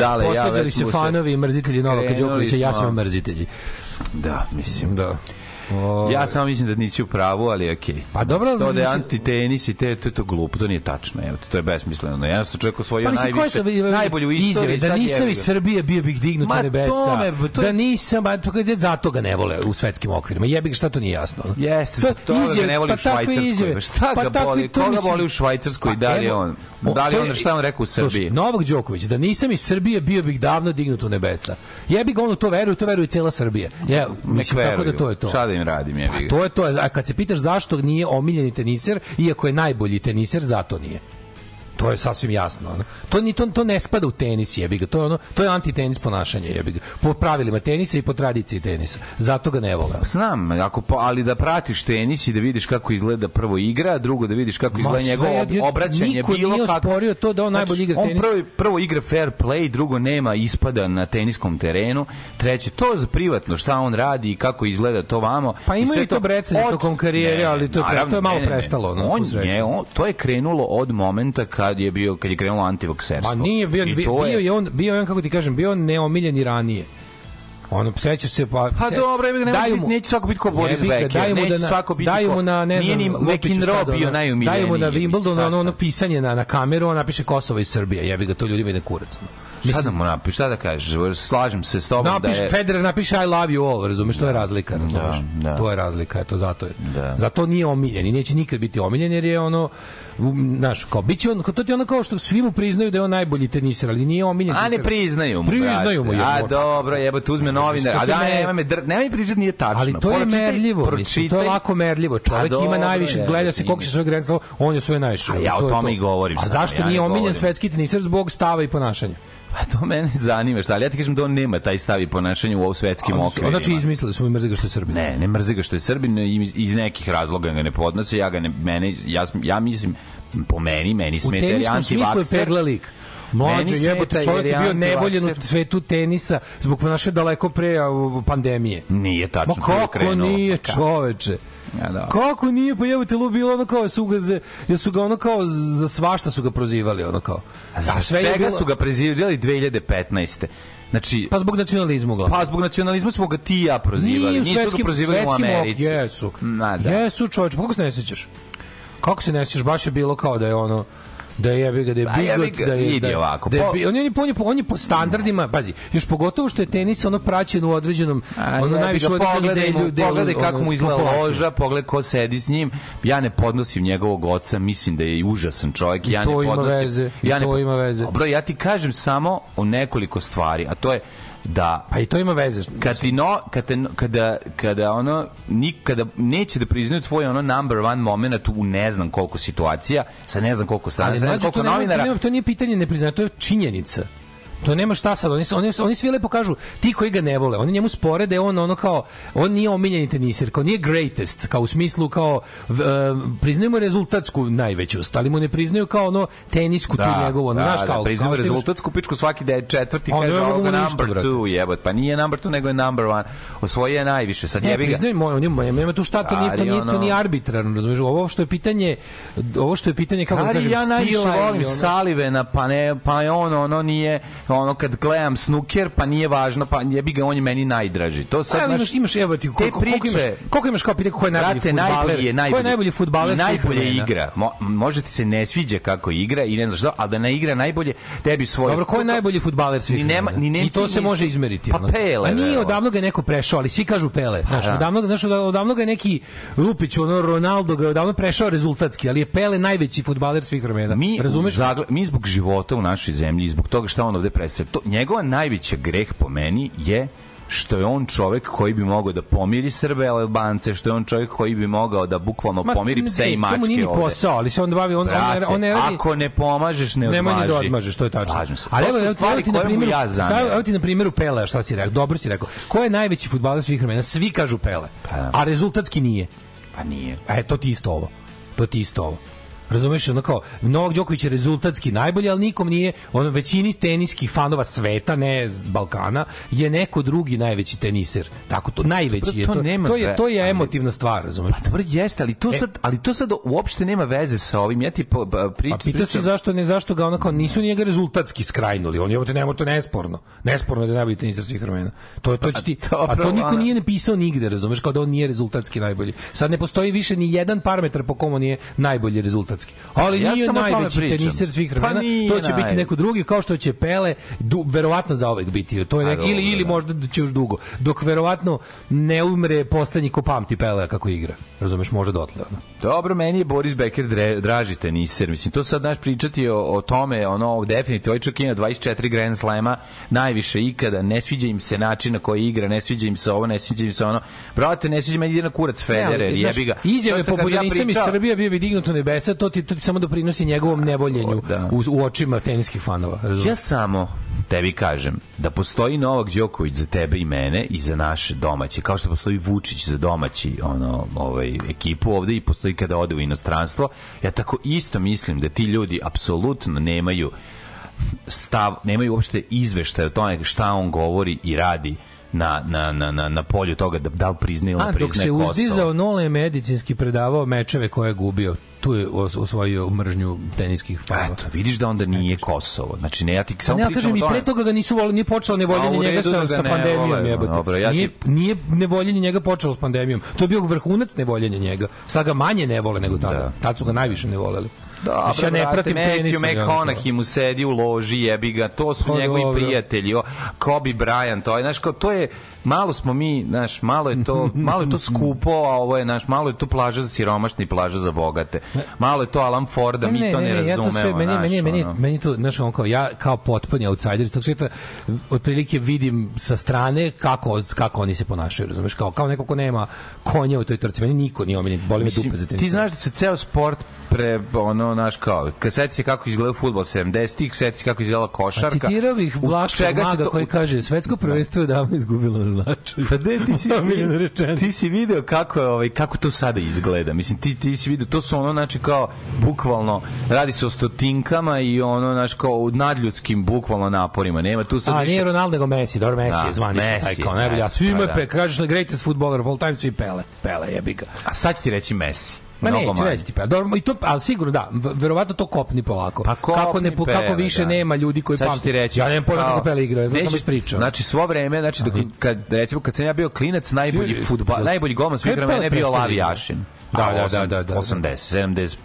Dale, ja već se fanovi i mrzitelji Novaka Đokovića, ja sam mrzitelji. Da, mislim. Da. O, Ja samo mislim da nisi u pravu, ali okej. Pa dobro, to da je antitenis i te, to je to glupo, to nije tačno, evo, to je besmisleno. Jednostavno čovjek osvojio Pa mislim, najviše, sam najbolju istoriju. izjave, da nisam iz. Srbije bio bih dignut Ma na nebesa. tome, to je- Da nisam, ba, pa kad- zato ga ne vole u svetskim okvirima. Jebi ga, šta to nije jasno? Jeste, To- zbog toga ga izjave, ne voli pa u Švajcarskoj. izjave. Pa šta Pa ga boli? to Koga mislim- boli u Švajcarskoj? Pa Da li on? Da li to on, šta on rekao u Srbiji? Novak Đoković, da nisam iz Srbije, bio bih davno dignut u nebesa. Jebi ga, ono to veruje, to veruje cela Srbija. Ja, mislim, tako da to je to. Šta da im radim, Pa ga. to je to. A kad se pitaš zašto nije omiljeni teniser, iako je najbolji teniser, zato nije. To je sasvim jasno. Ono. To, ni, to, to ne spada u tenis, jebi ga. To je, ono, to je antitenis ponašanje, jebi ga. Po pravilima tenisa i po tradiciji tenisa. Zato ga ne vole. Znam, ako, po- ali da pratiš tenis i da vidiš kako izgleda prvo igra, drugo da vidiš kako izgleda njegovo ob- obraćanje. niko bilo nije kako- osporio to da on najbolje igra on tenis. Prvo, prvo igra fair play, drugo nema ispada na teniskom terenu, treće to za privatno šta on radi i kako izgleda to vamo. Pa ima i to brecanje od- tokom karijere, ali to naravno, to je malo ne, ne, ne. prestalo, na On je, on, to je krenulo od momenta kad je bio kad je krenulo antivakserstvo. Ma nije bio, I bio, to bio je on, bio je on, kako ti kažem, bio neomiljeni ranije. Ono, sećaš se, pa... Pa se- dobro, ne može daju mu- neće svako biti ko Boris Becker, daju mu da na- svako biti daju mu na, ne nije znam, ni lupiću McEnroe bio najumiljeniji, Daju mu na šta ono, ono pisanje na, na kameru, on napiše Kosovo iz Srbije, jebi ga, to ljudima ide kurac. ono. Šta da mu napiš, šta da kažeš? Slažem se s tobom Napiš, da je... Federer napiše I love you all, razumeš, to je razlika, razumeš. da. To je razlika, eto, zato je. Da. Zato nije omiljen i neće nikad biti omiljen, jer je ono, znaš, kao, bit će on, to ti je ono kao što svi mu priznaju da je on najbolji teniser, ali nije omiljen. A ne teniser. priznaju mu, Priznaju mu. A dobro, jebote, uzme novinar. A da, ne- nema me, dr- nema mi pričati, nije tačno. Ali to je Pročitaj- merljivo, mislim, to je lako merljivo. Čovjek Pa ima dobro, najviše, gleda se koliko se svoje Slam, on je svoje najviše. A ja o tome to. i govorim A zašto nije omiljen svetski teniser zbog stava i ponašanja? Pa to mene zanima, šta, ali ja ti kažem da on nema taj stav i ponašanje u svetskim okvirima. Znači izmislili su mi mrzi ga što je Srbin. Ne, ne mrze ga što je Srbin iz nekih razloga ga ne podnose. Ja ga ne mene ja ja mislim po meni meni U smeta jer je teniskom smislu je antivakser. pegla lik. Mlađe jebote, čovjek je bio antivakser. nevoljen u svetu tenisa zbog naše daleko pre u, pandemije. Nije tačno. Ma kako nije, pa čoveče? Ja, da. Kako nije, pa jebote, lu bilo ono kao su ga, za, su ga ono kao za svašta su ga prozivali, ono kao. A za sve čega bilo- su ga prezivali 2015. Znači, Pa zbog nacionalizma uglavnom. Pa zbog nacionalizma smo ga ti ja prozivali. Nisu ga svetskim, prozivali u Americi. Jesu. Ma da. Jesu, čoveče, pa kako se ne sećaš? Kako se ne sećaš? Baš je bilo kao da je ono da je jebi ga da je Pa bigot da je da, ovako, da je, bi- on, je, on, je, on je po standardima pazi još pogotovo što je tenis ono praćen u određenom A, ono najviše određenom mu, delu, delu pogledaj kako mu izgleda loža, pogledaj ko sedi s njim. Ja ne podnosim njegovog oca, mislim da je užasan čovjek. Ja ne podnosim, veze, ja ne to ima veze. Dobro, ja ti kažem samo o nekoliko stvari, a to je da. Pa i to ima veze. Kad ti no, kad te, kada, kada ono nikada neće da priznaju tvoj ono number one moment u ne znam koliko situacija sa ne znam koliko strana, ne znam koliko to, novinara. nema, to nije pitanje nepriznanja to je činjenica To nema šta sad, oni, oni, oni svi lepo kažu, ti koji ga ne vole, oni njemu spore da je on ono kao, on nije omiljeni teniser, kao nije greatest, kao u smislu kao, v- e, priznaju mu rezultatsku najvećost, ali mu ne priznaju kao ono tenisku tu njegovu, ono, znaš kao, priznamo kao što imaš- rezultatsku pičku svaki da je četvrti, On kaže ne ovoga ništa, number brate. two, jebot. Pa nije number two, nego je number one. Osvojio je najviše, sad Ne, jebi ga. moj, on je, nema nema tu šta, to nije, to nije, to nije arbitrarno, razumiješ? Ovo što je pitanje, ovo što je pitanje, kako da kažem, ja najviše volim Salivena, pa ne, pa on, ono nije, ono kad gledam snuker, pa nije važno, pa jebi ga, on je meni najdraži. To sad, znaš, imaš, imaš, evo ti, te koliko, koliko, imaš, koliko imaš kao pitanje ko je najbolji Brate, fudbaler? najbolji je najbolji. Ko je najbolji I najbolje igra. Mo, može ti se ne sviđa kako igra i ne znaš što, ali da ne igra najbolje, tebi svoje. Dobro, ko je najbolji fudbaler svih Ni nema- ni I Nemci to se može izmeriti. Pa. Pele, A nije, odavno ga je neko prešao, ali svi kažu Pele. Znaš, da. odavno, znaš, od- odavno ga je neki Lupić, ono, Ronaldo ga je odavno prešao rezultatski, ali je Pele najveći fudbaler svih vremena. Mi, Razumeš? zagle- mi zbog života u našoj zemlji i zbog toga šta on ovde predstavlja, to, njegova najveća greh po meni je što je on čovek koji bi mogao da pomiri Srbe i Albance, što je on čovek koji bi mogao da bukvalno Ma, pomiri ne, pse i to mu mačke nije ni ovde. posao, ali se on bavi, on, on, Brate, ne, on ne radi... ako ne pomažeš, ne Nemoj odmaži. ni da odmažeš, to je tačno. Slažem se. Ali evo, evo, evo ti na primjeru, ja zameram. evo ti na primjeru Pele, šta si rekao? Dobro si rekao. Ko je najveći fudbaler svih vremena? Svi kažu Pele. Pa. A rezultatski nije. Pa nije. E, to ti isto ovo. To ti isto ovo. Razumeš, ono kao, Novak Đoković je rezultatski najbolji, ali nikom nije, ono, većini teniskih fanova sveta, ne Balkana, je neko drugi najveći teniser. Tako, to, najveći je. to To, nema to, je, to je emotivna stvar, razumeš? Pa dobro jeste, ali to sad, ali to sad uopšte nema veze sa ovim. Ja ti po, pa, pričam, Pa pitao si zašto ne zašto ga onako nisu njega rezultatski skrajnuli. On je nema to nesporno. Nesporno je da je najbolji teniser svih vremena. To to će ti a dobro, to niko nije napisao nigde, razumeš, kao da on nije rezultatski najbolji. Sad ne postoji više ni jedan parametar po kom on je najbolji rezultatski. Ali Ja nije najveći teniser svih Pa vremena. nije to će biti najveći. neko drugi kao što će Pele du, verovatno zaovek biti. To je A, nek, ili ili da. možda da će još dugo. Dok verovatno ne umre poslednji ko pamti Pele kako igra. Razumeš, može dotle. Ono. Dobro, meni je Boris Becker dre, draži teniser. Mislim, to sad naš pričati o, o tome, ono, definitivno, ovaj čak ima 24 Grand Slema, najviše ikada, ne sviđa im se način na koji igra, ne sviđa im se ovo, ne sviđa im se ono. Brate, ne sviđa meni na kurac Federer, jebi ga. Izjave poput ja nisam iz Srbije bio bi dignut u nebesa, to ti, to ti samo doprinosi njegovom nevoljenju Da. u, u očima teniskih fanova. razumeš? Ja samo tebi kažem da postoji Novak Đoković za tebe i mene i za naše domaće, kao što postoji Vučić za domaći ono, ovaj, ekipu ovde i postoji kada ode u inostranstvo. Ja tako isto mislim da ti ljudi apsolutno nemaju stav, nemaju uopšte izveštaje o tome šta on govori i radi na, na, na, na, na polju toga da, da li priznaje ili A ne dok priznaje se Kosovo. uzdizao Nole je medicinski predavao mečeve koje je gubio. Tu je os- osvojio mržnju teniskih fanova. Eto, vidiš da onda nije Kosovo. Znači, ne, ja ti Pa samo ne, ja pričam kažem, o i tome. pre toga ga nisu volili, nije počelo nevoljenje A, u njega sa, da sa ne pandemijom. jebote. dobro, ja ti- nije, nije nevoljenje njega počelo s pandemijom. To je bio vrhunac nevoljenja njega. Sad ga manje ne vole nego tada. Da. Tad su ga najviše ne voleli. Dobro, Mislim, ja ne pratim tenis. Matthew McConaughey mu sedi u loži, jebi ga, to su Pa njegovi prijatelji, o, Kobe Bryant, to je, znaš, kao, to je, malo smo mi, znaš, malo je to, malo je to skupo, a ovo je, znaš, malo je to plaža za siromašne i plaža za bogate. Malo je to Alan Forda, mi to ne, ja razumemo, to sve, meni, znaš, meni, meni, ono. meni to, znaš, on kao, ja kao potpuni outsider iz tog svijeta, otprilike vidim sa strane kako, kako oni se ponašaju, razumeš, kao, kao neko ko nema konja u toj trci, meni niko nije omiljen, boli me dupe za tenis. ti znaš da se ceo sport pre, ono, znaš, kao, kad seti se kako izgleda fudbal 70-ih, seti se kako izgleda A košarka. citirao bih se maga to- koji kaže svetsko prvenstvo je davno izgubilo na značaju. Pa de, ti si, ti si video kako je ovaj kako to sada izgleda. Mislim ti ti si video to su ono znači kao bukvalno radi se o stotinkama i ono znači kao u nadljudskim bukvalno naporima. Nema tu sad A više nije Ronaldo nego Messi, dobro Messi Da, je zvanično Messi, taj kao najbolji, a svima pa je da. pe, kažeš na greatest footballer of all time svi Pele, Pele jebi ga. A sad ću ti reći Messi. Ma manje. reći ti Pele. Dobro, i to, ali sigurno da, verovatno to kopni polako. Pa kako, ne, kopni kako Pele, više da. nema ljudi koji Sad ću pamte. ti reći. Ja nemam pojma kako Pele igra, ja samo ispričao. Znači svo vreme, znači dok, kad recimo kad sam ja bio klinac, najbolji Ti- fudbal, najbolji golman svih vremena je Pele bio da Lavi? Jašin. Da, A, da, da, osam- da, da. 80, 78,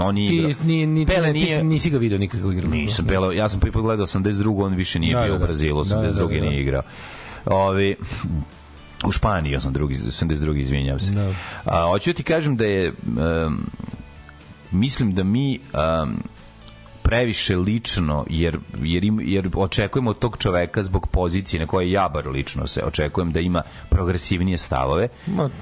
on nije ti, igrao. ni, ni, Pele ne, nije, ti si- nisi ga video nikako igrao. Nisam Pele, ja sam prvi put gledao 82. on više nije Da, bio da, u da. Brazilu, Da, da, 82. da, da. nije igrao. Ovi, u Španiji, ja sam drugi, 82. izvinjam se. Da. A, hoću da ti kažem da je, um, mislim da mi um, previše lično jer jer im, jer očekujemo od tog čoveka zbog pozicije na kojoj ja bar lično se očekujem da ima progresivnije stavove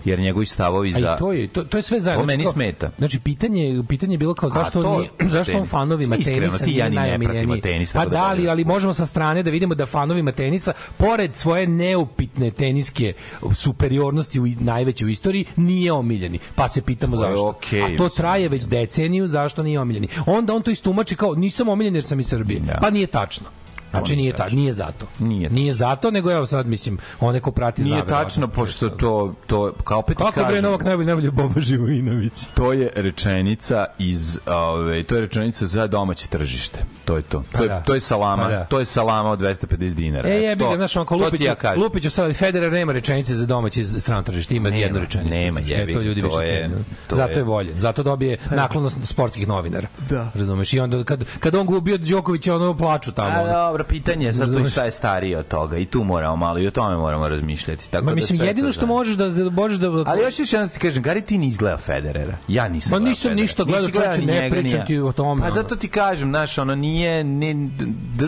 jer njegovi stavovi za to je to, to je sve zajedno. To meni smeta. Znači pitanje pitanje je bilo kao zašto to- on nije, zašto on fanovima Iskreno, tenisa ti i ja nije ni najomiljeniji. tenis, Pa da da, ali, ali možemo sa strane da vidimo da fanovima tenisa pored svoje neupitne teniske superiornosti u najveće u istoriji nije omiljeni. Pa se pitamo zašto. okej, A to traje već deceniju zašto nije omiljeni. Onda on to istumači kao nisam omiljen jer sam iz Srbije. Da. Pa nije tačno. Znači nije ta, tačno. nije zato. Nije nije zato, nego evo sad mislim, one ko prati zna Nije tačno pošto to to kao opet ti Kako bre kažem, Novak najbolji najbolji Boba Živojinović. to je rečenica iz ove to je rečenica za domaće tržište. To je to. Pa to je da. to je salama, Pa da. to je salama od 250 dinara. E, jebi ga, znaš, ti Lupiću, ja kažem. Lupiću sad, Federer nema rečenice za domaće strano tržište, ima Nema, jednu rečenicu. nema, Znači, jebi To ljudi to više cene. to Zato je- je voljen, zato dobije naklonost sportskih novinara. Da. Razumeš? I onda kad, kad on gubio Đoković, ono plaču tamo. A ono. Dobro, pitanje je sad to šta je stariji od toga i tu moramo malo i o tome moramo razmišljati. Tako Ma da mislim, jedino to što možeš da, možeš da... Ali još još jednom ti kažem, Gari ti ni izgleda Federera. Ja nisam Ma nisam Federera. ništa gledao, čoveče, ne pričam ti o tome, Pa zato ti kažem, znaš, ono nije, ne,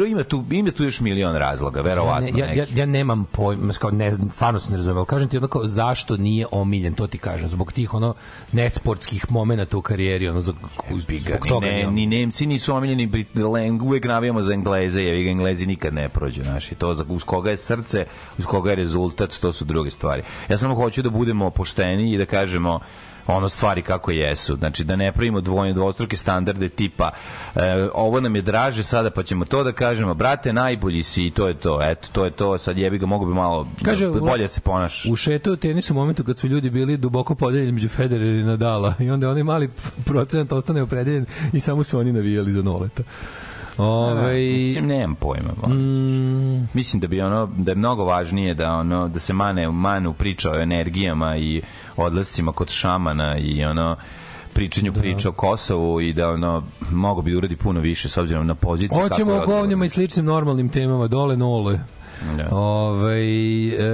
ima tu, ima tu još milion razloga, verovatno. Ja, ne, ja, ja, nemam pojma, kao ne, stvarno se ne razumem, ali kažem ti ono kao zašto nije omiljen, to ti kažem, zbog tih ono nesportskih momenata u karijeri, ono, zbog, zbog toga ne, ni Nemci nisu omiljeni, uvek navijamo za Engleze, jer ga Englezi nikad ne prođu, znaš, i to za, uz koga je srce, uz koga je rezultat, to su druge stvari. Ja samo hoću da budemo pošteni i da kažemo ono stvari kako jesu. Znači da ne pravimo dvojne dvostruke standarde tipa e, ovo nam je draže sada pa ćemo to da kažemo brate najbolji si i to je to. Eto to je to. Sad jebi ga mogu bi malo Kaže, bolje se ponaš. U šetu u tenisu u momentu kad su ljudi bili duboko podeljeni između Federera i Nadala i onda onaj mali procenat ostane opredeljen i samo su oni navijali za noleta. Ove, Mislim, nemam pojma. Mm. Mislim da bi ono da je mnogo važnije da ono da se mane manu priča o energijama i odlascima kod šamana i ono pričanju da. priča o Kosovu i da ono mogo bi uradi puno više s obzirom na poziciju Hoćemo o govnjama i sličnim normalnim temama, dole nole. Da. Ove, e,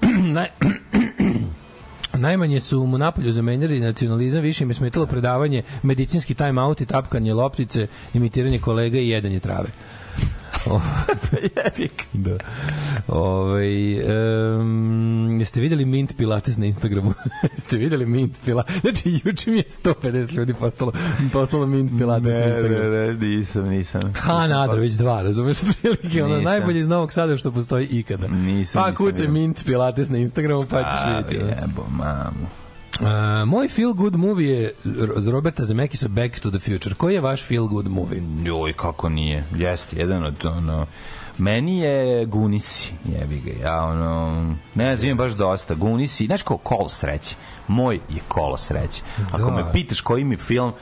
naj, Najmanje su mu napolju zamenjali nacionalizam, više im je smetalo predavanje, medicinski time out i tapkanje loptice, imitiranje kolega i jedanje trave. Jebik. Da. Ove, um, jeste videli Mint Pilates na Instagramu? jeste videli Mint Pilates? Znači, juče mi je 150 ljudi postalo, postalo Mint Pilates na Ne, Instagramu. ne, ne, nisam, nisam. Han Adrović 2, razumeš? Otprilike, ono najbolje iz Novog Sada što postoji ikada. Nisam, pa nisam kucaj vidio. Mint Pilates na Instagramu, pa ćeš vidjeti. jebo, mamu. Uh, moj feel good movie je z Roberta Zemekisa Back to the Future. Koji je vaš feel good movie? Joj, kako nije. Jeste, jedan od ono... Meni je Gunisi, jebi ga. Ja, ono, ne znam, baš dosta. Gunisi, znaš kao kolo sreće. Moj je kolo sreće. Ako Da. me pitaš koji mi film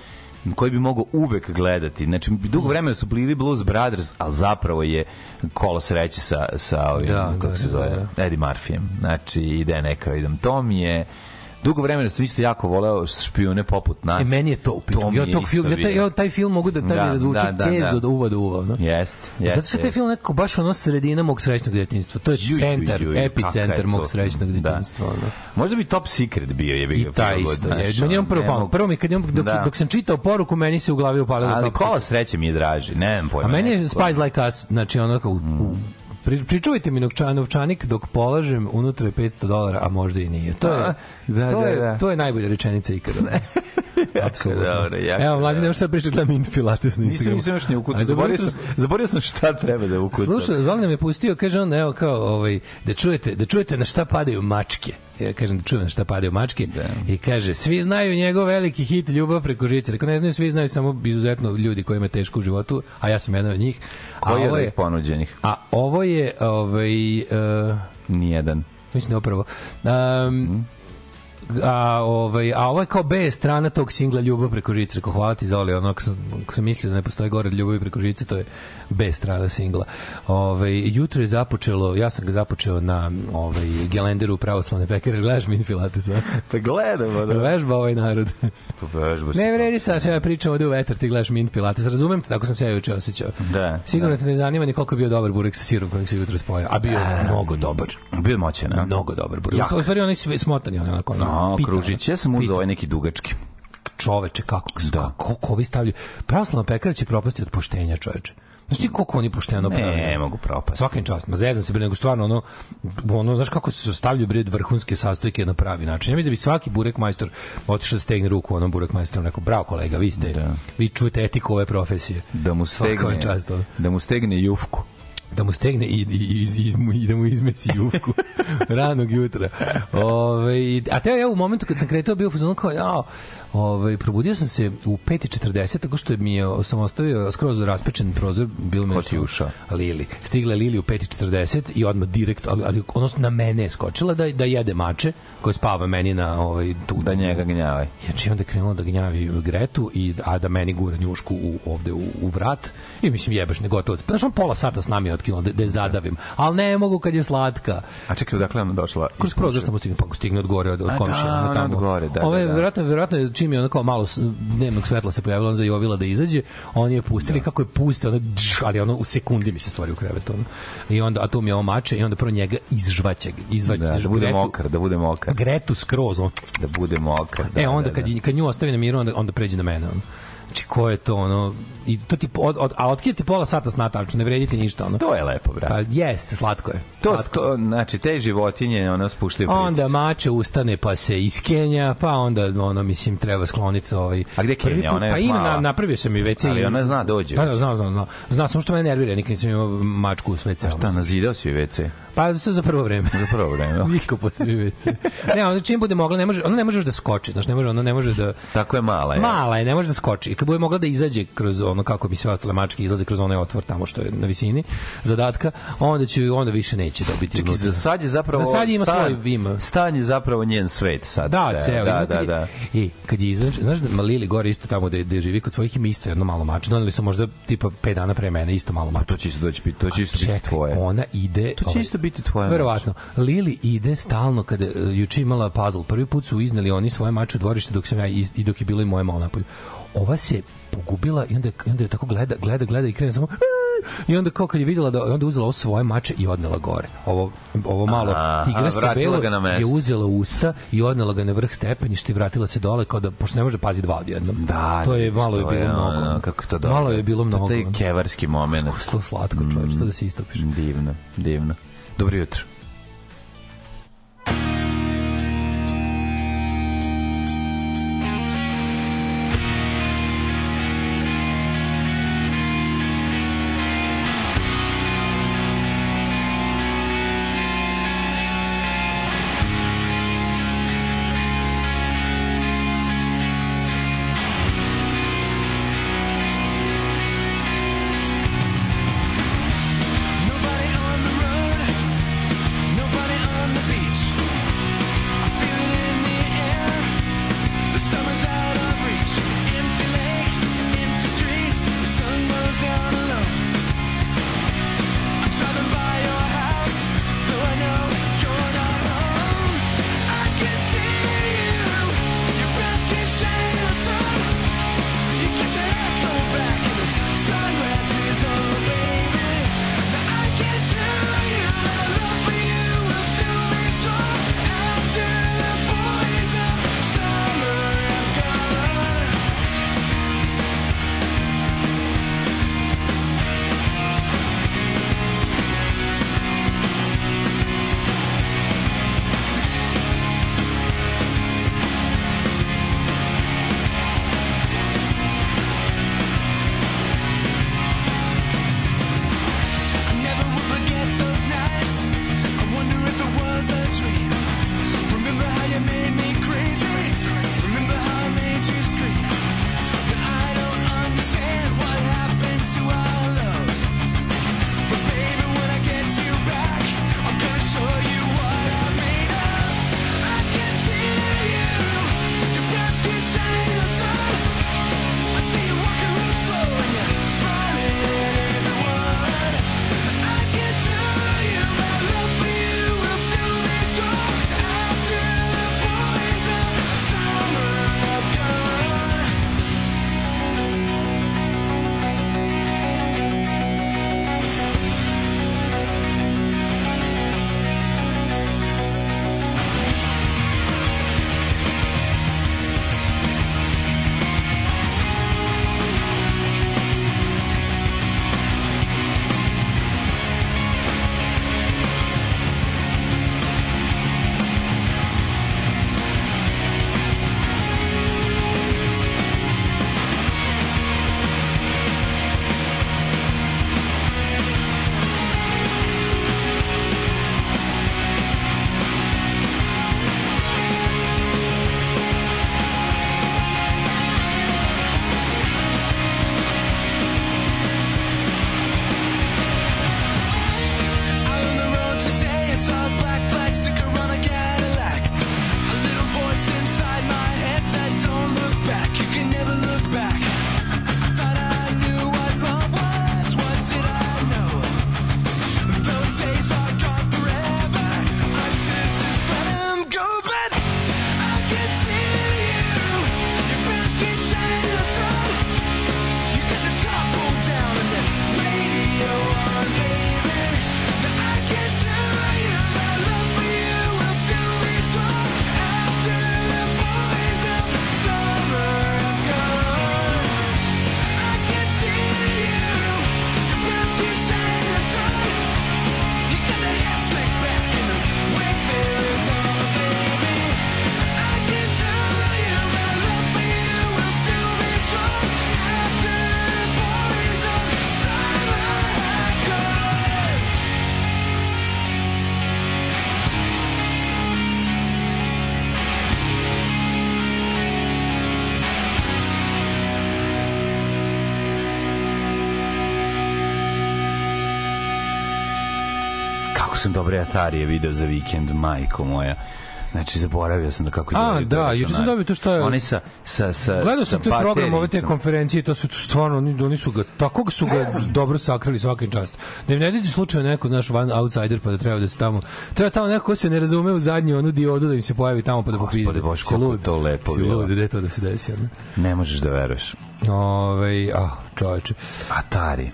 koji bi mogao uvek gledati. Znači, dugo vremena su bili Blues Brothers, ali zapravo je kolo sreće sa, sa ovim, Da, kako da, se da, zove, Eddie Murphyjem. Znači, ide neka, idem. To mi je Dugo vremena sam isto jako voleo špijune poput nas. E, meni je to upitno. Ja, tog film, ja, taj, ja taj film mogu da, taj Da, razvuče da, da, kez da. od uva do uva. No? Jest, jest. Zato što je taj film nekako baš ono sredina mog srećnog detinjstva. To je Ju, ju, centar, ju, ju, kakav epicentar mog srećnog Da. detinjstva. Ono. Možda bi Top Secret bio, je I taj isto. Je. Meni je on prvo palo. Prvo mi kad on, dok, Da. dok sam čitao poruku, meni se u glavi upalilo Ali kola sreće mi je draži, ne znam pojma. A meni je. Spice Like Us, znači ono kao, pri, pričuvajte mi novčan, novčanik dok polažem, unutra je 500 dolara, a možda i nije. To je, A, da, to da, je, da. to je najbolja rečenica ikada. Apsolutno. dobro, jako Evo, mlađe, dobro. nemaš sad pričati gledam Mint Pilates na Nisam, Instagramu. nisam još ni ukucao. Zaborio sam, zaborio sam šta treba da ukucam. Slušaj, Zoran nam je pustio, kaže on, evo kao, ovaj, da čujete, da čujete na šta padaju mačke. Ja kažem da čujem šta padaju mačke. Da. I kaže, svi znaju njegov veliki hit Ljubav preko žice. Rekao, ne znaju, svi znaju samo izuzetno ljudi kojima je teško u životu, a ja sam jedan od njih. A Koji je je, ponuđenih? a ovo je, ovaj, uh, Nijedan. mislim da je upravo. A, ovaj, a ovo je kao B strana tog singla Ljubav preko žice. Rekao, hvala ti Zoli, ono, ako sam, ako sam mislio da ne postoji gore od Ljubavi preko žice, to je B strana singla. Ovaj, jutro je započelo, ja sam ga započeo na ovaj, Gelenderu pravoslavne pekare. Gledaš mi Filatesa? Pa gledamo, da. Vežba ovaj narod. Pa vežba. Ne vredi sad, ja pričam ovde u vetar, ti gledaš Mint Pilates. Razumem te, tako sam se ja juče osjećao. Da, Sigurno te ne zanima ni koliko je bio dobar burek sa sirom kojeg se jutro spojao. A bio je mnogo dobar. Bio moćan, a? Mnogo dobar burek. Jak. U stvari onaj smotani, onaj onako. No, pita, Kružić, ja sam uzao ovaj neki dugački. čoveče, kako, da. kako, ovi stavljaju. Pravoslavna pekara će propasti od poštenja, čoveče. Znaš ti koliko oni pošteno prave? Ne, mogu propasti. Svaka im čast. Ma zezam se, nego stvarno ono, ono, znaš kako se stavljaju bre vrhunske sastojke na pravi način. Ja mislim da bi svaki burek majstor otišao da stegne ruku onom burek majstoru, neko, bravo kolega, vi ste, Da. vi čujete etiku ove profesije. Da mu stegne, čast, ono. da mu stegne jufku. Da mu stegne i, i, i, i, i da mu izmesi jufku ranog jutra. Ove, a teo ja u momentu kad sam kretao bio u fazonu kao, ja, Ove, probudio sam se u 5.40 tako što mi je sam ostavio skroz raspečen prozor bilo mi je ušao? Lili. Stigla je Lili u 5.40 i odmah direkt, ali, ali odnosno na mene je skočila da, da jede mače koje spava meni na ovaj, tu, Da njega gnjavaj. Znači onda je krenula da gnjavi Gretu i a da meni gura njušku u ovde u, u vrat i mislim jebaš ne gotovo. Znaš on pola sata s nami je otkinuo da, da je zadavim. Al ne mogu kad je slatka. A čekaj, odakle ona došla? Kroz prozor sam stigne, pa stigne od gore od, od komšije. da, ona tamo. od gore, da, Ovo je da, da. verovatno verovatno čim je ono kao malo dnevnog svetla se pojavilo on zajovila da izađe, oni je pustili kako je puste, ono dž, ali ono u sekundi mi se stvari u krevetu. Ono. I onda a tu mi je ovo mače i onda prvo njega izžvaće, izvaće Da, da bude mokar, da bude mokar. Gretu skroz, ono, Da bude mokar. Da, e onda da, kad, da. je- kad nju ostavi na miru onda onda pređe na mene ono. Znači ko je to ono i to ti od, od, a otkida ti pola sata sna tačno, ne vredite ništa ono. To je lepo, brate. Pa jeste, slatko je. To, Slatko. to, znači, te životinje, ono, spuštaju Onda pritisak. mače ustane pa se iskenja, pa onda ono mislim treba skloniti ovaj. A gde Kenja? Prvi put- Ona je pa ima na, napravio sam i WC. Ali ona zna dođe Da, da, već. zna, zna, zna. Zna samo što me nervira, nikad nisam imao mačku u WC. Šta, nazidao si WC? Pa za za prvo vreme. Za prvo vreme. Niko po svi WC. Ne, ona čim bude mogla, ne može, ona ne može da skoči, znači ne može, ona ne može da Tako je mala, je. Mala je, ne može da skoči. Kad bude mogla da izađe kroz ono kako bi sve ostale mačke izlaze kroz onaj otvor tamo što je na visini zadatka, onda će onda više neće dobiti. Čekaj, za sad je zapravo... Za sad ima stan, svoj ima. Stan je zapravo njen svet sad. Da, ceo. Da, ima da, je- da. I kad je izlazi, znaš da Malili gore isto tamo da, da živi kod svojih ima isto jedno malo mače. Doneli su možda tipa 5 dana pre mene isto malo mače. To će isto doći, to će isto biti tvoje. ona ide... To će ovaj, isto biti tvoja Verovatno. Lili ide stalno kada uh, juče imala puzzle. Prvi put su izneli oni svoje mače u dvorište dok sam ja iz- i dok je bilo i moje malo napolju. Ova se pogubila i onda, i onda je tako gleda, gleda, gleda i krene samo i onda kao kad je videla da onda je uzela ovo svoje mače i odnela gore. Ovo ovo malo vratila belo ga na mesto. je uzela usta i odnela ga na vrh stepeništa i vratila se dole kao da pošto ne može pazi dva odjednom. Da, to je malo je to bilo mnogo. ono, kako to dobro. Malo je bilo mnogo. To je kevarski moment. Što slatko, čovječ, što da se istopiš. Divno, divno. Dobro jutro. Sam dobre Atarije video za vikend, majko moja. Znači, zaboravio sam da kako A, izgledaju te da, juče sam dobio to što je- Oni sa, sa, sa, Gledao sa sam te program ove te konferencije, to su to stvarno oni, oni su ga tako su ga dobro sakrili svaka im čast. Da im ne dođe slučajno neko naš van outsider pa da treba da se tamo treba tamo neko ko se ne razume u zadnju onu diodu da im se pojavi tamo pa da popizde. Gospode je lud? to lepo Si bilo. lud, gde je to da se desi? Ono? Ne možeš da veruješ. Ove, ah, čoveče. Atari.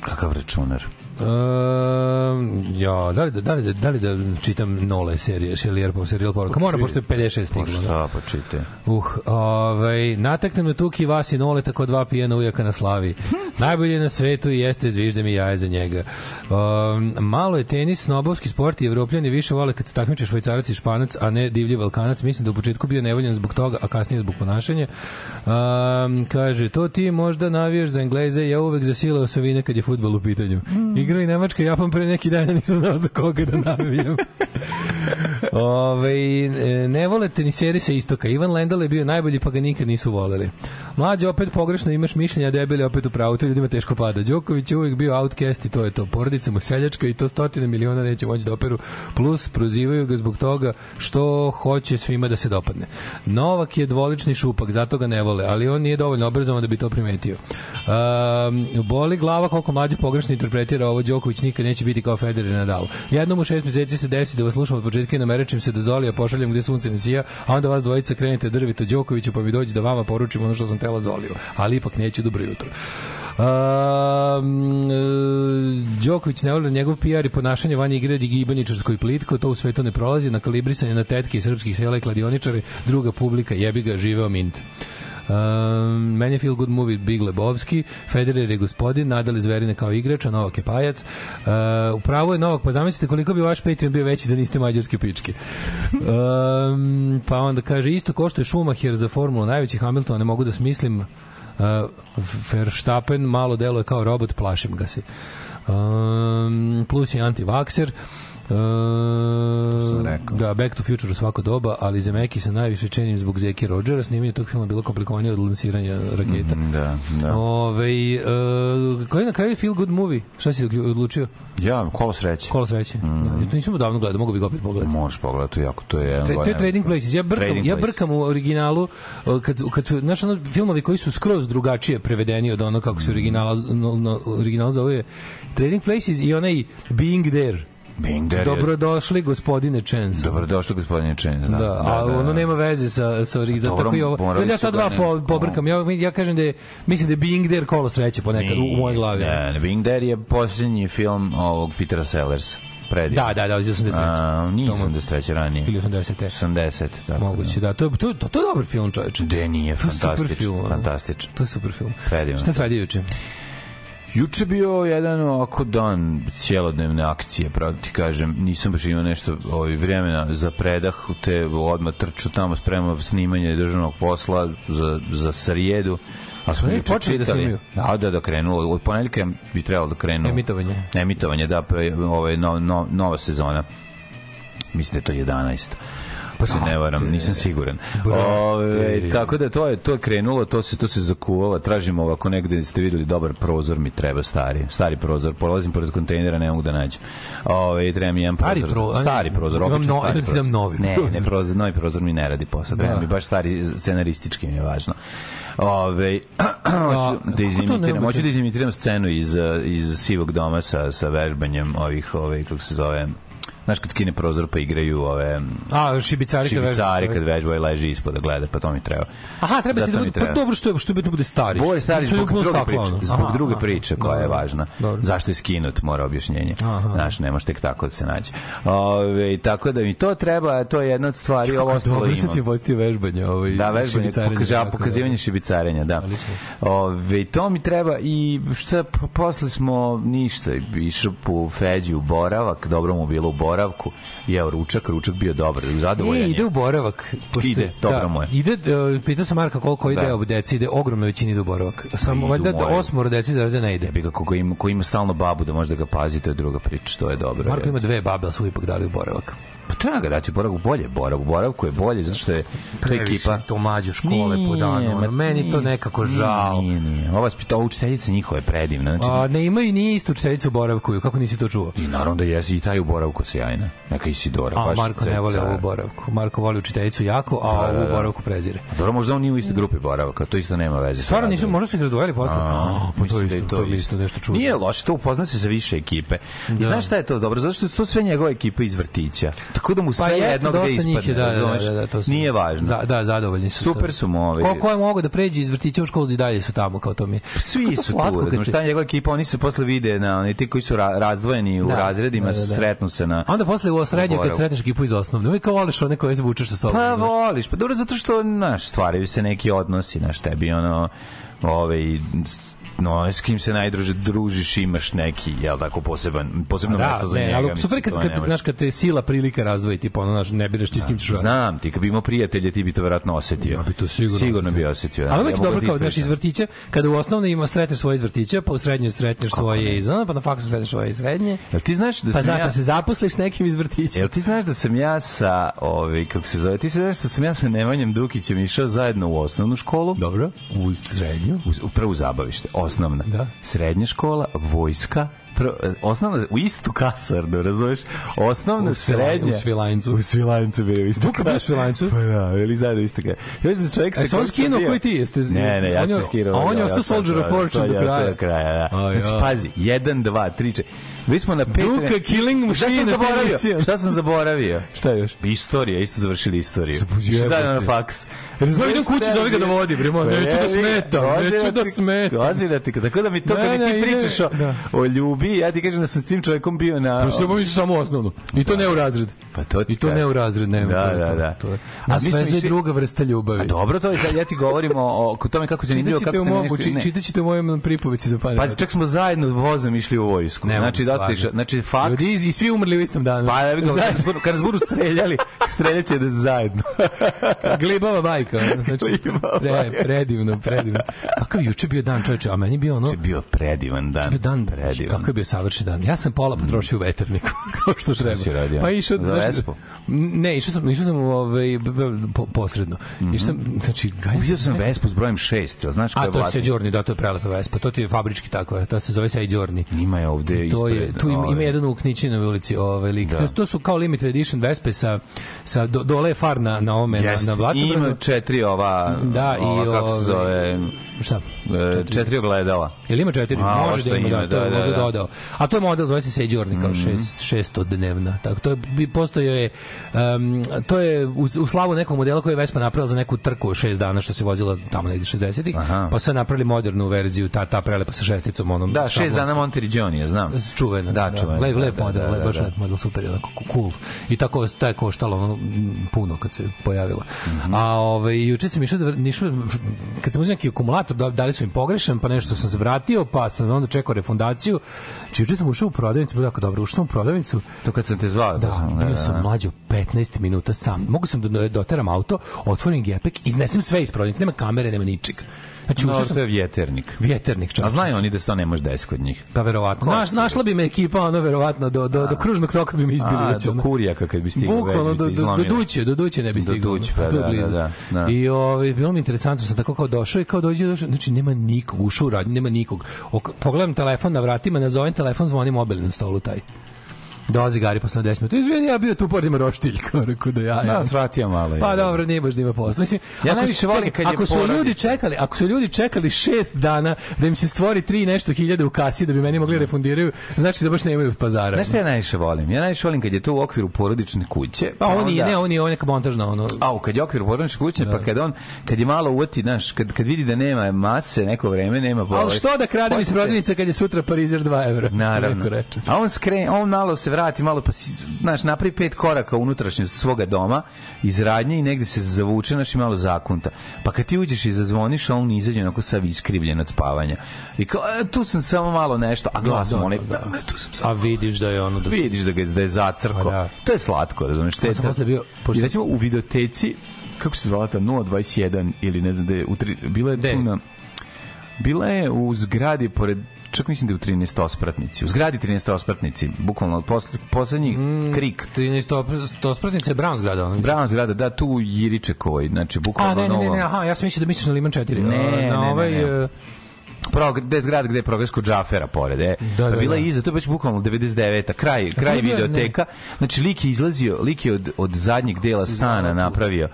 Kakav računar. Um, ja, da li da, da, li da, li da čitam nole serije, Šelijer po Serial Poruka? Moram, pošto je 56 Pa stiglo. da. šta, pa čite. Uh, ovaj, nataknem na tuki vas i nole tako dva pijena ujaka na slavi. Najbolje na svetu i jeste zvižde mi jaje za njega. Um, malo je tenis, snobovski sport i evropljani više vole kad se takmiče švajcarac i španac, a ne divlji balkanac. Mislim da u početku bio nevoljan zbog toga, a kasnije zbog ponašanja. Um, kaže, to ti možda navijaš za Engleze, ja uvek za sile osovine kad je futbol u pitanju. Igrali Nemačka i Japan pre neki dan, ja nisam znao za koga da navijam. Ove, ne vole teniseri sa istoka. Ivan Lendal je bio najbolji, pa ga nikad nisu voleli. Mlađe, opet pogrešno imaš mišljenja, debeli opet u pravu, to ljudima teško pada. Đoković je uvijek bio outcast i to je to. Porodica mu seljačka i to stotine miliona neće moći da operu. Plus, prozivaju ga zbog toga što hoće svima da se dopadne. Novak je dvolični šupak, zato ga ne vole, ali on nije dovoljno obrazovan da bi to primetio. Um, boli glava koliko mlađe pogrešno interpretira ovo Đoković nikad neće biti kao Federer i Nadal. Jednom u šest meseci se desi da vas slušam od početka i namerečim se da Zolija pošaljem gde sunce ne sija, a onda vas dvojica krenete drvito Đokoviću pa mi dođe da vama poručim ono što sam tela Zoliju. Ali ipak neću dobro jutro. Um, Đoković ne voli njegov PR i ponašanje vanje igre i plitko, to u svetu ne prolazi, na kalibrisanje na tetke srpskih sela i kladioničari, druga publika, jebi ga, živeo mint. Um, meni je feel good movie Big Lebowski, Federer je gospodin, Nadal je zverine kao igrač, a Novak je pajac. Uh, upravo je Novak, pa zamislite koliko bi vaš Patreon bio veći da niste mađarske pičke. Um, pa onda kaže, isto ko što je Schumacher za formulu najveći Hamilton, ne mogu da smislim uh, Verstappen malo deluje kao robot, plašim ga se. Um, plus je antivakser. Uh, rekao. da, Back to Future u svako doba, ali za Meki se najviše čenim zbog Zeki Rodgera. Snimanje tog filma bilo komplikovanije od lansiranja raketa. Da, da. Ove, uh, koji je na kraju feel good movie? Šta si odlučio? Ja, kolo sreće. Kola sreće. Mm. Da, to nisam odavno gledao, mogu bi ga opet pogledati. Možeš pogledati, to jako, to je jedan To, je Trading Places. Ja brkam, Trading ja brkam u originalu uh, kad, kad su, znaš, ono, filmovi koji su skroz drugačije prevedeni od ono kako se original, no, no, original zove Trading Places i onaj Being There. Je- Dobrodošli gospodine Chance. Dobrodošli gospodine Chen. Da, Da, a ono nema veze sa sa. Dobro, Tako i ovo. Ja ta dva po, pobrkam. Ja ja kažem da je mislim da je Being There kolo sreće ponekad u, u mojoj glavi. Ne, There je posljednji film ovog Petera Sellers. Predivan. Da, da, da, iz 83. A, nije To mo- 83. ranije. Ili 80. 80. Tako Moguće, da. To, je- to, to, to je dobar film, čoveče. Da, nije, To fantastičan. Fantastičan. To je super film. Predivan Šta se radi juče? Juče bio jedan ovako dan cijelodnevne akcije, pravo ti kažem, nisam baš imao nešto ovaj, vremena za predah, te odmah trču tamo, spremam snimanje državnog posla za, za srijedu. A smo juče počeli da snimaju? Da, da, da krenulo. Od ponedjeljka bi trebalo da krenu. Emitovanje. Emitovanje, da, pa je, ovaj, no, no, nova sezona. Mislim da je to 11 pa se ne varam, nisam siguran. Ove, tako da to je to je krenulo, to se to se zakuvalo. Tražimo ovako negde ste videli dobar prozor mi treba stari, stari prozor. Prolazim pored kontejnera, ne mogu da nađem. Ove, treba mi jedan Stari prozor. pro- stari prozor, obično no- stari prozor. novi Ne, prozor. ne prozor, novi prozor mi ne radi posao. Treba Da. mi baš stari scenaristički mi je važno. Ove, hoću da izimitiram, hoću da izimitiram scenu iz iz sivog doma sa sa vežbanjem ovih ovaj kako se zove Znaš kad skine prozor pa igraju ove A, šibicari kad šibicari kad vežba i leži ispod da gleda, pa to mi treba. Aha, treba ti Zato da mi bude, pa treba. dobro što je, što bi to bude stari. Ovo je stari je zbog druge priče, ono. zbog Aha, druge aha. priče koja je Dobro. važna. Dobro. Zašto je skinut, mora objašnjenje. Aha. Znaš, ne može tek tako da se nađe. Ove, tako da mi to treba, to je jedna od stvari, ovo ostalo Dobro, imam. si postio vežbanje. Ovaj, Da, vežbanje, pokaža, tako, pokazivanje šibicarenja, da. Ove, to mi treba i šta, posle smo ništa, išao po Feđi u boravak, dobro mu bilo u boravku, jeo ručak, ručak bio dobar, zadovoljan E, je. ide u boravak. Pošto, Ide, dobro mu je. Ide, uh, pitao sam Marka koliko ide Da. da. deci, ide ogromna većina ide u boravak. Samo valjda da moje. osmoro deci zaraze ne ide. Jebi ga, ko ima, ko ima stalno babu da može da ga pazi, to je druga priča, to je dobro. Marko ima dve babe, ali su ipak dali u boravak. Pa treba ga dati u boravku, bolje je boravku. Boravku je bolje, zato što je to ekipa... to mlađe škole po danu, ma meni to nije, nekako žao. Nije, nije. Ova spita, učiteljica njihova je predivna. Znači, A, ne imaju ni istu učiteljicu u boravku, kako nisi to čuo? I naravno da jesi i taj u boravku sjajna. Neka Isidora. A baš Marko ne voli ovu boravku. Marko voli učiteljicu jako, a Da, da, ovu da. boravku prezire. Dobro, možda on nije u istoj grupi boravka, to isto nema veze. Stvarno nisu, možda su ih razdvojili posle. A, Pa to je da je isto, to je isto nešto čudno. Nije loše, to upozna se sa više ekipe. I znaš šta je to dobro? Zato što su to sve njegove ekipe iz vrtića. Tako da mu sve Pa jedno gde ispadne, da, da, razumeš? da, da, to su, Nije važno. Za, da, zadovoljni su. Super su mu ovi. Ko, ko je mogao da pređe iz vrtića u školu i dalje su tamo, kao to mi je. Svi su tu, se- ta njegova ekipa, oni se posle vide na oni ti koji su ra razdvojeni u Da, razredima, da, da, da. sretnu se na onda posle u srednjoj kad sretneš ekipu iz osnovne, uvijek kao voliš one koje zvučeš sa sobom. Pa znaš. voliš, pa dobro zato što naš stvaraju se neki odnosi naš tebi ono ovaj no, s kim se najdruže družiš, imaš neki, jel tako, poseban, posebno Da, mesto za ne, njega. ali super kad, kad, znaš, kad te sila prilika razdvoji, tipa ono, znaš, ne biraš ti s kim ćeš raditi. Znam, ti kad bi imao prijatelje, ti bi to verovatno osetio. Ja bi to sigurno Sigurno osetio. bi osetio. da. Ali mogu dobro da kao znaš iz vrtića, kada u osnovnoj ima sretneš svoje iz vrtića, pa u srednjoj sretneš svoje iz ona, pa na faksu sretneš svoje iz srednje. Jel ti znaš da Pa sam zato ja... se zaposliš s nekim iz vrtića. Jel ti znaš da sam ja sa, ovaj, kako se zove, ti se znaš da sam ja sa Nemanjem Dukićem išao zajedno u osnovnu školu? Dobro. U srednju. U, u prvu zabavište, osnovna. Da. Srednja škola, vojska, Prvo, osnovna, u istu kasarnu, razumeš? Osnovna, U srednja. u Svilajncu. U Svilajncu bio u istu Duka bio u Svilajncu? Pa da, ili zajedno u istu kasarnu. Još da čovjek E, se on kojim sam skinuo koji ti jeste? Ne, ne, ja On sam skinuo. a on je ostao Soldier of Fortune do kraja. Do kraja, da. Znači, pazi, 1, 2, 3, 4. Mi smo na pet... Duka Killing Šta Machine sam zaboravio? Šta sam zaboravio? Šta još? Istorija, isto završili istoriju. Zajedno na faks. Znam, idem kući, zove ga da vodi, bre, neću da smetam, neću da smetam. Dozi da ti, tako da mi to, kad ne, ti ide- pričaš o, da. o ljubi, ja ti kažem da sam s tim čovjekom bio na... Pa sve misliš samo osnovno. I to ne u razred. Pa to ti I to ne u razred, ne. Da, da, da. To, je. A mi smo druga vrsta ljubavi. A dobro, to je sad, ja ti govorim o, tome kako zanimljivo, kako Čitaćete u, te čitaćete mojem pripovici za pare. Pazi, čak smo zajedno vozom išli u vojsku. Znači, da. Otišao, znači, faks... Ljudi i, svi umrli u istom danu. Pa, ja bih kad, nas budu- streljali, streljaće da zajedno. Glibava bajka. Znači, pre, predivno, predivno. Kakav je juče bio dan, čoveče, a meni je bio ono... je bio predivan dan. bio dan, predivan. kako je bio savršen dan. Ja sam pola potrošio u veterniku, kao što treba. Pa išao, Za Vespu? Ne, išao sam, išao sam ovaj, po, posredno. Išao sam, znači, Vidio sam Vespu s brojem 6, jel znaš ko A je to je? Seđorni, da, to je prelepa Vespa. To ti je fabrički tako, je, to se zove Seđorni. Ima je ovde To je, tu ima, ima ovaj, jedan u Knićinovoj ulici ovaj lik. Da. To, su kao limited edition Vespe sa, sa do, dole far na, na ome, na, Jeste, na Blatobranu. ima četiri ova, Da, i ova, kako se zove, Šta? e, četiri ogledala. Jel ima četiri? A, može da ima, ima, da, to da, da, možda da. Dodao. A to je model, zove se Seđorni, kao šest, šestodnevna. Tako, to je, postojao je, um, to je u, u slavu nekog modela koji je Vespa napravila za neku trku šest dana što se vozila tamo negde 60-ih, Aha. pa su napravili modernu verziju, ta, ta prelepa sa šesticom, onom Da, šest šablonskom. dana Monteriggioni, znam. Čuvena. Da, čuvena. Lep, lep Da, model, da, lep, da, baš da. lep model, super onako cool. I tako taj je koštalo ono, puno kad se pojavila. Mhm. A ovaj, juče sam išao, da, vr- išao kad sam uzeo neki akumulator, da- dali su im pogrešan, pa nešto sam se vratio, pa sam onda čekao refundaciju. Znači, juče sam ušao u prodavnicu, bilo jako dobro, ušao sam u prodavnicu, To kad sam te zvao. da, sam, bio sam mlađo 15 minuta sam. Mogu sam da doteram auto, otvorim gepek, iznesem sve iz prodavnice, nema kamere, nema ničeg. Znači, No, ušao sam je vjeternik. vjeternik čovječe. A znaju oni da se to ne može desiti kod njih. Pa verovatno. Naš, našla bi me ekipa, ono verovatno do do do kružnog toka bi me izbili A, do ono. kurijaka kad bi stigao. Bukvalno do, do, do duće, do duće ne bi Do stigao. Duće, pa da, da, da, da. I ovaj bilo mi interesantno, sam tako kao došao i kao dođe, došao, znači nema nikog, ušao u radnju, nema nikog. Ok, pogledam telefon na vratima, nazovem telefon, zvoni mobil na stolu taj. Dolazi Gari posle 10 minuta. Izvini, ja bio tu pored ima roštilj, kao rekao da ja. Da, ja. svratio malo. Pa dobro, nije baš da ima posla. Mislim, Ja ako najviše volim kad je ako su ljudi čekali, ako su ljudi čekali šest dana da im se stvori tri nešto hiljade u kasi da bi meni mogli refundiraju, znači da baš nemaju pazara. Znaš šta ja najviše volim? Ja najviše volim kad je to u okviru porodične kuće. Pa on je, onda- ne, on je, on neka montažna, ono, A, kad je okvir porodične kuće, Da. pa kad on, kad je malo uvati, znaš, kad, kad vidi da nema mase neko vreme, nema Ali ovaj- što da kradem iz prodavnice kad je sutra Parizer 2 evra? Naravno. A on skre, on malo se vrati, malo pa si, znaš, napravi pet koraka unutrašnjost svoga doma, iz radnje i negde se zavuče, znaš, i malo zakunta. Pa kad ti uđeš i zazvoniš, on izađe onako sav iskrivljen od spavanja. I kao, e, tu sam samo malo nešto, a glas Da, da, onaj, da, da. "E, tu sam samo A vidiš da je ono da vidiš da ga je, da je zacrko. Pa da. To je slatko, razumeš? Te, sam posle bio- pošto- I recimo u videoteci, kako se zvala ta 021 ili ne znam da je, u tri, bila je Gde? tu na, bila je u zgradi pored čak mislim da je u 13 ospratnici. U zgradi 13 ospratnici, bukvalno posle, poslednji Mm. krik. 13 ospratnice Brown zgrada. Ono. Brown zgrada, da, tu u Jiričekovoj, znači A, bukvalno ne, ne, ne, nova. ne, aha, ja sam mislio da misliš na Liman 4. Ne, na ne, ne, ovaj, ne. e, Prog, gde je zgrada gde je progresko džafera pored, e. Da, pa da, bila da. je iza, to je već bukvalno 99-a, kraj, kraj je bio, videoteka. Znači, lik je izlazio, lik je od, od zadnjeg dela stana napravio.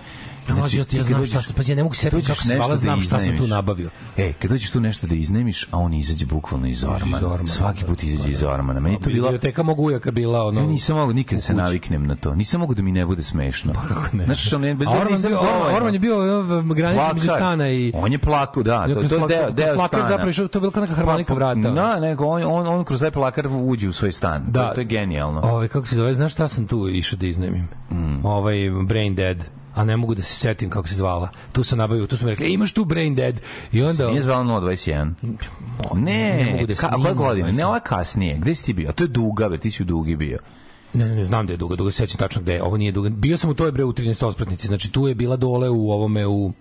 Ja, Znači, ja, ti ja znam šta sam, pa ja ne mogu setiti kako se zvala, da znam šta sam tu nabavio. E, kad dođeš tu nešto da iznemiš, a on izađe bukvalno iz ormana. ormana, Svaki da, put izađe iz ormana. Meni to bila... Biblioteka mogu ujaka bila ono... Ja nisam mogao nikad da se naviknem na to. Nisam mogao da mi ne bude smešno. Pa kako ne? Znaš, on je, A Orman, nisam bio, dovoljno. Orman je bio granica između Plakar. stana i... On je plakao, da, to, to je deo, deo Plakar stana. zapravo to je bilo kao neka harmonika vrata. Da, nego on, on, on kroz taj plakar uđe u svoj stan. Da. To, je genijalno. Ovaj kako se zove, znaš šta sam tu išao da iznemim? Mm. Ovaj Brain Dead a ne mogu da se setim kako se zvala. Tu sam nabavio, tu su mi rekli, "E, imaš tu Brain Dead. I onda Nije zvalo 021. Ne, ne mogu da se ka, koje godine? 021. Ne, ovo je kasnije. Gde si ti bio? To je duga, bre, ti si u dugi bio. Ne, ne, ne znam da je dugo, dugo se sećam tačno gde je. Ovo nije dugo. Bio sam u toj bre u 13 ospratnici, znači tu je bila dole u ovome u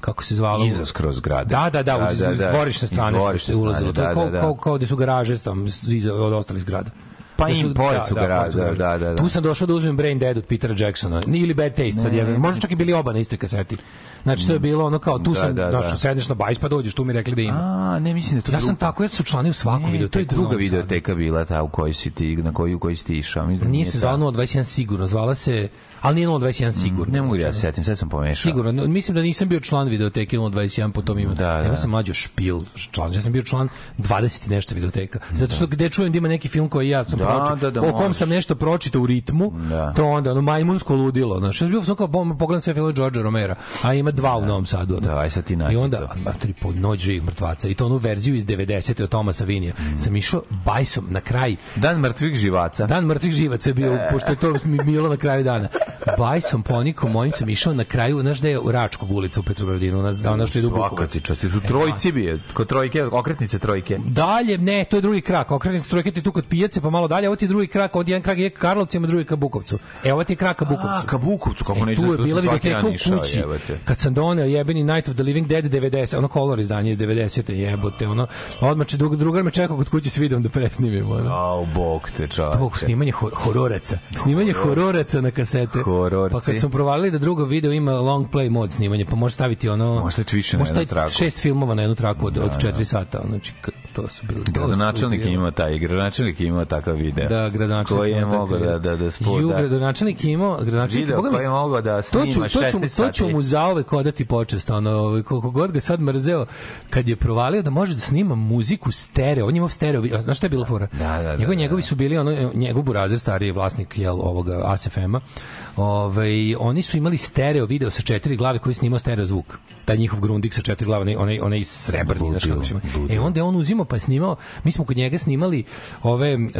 kako se zvalo? Iza skroz zgrade. Da, da, da, uz, Da, da, uz da. dvorišne Iz strane dvorišne se ulazilo. da, kao, da, da. kao, kao da su garaže tamo iza od ostalih zgrada. Pa Da su- im garaže, pored su da, da, da, da. Tu sam došao da uzmem Brain Dead od Petera Jacksona. Ni ili Bad Taste sad je. Možda čak i bili oba na istoj kaseti. Znači to je bilo ono kao tu Da, sam da, da. došao sedneš na bajs pa dođeš tu mi rekli da ima. A, ne, mislim da to Ja sam tako, ja sam učlanio svaku Ne, videoteku. to je druga Novom Sadu. videoteka bila ta u kojoj si ti, na koju, u kojoj si ti išao. Mislim da Nije se zvala 021 sigurno, zvala se, ali nije 021 sigurno. Ne mogu da ja se setim, sad sam pomešao. Sigurno, no, mislim da nisam bio član videoteke 021 po tom ima. Da, da. Ja sam mlađo špil član, ja sam bio član 20 i nešto videoteka. Zato što gde čujem da ima neki film koji ja sam Da, pročitao, da, da, o kom sam nešto pročitao u ritmu, Da. to onda ono majmunsko ludilo, znači ja bio sam kao bom, pogledam sve filmove Georgea Romera, a ima dva u Novom Sadu. Da, aj sad ti nađi I onda to. matri po noć živih mrtvaca i to onu verziju iz 90. od Tomasa Vinija. Mm. Sam išao bajsom na kraj Dan mrtvih živaca. Dan mrtvih živaca je bio, pošto je to mi bilo na kraju dana. Bajsom, ponikom, mojim sam išao na kraju, znaš da je u Račkog ulica u Petrogradinu, ona, za ono što ide u Svaka Bukovac. čast. Su trojci bije, kod trojke, okretnice trojke. Dalje, ne, to je drugi krak. Okretnice trojke ti tu kod pijace, pa malo dalje. Ovo ti je drugi krak, od jedan krak je ka Karlovcima, drugi ka Bukovcu. E, ovo ti je krak ka Bukovcu. A, ka Bukovcu, kako E, neću, tu je bila videoteka u kući. Kad sam doneo jebeni Night of the Living Dead 90, ono color izdanje iz 90. jebote, ono. Odmah će drug, drugar me čekao kod kuće s videom da presnimimo. Ono. Au, bog te. To snimanje hor hororaca. Snimanje hororaca na kasete. Hororci. Pa kad smo provalili da drugo video ima long play mod snimanje, pa može staviti ono... Može staviti više na jednu traku. šest filmova na jednu traku od, od četiri sata. Znači, to su bili... Gradonačelnik je imao taj, gradonačelnik je imao takav video. Da, gradonačelnik. Koji je mogao da, da, da Ju, spuda. gradonačelnik je imao, gradonačelnik Video koji je mogao da to ću, snima to ću, 16 to ću sati. mu zaovek odati počest, ono, koliko god ga sad mrzeo, kad je provalio da može da snima muziku stereo, on je imao stereo, znaš šta je bila fora? Da, da, da, Njegovi, da. njegovi su bili, ono, njegov burazer, stariji vlasnik, jel, ovoga ASFM-a, ovaj, oni su imali stereo video sa četiri glave koji je snimao stereo zvuk. Taj njihov grundik sa četiri glave, onaj, onaj, onaj srebrni, znaš kako. E, onda je on uzimao pa snimao, mi smo kod njega snimali ove, um,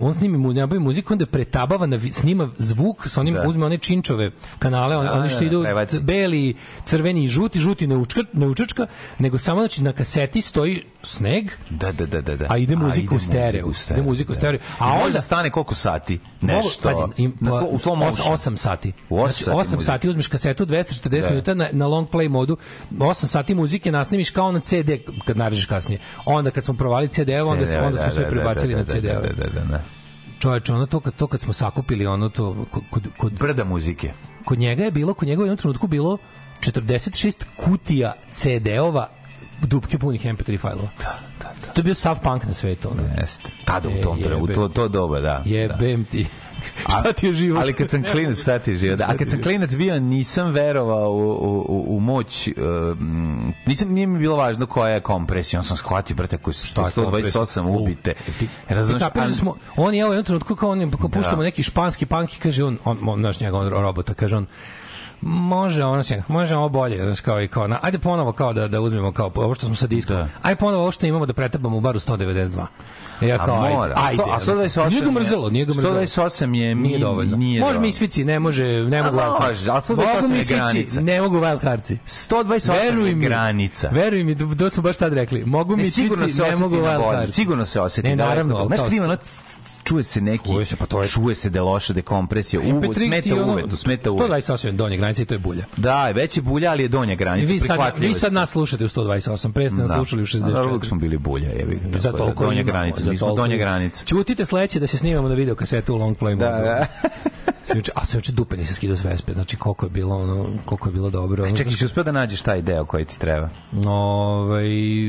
on snimi mu, nabavi muziku, onda pretabava, na, snima zvuk, sa onim, Da. uzme one činčove kanale, one, Da, oni što da, da, idu prebaci. c- beli, crveni i žuti, žuti ne, učka, ne učačka, nego samo znači na kaseti stoji sneg, Da, da, da, da, da. a ide muzika u stereo. Ide muzika u stereo. A A onda onda stane koliko sati? Nešto. pazi, im, pa, slo, u motion. 8 sati. U osam znači, sati 8 muzika. sati uzmeš kasetu 240 Da. minuta na, na long play modu. 8 sati muzike nasnimiš kao na CD kad narežeš kasnije. Onda kad smo provali CD, onda, CD, onda smo da, sve da, prebacili da, na da, CD. Da, da, da, da. Čoveče, ono to kad, to kad smo sakupili, ono to, kod, kod, Brda muzike. kod njega je bilo, kod njega je u jednom trenutku bilo 46 kutija CD-ova dupke punih MP3 failova. Da, da, da. To je bio sav punk na svetu. Ono. Jeste. Tada u E, tom trenutku, jebe. to, to doba, da. da. Jebem ti. Šta ti je život? Ali kad sam klinac, šta ti je život? A kad sam klinac bio, nisam verovao u, u, u, moć, uh, nisam, nije mi bilo važno koja je kompresija, on sam shvatio, brate, koji su Šta je 128 kompresija? ubite. Ti kapiraš da smo, on je evo jednom trenutku kao on, kao puštamo Da. neki španski punk i kaže on, on, on znaš njega, on robota, kaže on, može ono se može ovo bolje znaš kao i kao na, ajde ponovo kao da da uzmemo kao ovo što smo sa diskom Da. ajde ponovo ovo što imamo da pretabamo u baru 192 I ja A kao ajde, mora. ajde, A 128 nije ga mrzelo nije ga mrzelo 128 je nije mi- dovoljno nije može dovoljno. misfici ne može ne mogu može, wild ali 128 mogu je granica. ne mogu wild cardsi 128 Veruj je mi, granica. Veruj mi, to smo baš tad rekli. Mogu mi Ne, sigurno svici, ne mogu wild bolje. cardsi. Sigurno se osjeti. Ne, naravno, krivo, ono, čuje se neki, Čuje se, pa to je- čuje se da je loša dekompresija, uvo, MP3 ti smeta ono- uvetu, smeta uvetu. 128 donje granice i to je bulja. Da, već je bulja, ali je donja granica, Vi sad, vi je. sad nas slušate u 128, pre ste nas Da. slušali u A dobro, uvijek 64. smo bili bulja, jebi. ga, Za da, toliko donja granica, mi smo donja granica. Ćutite sledeće da se snimamo na video kasetu u long play Da, da. Sam juče- a se juče dupe nisam skidao s Vespe, znači koliko je bilo ono, koliko je bilo dobro. Ono, Čekaj, si uspio da nađeš taj deo koji ti treba? Ovaj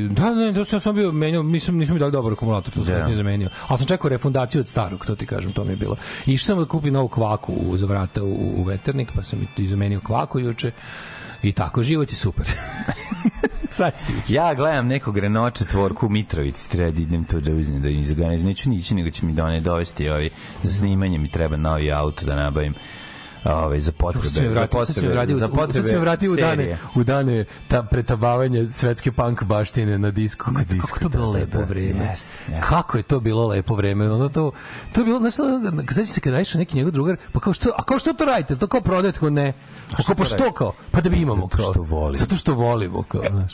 da ne, da sam sam bio menjao, nisam nisam mi dali dobar akumulator, to sam Da. kasnije zamenio. Al sam čekao refundaciju od starog, to ti kažem, to mi je bilo. Išao sam da kupim novu kvaku uz vrata u, u veternik, pa sam i zamenio kvaku juče. I tako, život je super. Ja gledam nekog Renault četvorku u Mitrovici, treba da idem to da uzmem, da im zaganem. Neću nići, nego će mi done dovesti ovi, za snimanje mi treba novi auto da nabavim ovaj, za potrebe. Za potrebe, vratio, za potrebe se vratio u dane, u dane ta pretabavanja svetske punk baštine na disku. Na disku, Kako to bilo da, da, lepo da. vreme. Kako je to bilo lepo vreme. Ono to, to je bilo, ono, kad se kad radiš neki njegov drugar, pa kao što, a kao što to radite? To kao prodajete, kao ne. Pa pa što kao? Pa da bi imamo kao. Zato što volimo, kao, znaš.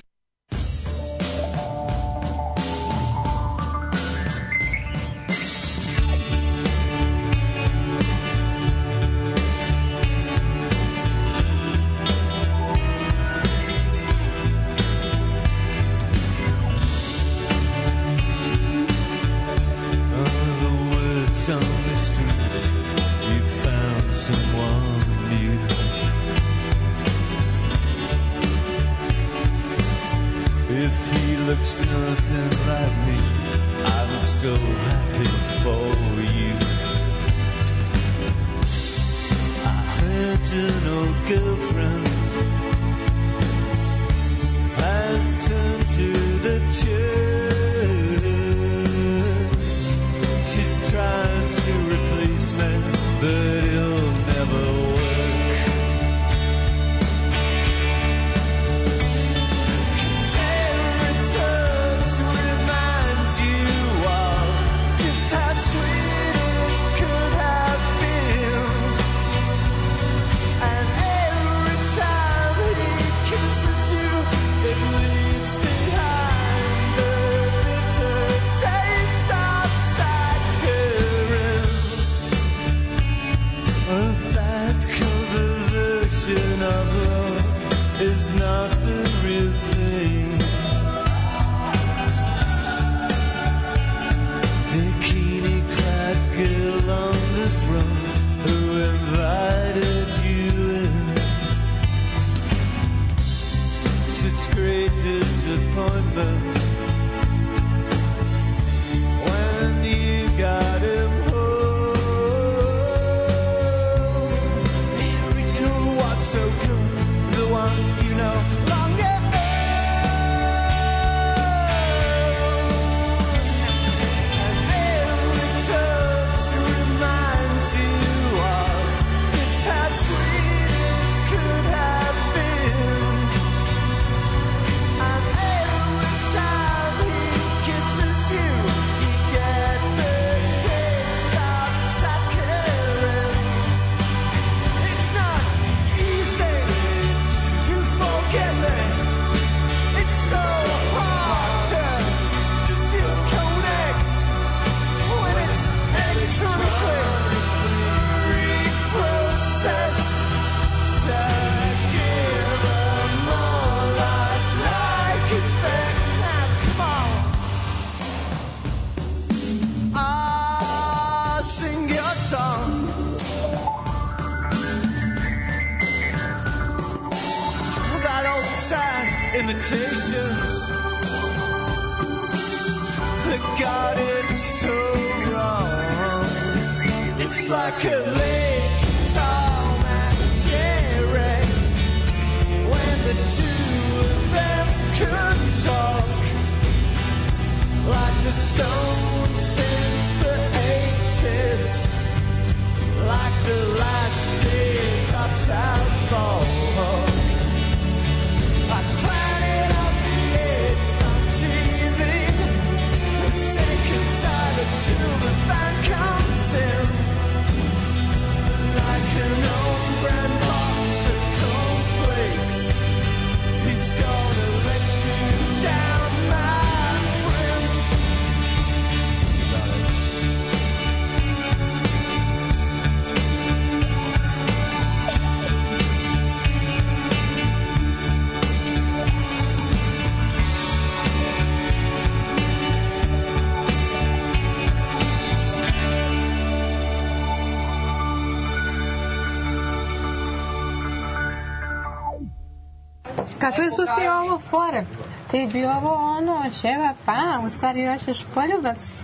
Kakve su ti ovo fore? Ti bi ovo ono, ćeva, pa, u stvari hoćeš poljubac.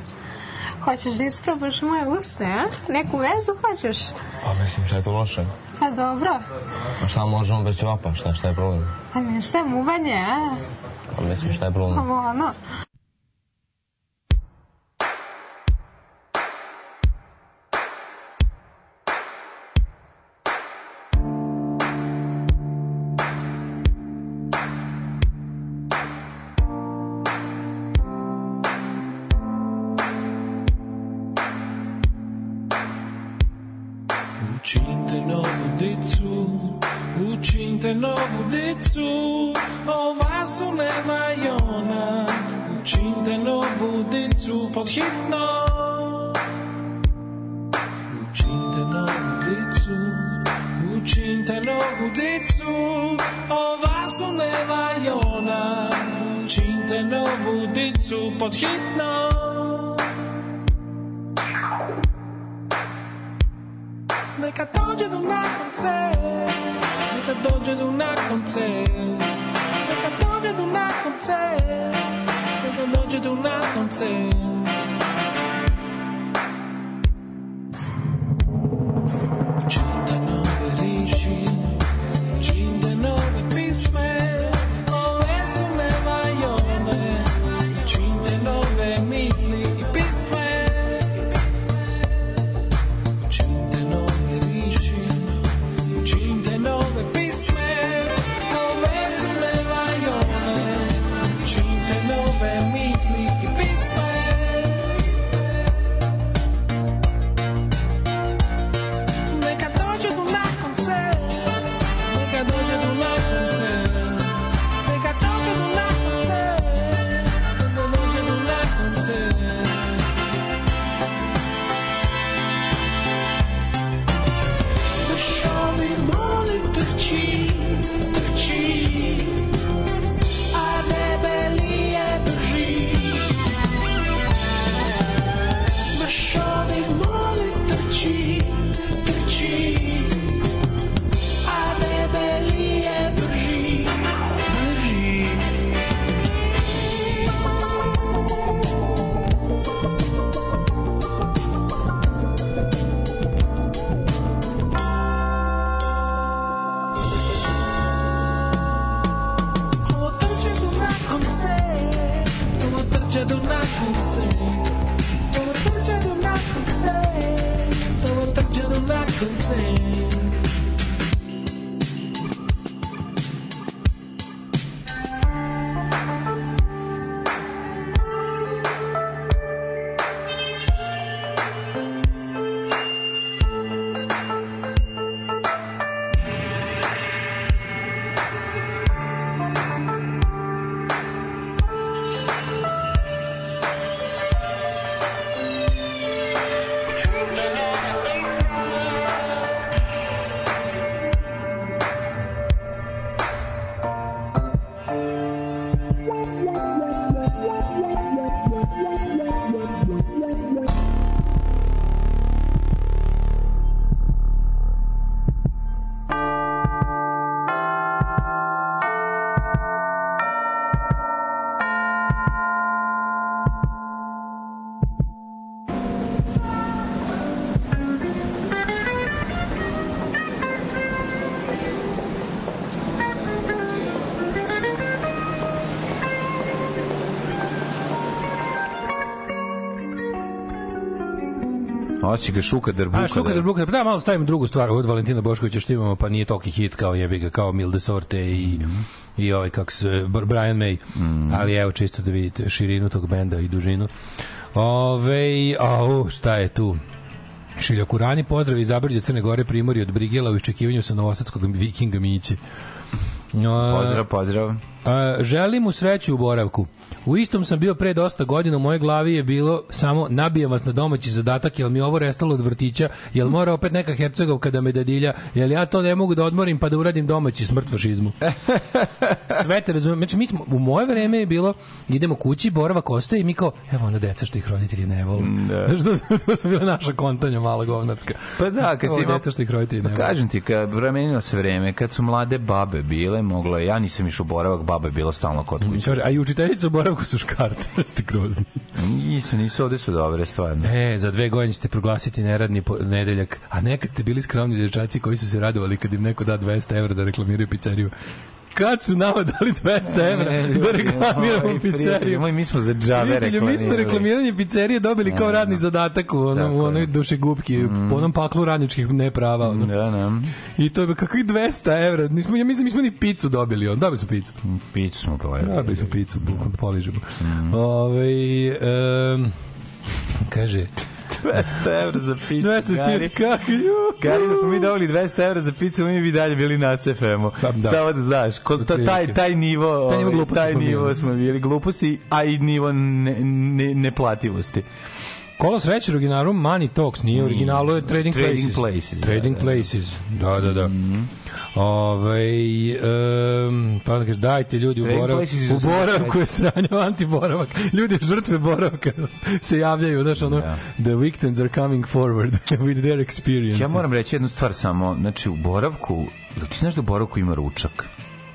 Hoćeš da isprobaš moje usne, a? Neku vezu hoćeš? Pa mislim, šta je to loše? Pa dobro. Pa šta možemo bez ćevapa? Šta, šta je problem? Pa ništa, muvanje, a? Pa mislim, šta je problem? Ovo ono. Novu dicu, ova su nema i ona. Učinte novu dicu pod hitno. Učinte novu dicu, učinte novu dicu, ova su nema i ona. Učinte novu dicu pod hitno. Neka dođe do na koncert, neka dođe do na koncert, neka dođe do na koncert, neka dođe do na koncert. Osi ga šuka drbuka. A šuka da Bruka, da malo stavimo drugu stvar od Valentina Boškovića što imamo, pa nije toliki hit kao jebi ga kao Milde Sorte i i ovaj kako se Brian May. Ali evo čisto da vidite širinu tog benda i dužinu. Ove, au, šta je tu? Šilja Kurani, pozdrav iz Zabrđe Crne Gore, Primorje od Brigela u iščekivanju sa novosadskog vikinga Miće. Pozdrav, pozdrav. A, želim mu sreću u boravku. U istom sam bio pre dosta godina, u mojoj glavi je bilo samo nabijem vas na domaći zadatak, jel mi ovo restalo od vrtića, jel mora opet neka hercegovka da me dadilja, jel ja to ne mogu da odmorim pa da uradim domaći smrt fašizmu. Sve te razumijem. Znači, mi smo, u moje vreme je bilo, idemo kući, boravak ostaje i mi kao, evo ona deca što ih roditelji ne vole. Da. Znaš, to, to su bila naša kontanja mala govnarska. Pa da, kad si imao... deca što ih roditelji ne Pa vole. kažem ti, kad promenilo se vreme, kad su mlade babe bile, moglo je, ja nisam išao boravak, baba je bila stalno kod kuće. Kaže, a i učiteljica u boravku su škarte, ste grozni. Nisu, nisu, ovde su dobre stvarno. E, za dve godine ćete proglasiti neradni nedeljak, a nekad ste bili skromni dječaci koji su se radovali kad im neko da 200 evra da reklamiraju pizzeriju. Kad su nama dali 200 evra da reklamiramo pizzeriju? Moj, mi smo za džave Prijatelju, mi smo reklamiranje pizzerije dobili kao radni zadatak u, onom, u onoj dušegupki, po onom paklu radničkih neprava. Ono. Da, da. I to je kakvih 200 evra. Nismo, ja mislim da nismo ni picu dobili. On. Dobili smo picu. Piću smo pojeli. Dobili smo picu, bukvalno da poližemo. Ove, um, kaže, 200 evra za picu. 200 stiri, kako? Gari, da smo mi dobili 200 evra za picu, mi bi dalje bili na SFM-u. Da, da. Samo da znaš, ko, to, taj, taj nivo, Taj nivo ovaj, taj smo nivo bili. smo bili gluposti, a i nivo ne, ne, neplativosti. Kolos reći originalu Money Talks, nije originalu je Trading, Trading Places. Places, Trading da, da. Places, da, da, da. Ove, um, pa da kaže, dajte ljudi u Trading boravku, Places iz u boravku 83. je sranje antiboravak. Ljudi žrtve boravka se javljaju, znaš, ono, the victims are coming forward with their experience. Ja moram reći jednu stvar samo, znači u boravku, ti znaš da u boravku ima ručak?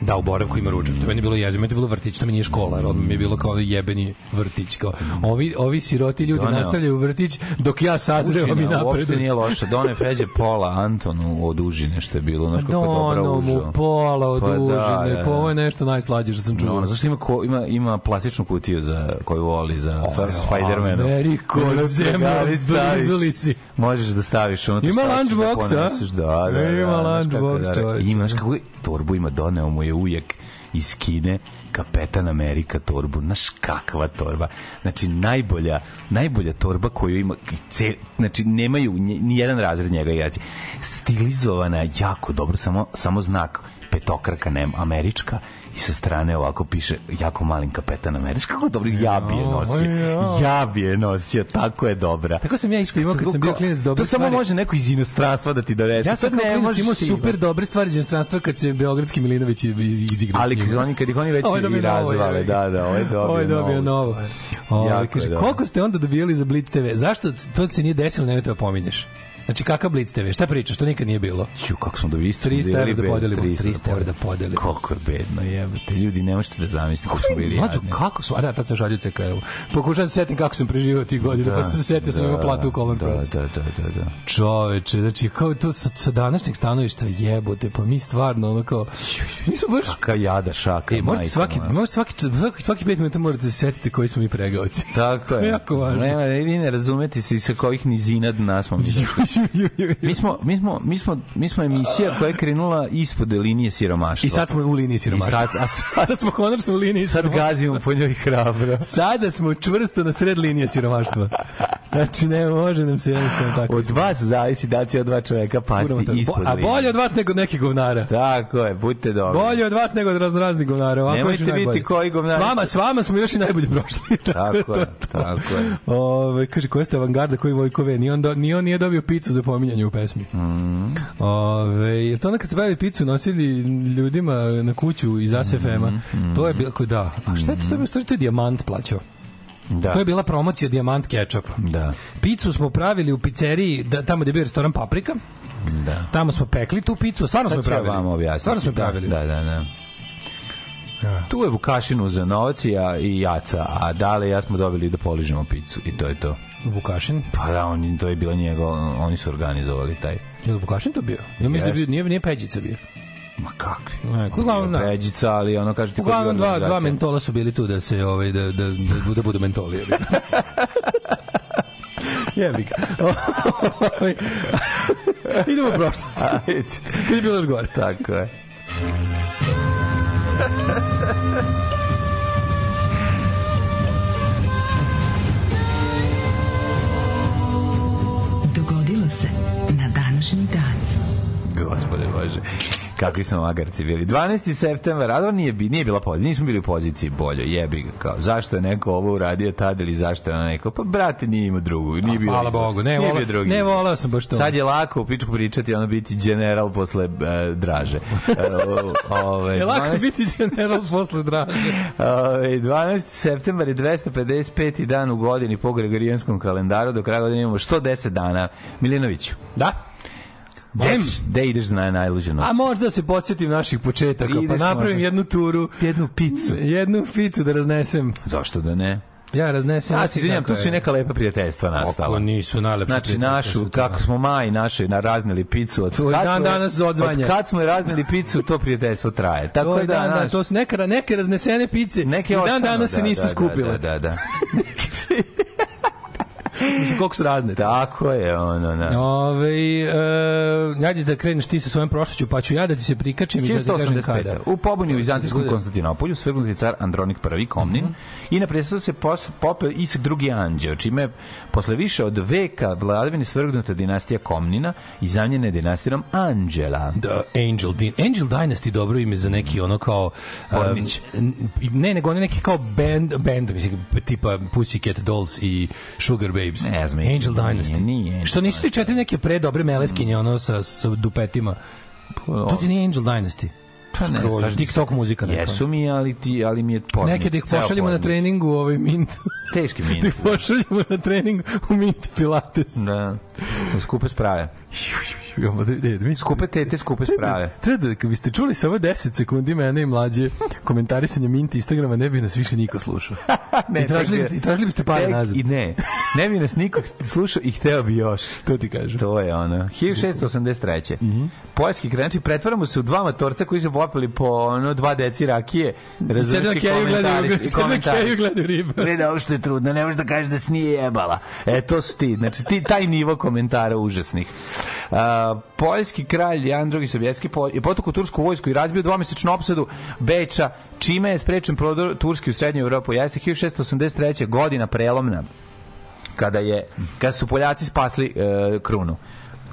Da, u boravku ima ručak. To meni je bilo jezivo, meni je bilo vrtić, to mi nije škola, jer odmah mi je bilo kao jebeni vrtić. Kao, ovi, ovi siroti ljudi Doneo. nastavljaju vrtić dok ja sazrevam i Učinja, uopšte nije loše. Done Feđe pola Antonu od užine što je bilo. Znaš kako dobro Dono mu pola od Pa da, užine, da, da. pa ovo je nešto najslađe što sam čuo. No, ono, zašto ima, ko, ima, ima plastičnu kutiju za, koju voli za sa Spider-manom. Ameriko, Ono, zemljo, gari staviš. blizu si. Možeš da staviš unutra. Ima ćeš lunchbox, da a? Da, da, da. Ima lunchbox, da, čoveče. Ima, znaš kako je, torbu ima doneo mu je ujek iz Kine Kapetan Amerika torbu. Znaš kakva torba. Znači, najbolja, najbolja torba koju ima, ce, znači, nemaju ni jedan razred njega igrači. Stilizovana, jako dobro, samo, samo znak petokraka nem, američka i sa strane ovako piše jako malim kapetan Američka. Kako dobro, ja bi je nosio. Ja bi je nosio, tako je dobra. Tako sam ja isto imao kad sam bio klinac dobre To samo stvari. može neko iz inostranstva da ti donese. Ja sam To kao klinac imao super dobre stvari iz inostranstva kad se Beogradski Milinović izigrao. Ali kad oni, kad ih oni već i razvale, da, da, ovo je dobio, Ovo je dobio novo. Ovo, je kaže, koliko ste onda dobijali za Blitz TV? Zašto to se nije desilo, nemojte da pominješ? Znači, kakav Blitz TV? Šta pričaš? To nikad nije bilo. Ju, kako smo dobili isto. 300 evra da bili podelimo. 300 300 evra da podelimo. Koliko je bedno jebote. Ljudi, ne možete da zamislite kako smo bili Mlađo, jadni. kako su, a da, tad sam šalio CKL. Pokušavam se setim kako sam preživao tih godina, pa sam se setio sam imao platu u Color da, Cross. da, da, da, da. Čoveče, znači kao to sa, sa današnjeg stanovišta jebote, pa mi stvarno ono kao mi smo baš Kaka jada šaka, E, morate svaki, možete svaki, svaki, svaki pet minuta morate se setiti koji smo mi pregaoci. Tako je jako važno. Nema, vi ne razumete se sa kojih nizina dna smo mi. mi smo, mi smo, mi smo, mi smo emisija koja je krenula ispod linije siromaštva. I sad smo u liniji I siromaštva. sad, a sad, A sad smo konačno u liniji sad siromaštva. gazimo po njoj hrabro. Sada smo čvrsto na sred linije siromaštva. Znači, ne može nam se jednostavno tako. Od vas zavisi da će od dva čoveka pasti Kuramo ispod A bolje od vas nego od nekih govnara. Tako je, budite dobri. Bolje od vas nego od raznoraznih govnara. Ovako Nemojte još i najbolje. biti koji govnari. S vama, s vama smo još i najbolje prošli. Tako je, tako je. Ove, kaže, koja ste avangarda, koji Vojkove? Ni on, do, ni on nije dobio picu za pominjanje u pesmi. Mm. Ove, je to onda kad ste pravili picu, nosili ljudima na kuću iz ASFM-a? Mm, To je bilo, da. A šta je to? To je bilo, u stvari, to je dijamant plaćao. Da. To je bila promocija dijamant kečapa. Da. Picu smo pravili u pizzeriji, da, tamo gde je bio restoran Paprika. Da. Tamo smo pekli tu picu, stvarno smo Sad je ću ja pravili. vam objasniti. Stvarno smo je pravili. Da, da, da. Tu je Vukašin za novac i, ja, i Jaca, a dale ja smo dobili da poližemo picu i to je to. Vukašin? Pa da, oni, to je bila njegov, oni su organizovali taj. Je li Vukašin to bio? Ja mislim da je bio, nije, nije Peđica bio. Ma kakvi? Ne, uglavnom, da. Pređica, ali ono kaže ti je Uglavnom dva, dva mentola su bili tu da se ovaj da da da, da budu mentoli. jebi ga. Jebi ga. Ovaj, Idemo u prošlost. Ajde. Kad je bilo još gore. Tako je. današnji dan. Gospode Bože. kakvi smo magarci bili. 12. septembar, a nije, bi- nije bila pozicija, nismo bili u poziciji bolje, jebi ga, kao, zašto je neko ovo uradio tad ili zašto je ono neko, pa brate nije imao drugu, nije bio Hvala izbor. Bogu, ne, bio drugi ne volao sam baš to. Sad je lako u pičku pričati, ono biti general posle e, draže. O- ove, Je lako 12. biti general posle draže. Ove, 12. septembar je 255. dan u godini po Gregorijanskom kalendaru, do kraja godine imamo 110 dana. Milinoviću, Da? Gde, ideš na najluđu noć? A možda se podsjetim naših početaka, pa napravim možda. jednu turu, jednu picu. jednu ficu da raznesem. Zašto da ne? Ja raznesem. Ja se izvinjam, tu su i neka lepa prijateljstva nastala. Kako nisu najlepše Znači našu, kako da. smo maj naše na raznili picu. Od To je kad dan danas odzvanja. Od kad smo raznili picu, to prijateljstvo traje. Tako To je da, dan, da, to su neke, neke raznesene pice neke i dan danas se da, nisu da, skupile. Da, da, da. Mislim, koliko su razne. Tako je, ono, da. Ove, e, ajde da kreneš ti sa svojom prošlošću, pa ću ja da ti se prikačem i da ti kažem 1185. kada. U pobuni u Vizantijskom Bude. Konstantinopolju svrgnut je car Andronik I Komnin Mhm. i na predsjedu se pos, popeo Isak II Anđeo, čime je posle više od veka vladavine svrgnuta dinastija Komnina i zamljena je dinastijom Anđela. The Angel Din Angel Dynasty dobro ime za neki ono kao Pornić. um, ne nego oni neki kao band band mislim tipa Pussycat Dolls i Sugar Babes. Ne znam, Angel nije, Dynasty. nije Angel Što nisu ti četiri neke pre dobre meleskinje ono sa sa dupetima. To ti nije Angel Dynasty. Pa ne, Skroz, TikTok muzika neka. Jesu mi, ali, ti, ali mi je pornić. Neke da ih ceo pošaljemo na treningu u ovaj mint. Teški da mint. ih pošaljemo na trening u mint pilates. Da. Skupe sprave. Mi Skupe tete, skupe sprave. Treba da, kad biste čuli samo 10 sekundi mene i mlađe komentarisanje Mint Instagrama, ne bi nas više niko slušao. I tražili biste, i tražili biste pare nazad. I ne. Ne bi nas niko slušao i hteo bi još. To ti kažem. To je ono. 1683. Mhm. Poljski krenači, pretvaramo se u dva matorca koji su popili po ono dva deci rakije. Razumeš i komentariš. i komentariš. keju gledaju ribe. Vidi ovo što je trudno, ne možeš da kažeš da se nije jebala. E, to su ti. Znači, ti, taj nivo komentara užasnih. Uh, poljski kralj Jan II. Sobjetski po, je potukao tursku vojsku i razbio dvomesečnu opsadu Beča, čime je sprečen prodor Turski u srednju Evropu. Jeste 1683. godina prelomna kada je kada su Poljaci spasli e, krunu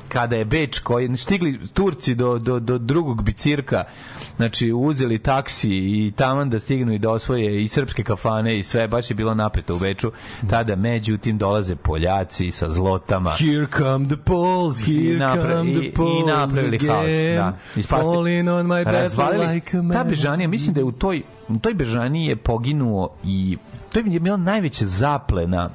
kada je Beč koji stigli Turci do, do, do drugog bicirka znači uzeli taksi i taman da stignu i da osvoje i srpske kafane i sve baš je bilo napeto u Beču tada međutim dolaze Poljaci sa zlotama Here come the Poles, I here napra- come i- the i Poles napravili haos, again, da. Ispasti- falling on my razvalili. like a man. Ta bežanija, mislim da je u toj, u toj bežaniji je poginuo i to je bila najveća zaplena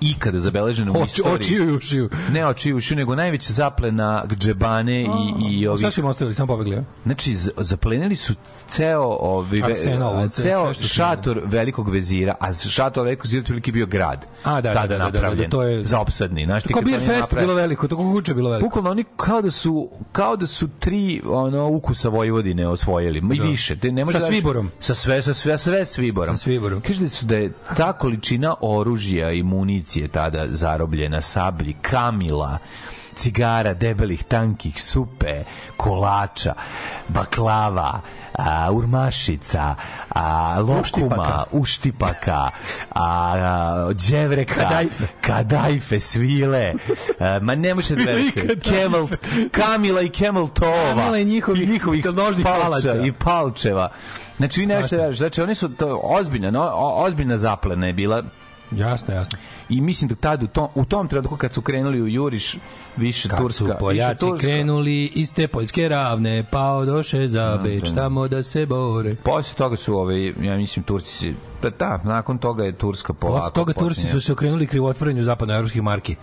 ikada zabeležena u Oči, istoriji. očiju i ušiju. Ne očiju i ušiju, nego najveća zaplena džebane i, i Šta ovih... su im ostavili, samo pobegli, a? Znači, zaplenili su ceo, ovi, Arsenal, ceo šator velikog vezira, a šator velikog vezira otprilike bio grad. A, da, da, tada da, da, da, da, napravljen, to je- za opsadni. Znaš, kad Beer Fest bilo veliko, to kako kuće bilo veliko. Bukvalno oni kao da su kao da su tri ono ukusa Vojvodine osvojili, i više. Te ne može Sa da- Sviborom. Sa sve sa sve sve s Viborom. Sa Sviborom. Kaže da su da je ta količina oružja i municije tada zarobljena, sablji, kamila, cigara, debelih, tankih, supe, kolača, baklava, a, urmašica, a, lokuma, Uštipaka. uštipaka, a, a đevreka, Kadajfe. kadajfe, svile, a, ma ne može da i verujete. Camel, Kamila i Camel Tova, Kamila i njihovih njihovih nožnih palaca. i palčeva. Znači, vi ne možete da verujete, znači oni su to ozbiljna, no, ozbiljna zaplena je bila Jasno, jasno. i mislim da tad u tom, u tom trenutku kad su krenuli u Juriš više Kad Turska su Poljaci Turska, krenuli iz te poljske ravne, pa odoše za Beč, tamo da se bore. Posle toga su ovaj ja mislim Turci se pa da, nakon toga je Turska polako. Posle toga Turci počinje. su se okrenuli krivotvorenju zapadnoevropskih marki.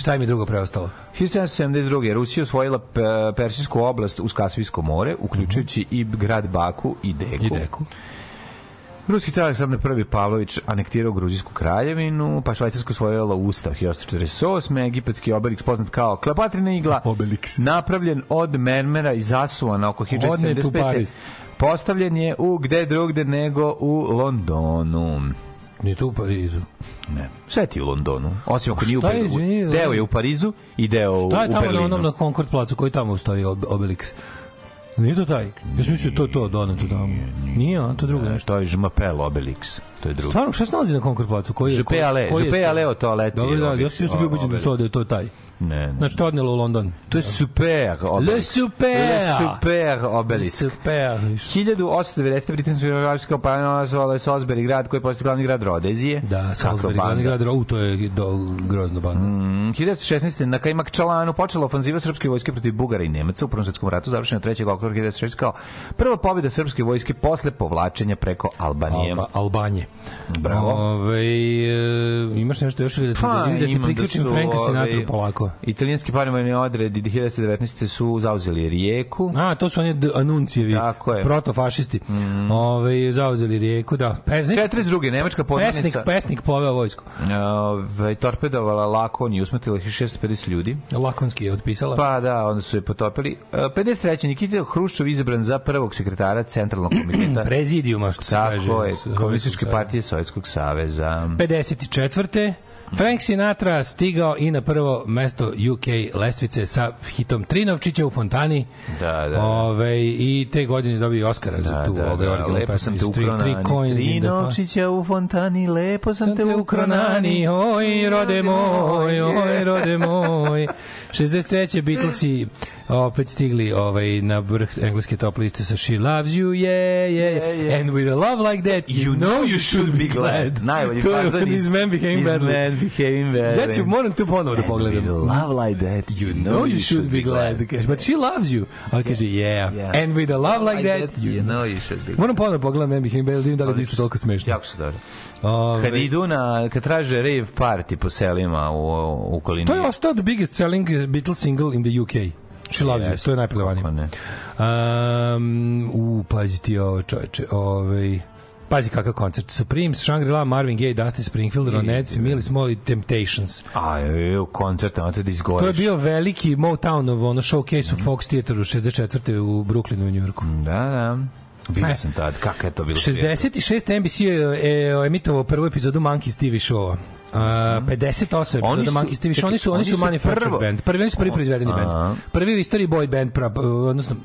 Šta im je drugo preostalo? 1772. Rusija osvojila pe- Persijsku oblast uz Kaspijsko more, uključujući i grad Baku i Deku. I deku. Ruski car Aleksandar I Pavlović anektirao Gruzijsku kraljevinu, pa Švajcarsko osvojila Ustav 1848. Egipatski Obelix poznat kao Kleopatrina igla, Obelix. napravljen od mermera iz Asuvana oko Odnet u 1975. Pariz. Postavljen je u gde drugde nego u Londonu. Nije to u Parizu. Ne. Sve ti u Londonu. Osim ako nije u Parizu. Deo je u Parizu i deo u, Šta je tamo na Berlinu. onom na Concord placu, koji tamo stoji ob Obelix? Nije to taj? Ja sam mislio to to doneto tamo. Nije, a to drugo nešto. To je Žmapel Obelix. To je drugo. Stvarno, šta se nalazi na Concord placu? Koji je, Žpe Ale, Žpe? Ale, o. Dobro, da, ja sam bio ubeđen da Obelix. to da je to taj. Ne, ne. Znači, to odnelo u London. To je super obelisk. Le super! Le super obelisk. Super. 1890. britansko geografska kompanija zvala je Salisbury grad koji je postao glavni grad Rodezije. Da, Salisbury, glavni grad, u, to je do, grozno banda. Mm, 1916. na Kajmakčalanu počela ofenziva srpske vojske protiv Bugara i Nemaca u Prvom svetskom ratu, završena 3. oktobra 1916. kao prva pobjeda srpske vojske posle povlačenja preko Albanije. Alba, Albanje. Bravo. Ove, e, imaš nešto još ili da ti, Pa, da, da ti imam priključim da su, Franka Sinatra polako? Italijanski paravojni odredi 1919. su zauzeli Rijeku. A, to su oni anuncijevi, Tako je. protofašisti. Ove, zauzeli rijeku, da. Pe, znači, 42. Nemačka pesnik, podmornica pesnik poveo vojsku. ovaj, torpedovala Lakon i usmrtila 650 ljudi. Lakonski je otpisala. Pa da, onda su je potopili. E, 53. Nikita Hruščov izabran za prvog sekretara Centralnog komiteta. Prezidijuma, što se kaže. Tako je, Komunističke partije Sovjetskog saveza. 54. Frank Sinatra stigao i na prvo mesto UK lestvice sa hitom Trinovčića u fontani. Da, da. Ove, I te godine dobio Oscara za tu ove originalnu lepo sam te pesmu. Three- Three ukronani. coins Tri in the fa- novčića u fontani, lepo sam sam te ukronani. oj, rode moj, oj, rode moj. 63. Beatlesi opet stigli ovaj, na vrh engleske top liste sa She Loves You, yeah, yeah, Yeah, yeah. And with a love like that, you, know you should be glad. Najbolji to je fazon iz Man Behaving Badly. Man Behaving Badly. Ja ću, moram tu ponovo da pogledam. With love like that, you No, you should be glad. Kaže, but she loves you. A kaže, yeah. Yeah. And with a love like that, you you know you should be glad. Moram ponovo da pogledam Man Behaving Badly, da li je isto toliko smešno. Jako su dobro. Ove, Kad idu na, kad traže rave party po selima u, u okolini. To je ostao the biggest selling Beatles single in the UK. She loves you, to je ne. Um, u, pazi ti ovo, čoveče, ovaj... Pazi kakav koncert. Supremes, Shangri-La, Marvin Gaye, Dusty Springfield, Ronettes, Millie Small i Temptations. A, je, u koncertu, ono te da izgoriš. To je bio veliki Motownov ono showcase u Fox Theateru 64. u Brooklynu u Njujorku. Da, da. Vidio sam tad, kako je to bilo svijetlo. 66. NBC je, je emitovao prvu epizodu Monkeys TV showa. Uh, 58 epizoda Oni su- show. čekaj, Oni su, oni su manufactured band. Prvi, oni su prvi proizvedeni band. Prvi u istoriji boy band, pra, odnosno,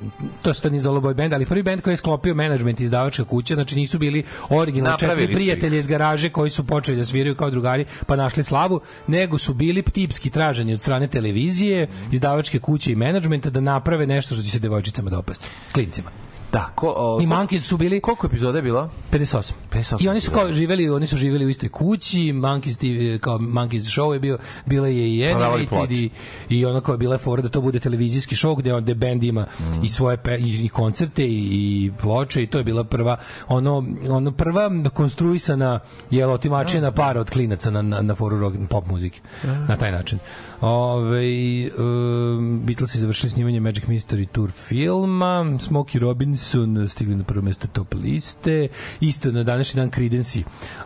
to se to nije zalo boy band, ali prvi band koji je sklopio management i izdavačka kuća, znači nisu bili originalni četiri prijatelje iz garaže koji su počeli da sviraju kao drugari, pa našli slavu, nego su bili tipski traženi od strane televizije, izdavačke kuće i menadžmenta da naprave nešto što će se devojčicama dopasti. Klincima. Da, ko, o, I Monkeys su bili koliko epizoda je bilo? 58. 58 I oni su kao živeli, oni su živeli u istoj kući, Monkeys TV, kao Monkeys show je bio, bila je i Animated ploče. i, i ono kao je bila fora da to bude televizijski show gde, on, gde band ima Mm. i svoje pe, i, i koncerte i, i ploče i to je bila prva ono, ono prva konstruisana je otimačina para od klinaca na, na, na foru rock, pop muzike na taj način. Ove, um, Beatles je završili snimanje Magic Mystery Tour filma, Smokey Robinson stigli na prvo mesto top liste, isto na današnji dan Creedence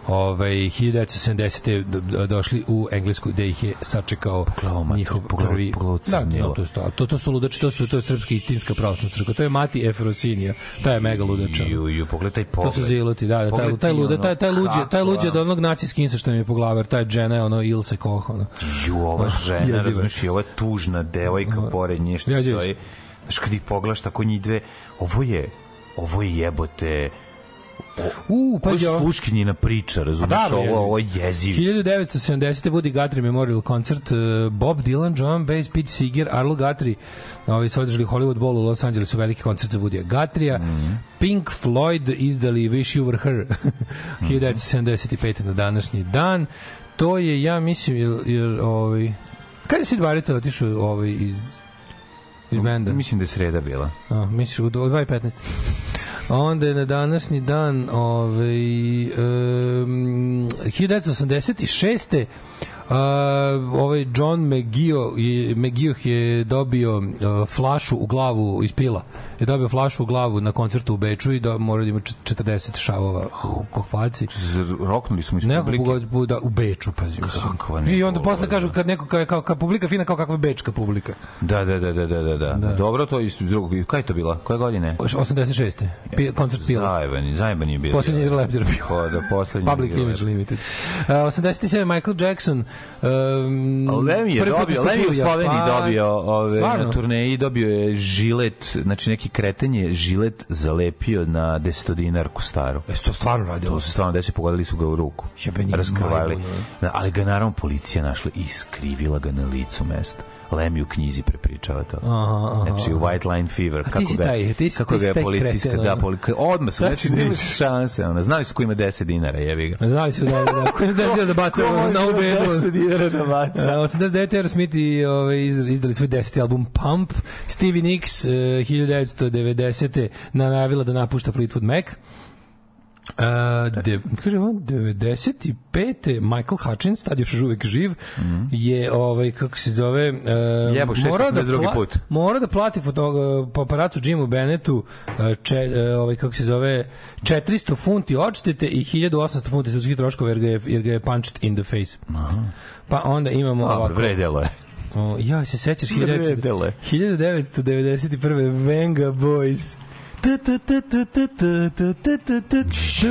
ovaj 1970. do- do- došli u Englesku gde ih je sačekao mati, njihov pogledao- prvi pogledao da, da, to, to, to, to su ludači, to su to je srpska istinska pravoslavna crkva. To je Mati Efrosinija. Ta je mega ludača. Ju, ju, pogledaj To pogled. su ziloti, da, da, taj, taj luda, taj, taj luđe, taj luđe od onog naci skinsa što mi je po glavar, taj žena je ono Ilse Koch, ono. Ju, ova žena, je. razumiješ, i ova tužna devojka pored nje što Ja, stoji. Znaš, kad ih pogledaš tako njih dve, ovo je, ovo je jebote, U, ovo je pazi, ovo. sluškinjina priča, razumiješ, da, bre, ovo, ovo je jeziv. 1970. Woody Guthrie Memorial Concert, uh, Bob Dylan, John Bass, Pete Seeger, Arlo Guthrie, ovi su održali Hollywood Bowl u Los Angelesu, veliki koncert za Woodya Guthrie'a. Mhm. Pink Floyd izdali Wish You Were Her 1975. na današnji dan. To je, ja mislim, jer, jer ovaj, kada je Sid Barrett otišao ovaj, iz iz benda? Mislim da je sreda bila. A, misliš, u 2.15. Onda je na današnji dan ovaj, um, 1986. Uh, ovaj John McGeoch je, McGeoch je dobio uh, flašu u glavu iz pila. Je dobio flašu u glavu na koncertu u Beču i da mora da ima čet- 40 šavova u kofaci. Roknuli smo iz Neko publike. bu- da, u Beču, pazi. Kakva I onda posle kažu kad neko kao, kao, kao publika fina kao kakva bečka publika. Da, da, da, da, da, da, da. Da. Dobro, to je iz drugog. Kaj je to bila? Koje godine? 86. Pi, koncert pila. Zajeban, zajeban je bio. Poslednji je Lab bio. Pa, da, poslednji Public je Image. Limited. Uh, 87. Michael Jackson. Um, Lemi je prvi put dobio, Lemi je u Sloveniji Japanu. dobio ove, na turneji dobio je žilet, znači neki kreten je žilet zalepio na desetodinarku staru. Jesi to stvarno radilo? To su stvarno deće pogodili su ga u ruku. Jebe njih Raskrvali. ali ga naravno policija našla i skrivila ga na licu mesta. Lemi u knjizi prepričava to. Aha, aha, Znači, u White Line Fever. A ti kako si ga, taj- ti si- kako ti si je taj policijska, kreten, da, ono. poli, odmah su, znači, si ti- nemaš šanse, ona. Znali su ko ima 10 dinara, jebi ga. Znali su da, da, da, ko je da, da baca Ko može na ima ubedu. 10 dinara da baca? Uh, 89. Aerosmith i ovaj, iz- izdali svoj deseti album Pump. Stevie Nicks uh, 1990. najavila da napušta Fleetwood Mac. Uh, de, kaže on, 95. Michael Hutchins, tad još uvek živ, je, ovaj, kako se zove, uh, Jebo, morao da, 682. put. mora da plati foto, paparacu Jimu Bennettu uh, če, uh, ovaj, kako se zove, 400 funti odštete i 1800 funti sudskih troškova jer ga je, jer ga je punched in the face. Pa onda imamo Dobro, ovako. vredelo je. O, ja se sećaš Vredelo je. 1991. Venga Boys. The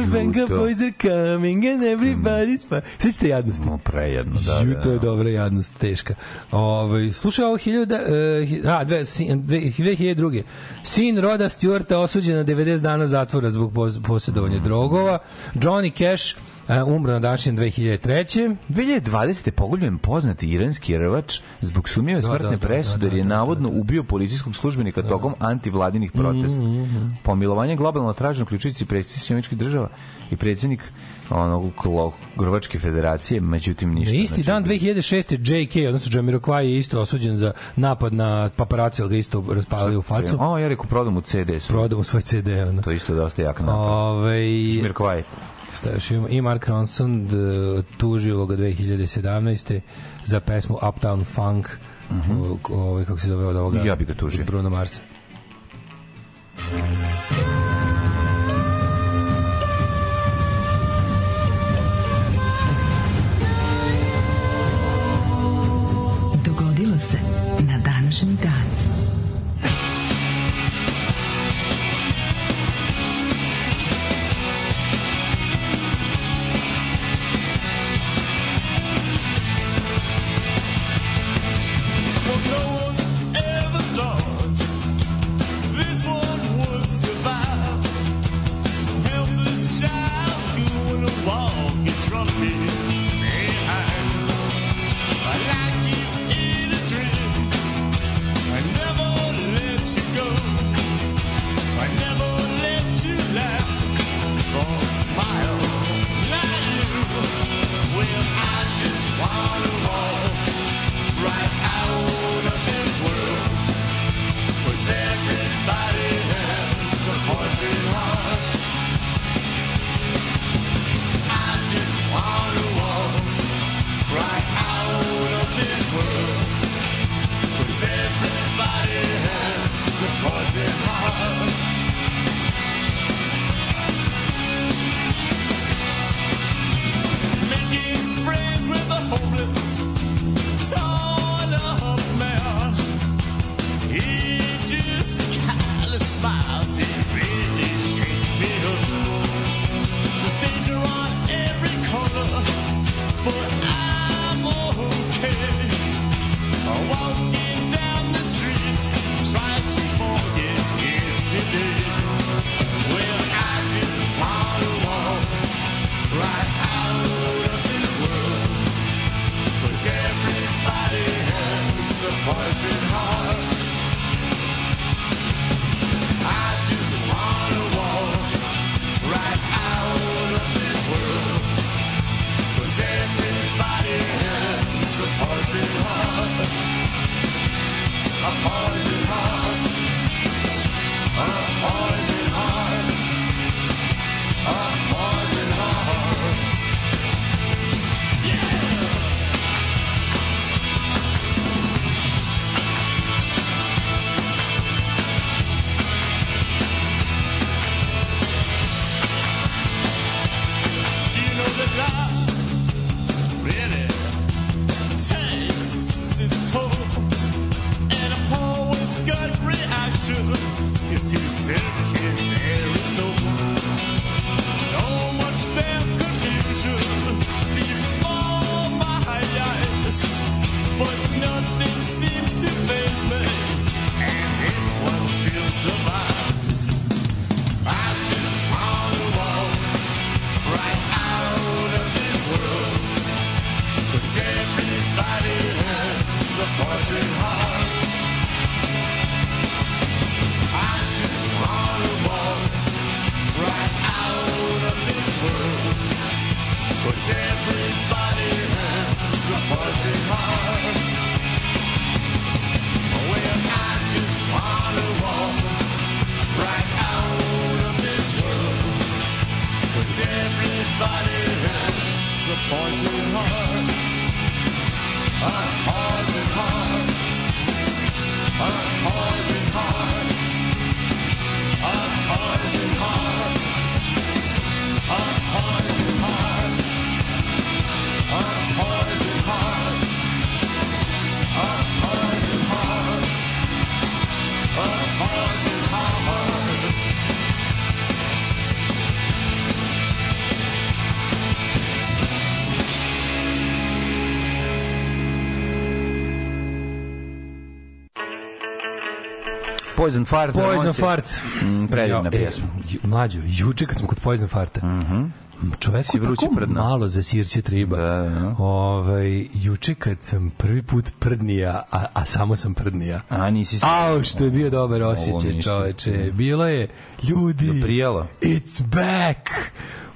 Venga Boys are coming and everybody's fine. Sećate jadnosti? No, prejedno, da. Ju, to je da. dobra jadnost, teška. Ovaj slušaj, ovo 1000... Uh, eh, a, 2002. Sin roda Stuarta osuđen na 90 dana zatvora zbog posjedovanja drogova. Johnny Cash umro na današnjem 2003. 2020. poguljen poznati iranski rvač zbog sumnjive Da, smrtne da, da, presude da, jer je da, da, navodno ubio policijskog službenika tokom antivladinih protesta. Mhm, Pomilovanje globalno traženo uključujući predsjednik Sjemičkih država i predsjednik onog Grvačke federacije, međutim ništa. Na isti Znači, dan 2006. JK, odnosno Jamiroquai je isto osuđen za napad na paparaci, ali ga isto raspalili u facu. O, ja rekao, prodam u CD. svoj. Prodao mu svoj CD. Ono. To je isto dosta jak napad. Ove, Šmir Kvaj. Šta još ima? I Mark Ronson d, tužilo ga 2017. za pesmu Uptown Funk, o- ovaj, kako se zove od ovoga? Mhm. Ja bi ga tužio. Bruno Marsa. Dogodilo se Poison Fart. Poison Fart. Mm, predivna Ja, e, pjesma. Mlađo, juče kad smo kod Poison Farta. Mhm. Čovek Si tako prdno. malo za sirće triba. Da, da. Ovaj, juče kad sam prvi put prdnija, a, a samo sam prdnija. A, nisi se... Au, što je bio dobar osjećaj, čoveče. Bilo je, ljudi, Prijelo. it's back.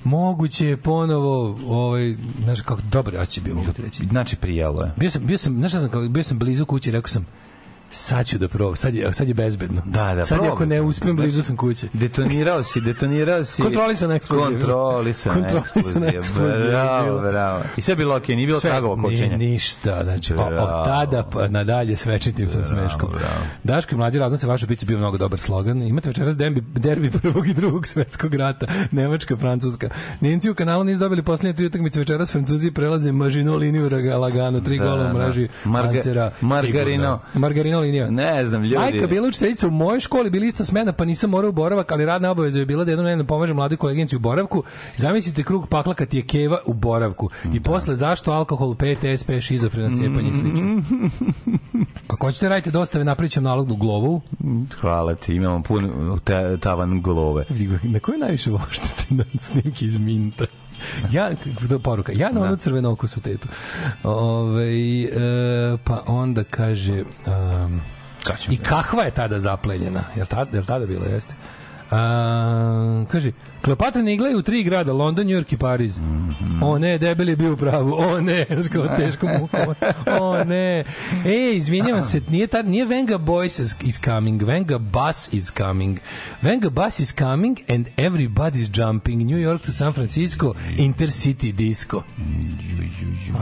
Moguće je ponovo, ovaj, znaš kako dobar osjećaj bio, mogu ti reći. Znači, prijelo je. Bio sam, bio sam, znaš sam, kao- bio sam blizu kuće, rekao sam, sad ću da probam, sad je, sad je bezbedno. Da, da, sad je ako ne uspem, blizu sam kuće. Detonirao si, detonirao si. Kontrolisan eksploziv. Kontrolisan Kontrolisan eksploziv. Bravo, bravo. I sve bilo okej, nije bilo tragova kočenja. Ni, ništa, znači, o, od Bravo. tada pa nadalje svečitim sam smeškom. bravo. Daško i mlađi razno se vašu picu bio mnogo dobar slogan. Imate večeras derbi, derbi prvog i drugog svetskog rata, Nemačka, Francuska. Nemci u kanalu nisu dobili poslednje tri utakmice večeras, Francuzi prelaze mažino liniju lagano, tri Da, gola u da. mreži Marga- Pancera, Margarino. sigurno. Margarino linija. Ne znam, ljudi. Majka bila učiteljica u mojoj školi, bili ista smena, pa nisam morao u boravak, ali radna obaveza je bila da jednom nedeljno pomažem mladoj koleginici u boravku. Zamislite krug pakla kad je keva u boravku. I posle zašto alkohol, PTSP, šizofrena, cepanje i slično. Ako hoćete radite dostave, napravit ćem nalog u glovu. Hvala ti, imamo pun ta, tavan ga, Na koje najviše voštite na snimki iz Minta? Ja, to je poruka, ja na onu crvenu oko su tetu. Ove, e, pa onda kaže... Um, I kakva je tada zaplenjena? Jel tada, jel tada bilo, jeste? A, kaže, Kleopatra ne iglaju u tri grada, London, New York i Pariz. O ne, debeli je bio u pravu. O ne, sko teško muko. O ne. Ej, izvinjavam se, nije, ta, nije Venga Boys is, coming, Venga Bus is coming. Venga Bus is coming and everybody's jumping. New York to San Francisco, Intercity Disco.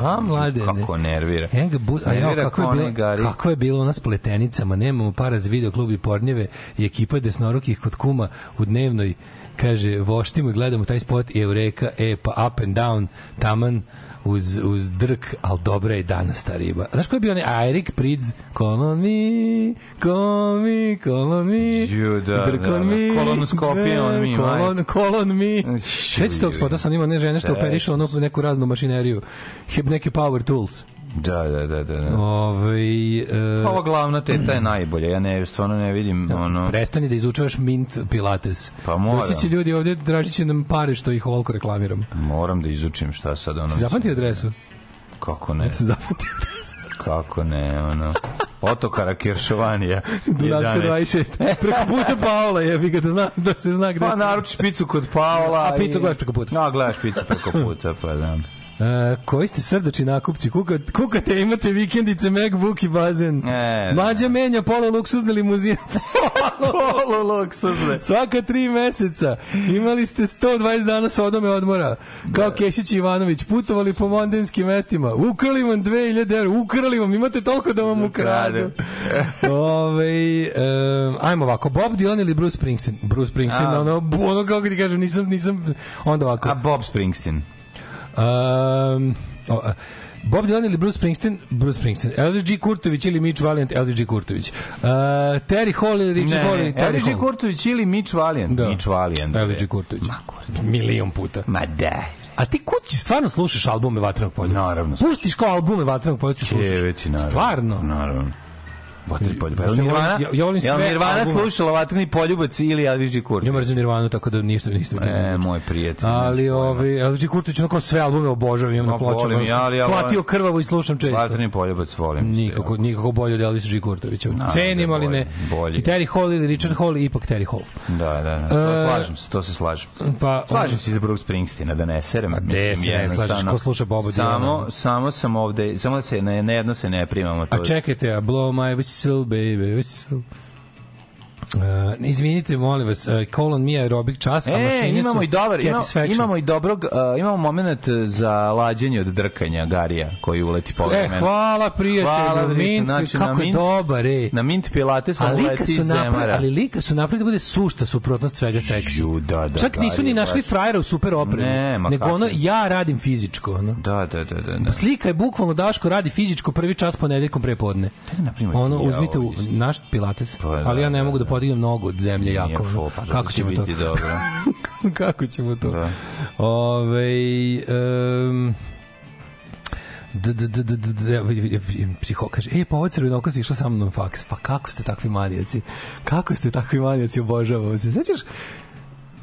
A, mlade. Kako nervira. Venga Bus, a ja, kako je, bilo, kako je bilo na spletenicama, nemamo para za video klub i pornjeve i ekipa desnorukih kod kuma u dnevnoj kaže, voštimo i gledamo taj spot i Eureka, e, pa up and down, taman, uz, uz drk, ali dobra je danas ta riba. Znaš ko je bio onaj Erik Pridz? Call on me, call me, call on me. Ju, da, drk da, on da. me. Kolonoskopija on me, Call on, call on me. Sveći tog spota sam imao ne žene što operišu ono neku raznu mašineriju. Neki power tools. Da, da, da, da. da. Ove, e, Ova glavna teta je najbolja. Ja ne, stvarno ne vidim ono... Prestani da izučavaš mint pilates. Pa moram. Doći će ljudi ovdje, tražit će nam pare što ih ovoliko reklamiram. Moram da izučim šta sad ono... Si zapamti adresu? Kako ne? Si zapamti Kako ne, ono... Otokara Kiršovanija. Dunavska 11. 26. Preko puta Paola je, vi ga da, zna, da se zna gde Pa si. naručiš picu kod Paola. A picu i- gledaš preko puta. No, gledaš picu preko puta, pa da. E, koji ste srdači nakupci? Kukat, kukate, imate vikendice, Macbook i bazen. E, Mlađa menja polo luksuzne limuzine. Polo luksuzne. Svaka tri meseca. Imali ste 120 dana sodome odmora. Kao Kešić i Ivanović. Putovali po mondenskim mestima. Ukrali vam 2000 eura. Ukrali vam. Imate toliko da vam ukradu. Ove, um, ajmo ovako. Bob Dylan ili Bruce Springsteen? Bruce Springsteen, A. ono, ono kako ti kažem, nisam, nisam, onda ovako. A Bob Springsteen. Um, o, a, Bob Dylan ili Bruce Springsteen? Bruce Springsteen. LG Kurtović ili Mitch Valiant? LG Kurtović. Uh, Terry Hall ili Richie Hall? Ne, Terry LG. Kurtović ili Mitch Valiant? Da. Mitch Valiant. LG Kurtović. Milion puta. Ma da. A ti kući stvarno slušaš albume Vatrenog poljuca? Naravno. Puštiš kao albume Vatrenog poljuca slušaš? Keveti, naravno. Stvarno? Naravno. Vatreni poljubac. Ja Nirvana, ja- ja volim jel sve Nirvana albume. slušala Vatreni poljubac ili Elviži Kurti? Ja mrzim Nirvanu, tako da ništa ništa E, moj prijatelj. Ali ovaj Elvis Kurtić onako sve albume obožavam, imam Ma, na pločama. volim ja, ali ja Platio krvavo i slušam često. Vatreni poljubac volim. Nikako, nikako bolje od Elvisa G. Kurtovića. Cenim, da je ali ne. I Terry Hall ili Richard Hall, ipak Terry Hall. Da, da, da. To E, slažem se, to se slažem. Pa, Slažem se i za Bruce Springsteena, da ne serem. A gde se ne slažeš, ko sluša Boba? Samo, samo sam ovde, samo se ne, ne jedno se ne primamo. To, A čekajte, a blow my whistle, baby, whistle. Uh, izvinite, molim vas, uh, call on me aerobic čas, a E, mašine imamo su i dobar, imamo, imamo i dobrog, uh, imamo moment za lađenje od drkanja Garija koji uleti po E, hvala prijatelju, Hvala, Mint, znači, kako na je Mint- dobar, e. Na Mint Pilates A lika uleti su zemara. ali lika su napravili da bude sušta suprotnost svega seksi. Ju, da, da, Čak nisu ni našli frajera u super opremi, Ne, ma nego ono, ja radim fizičko. Ono. Da, da, da, da. da. Slika je bukvalno Daško radi fizičko prvi čas ponedeljkom pre podne. napravimo Ono uzmite u naš pilates, Pa ali ja ne da, mogu da da. Podignem nogu od zemlje jako. Fo, pa Kako će ćemo to? dobro. Kako ćemo to? Da. Ove, um, d, d, d, d, d, d, psiho kaže, e, pa ovo crvenoko si išla sa mnom faks. Pa kako ste takvi manijaci? Kako ste takvi manijaci, obožavam se. Sećaš,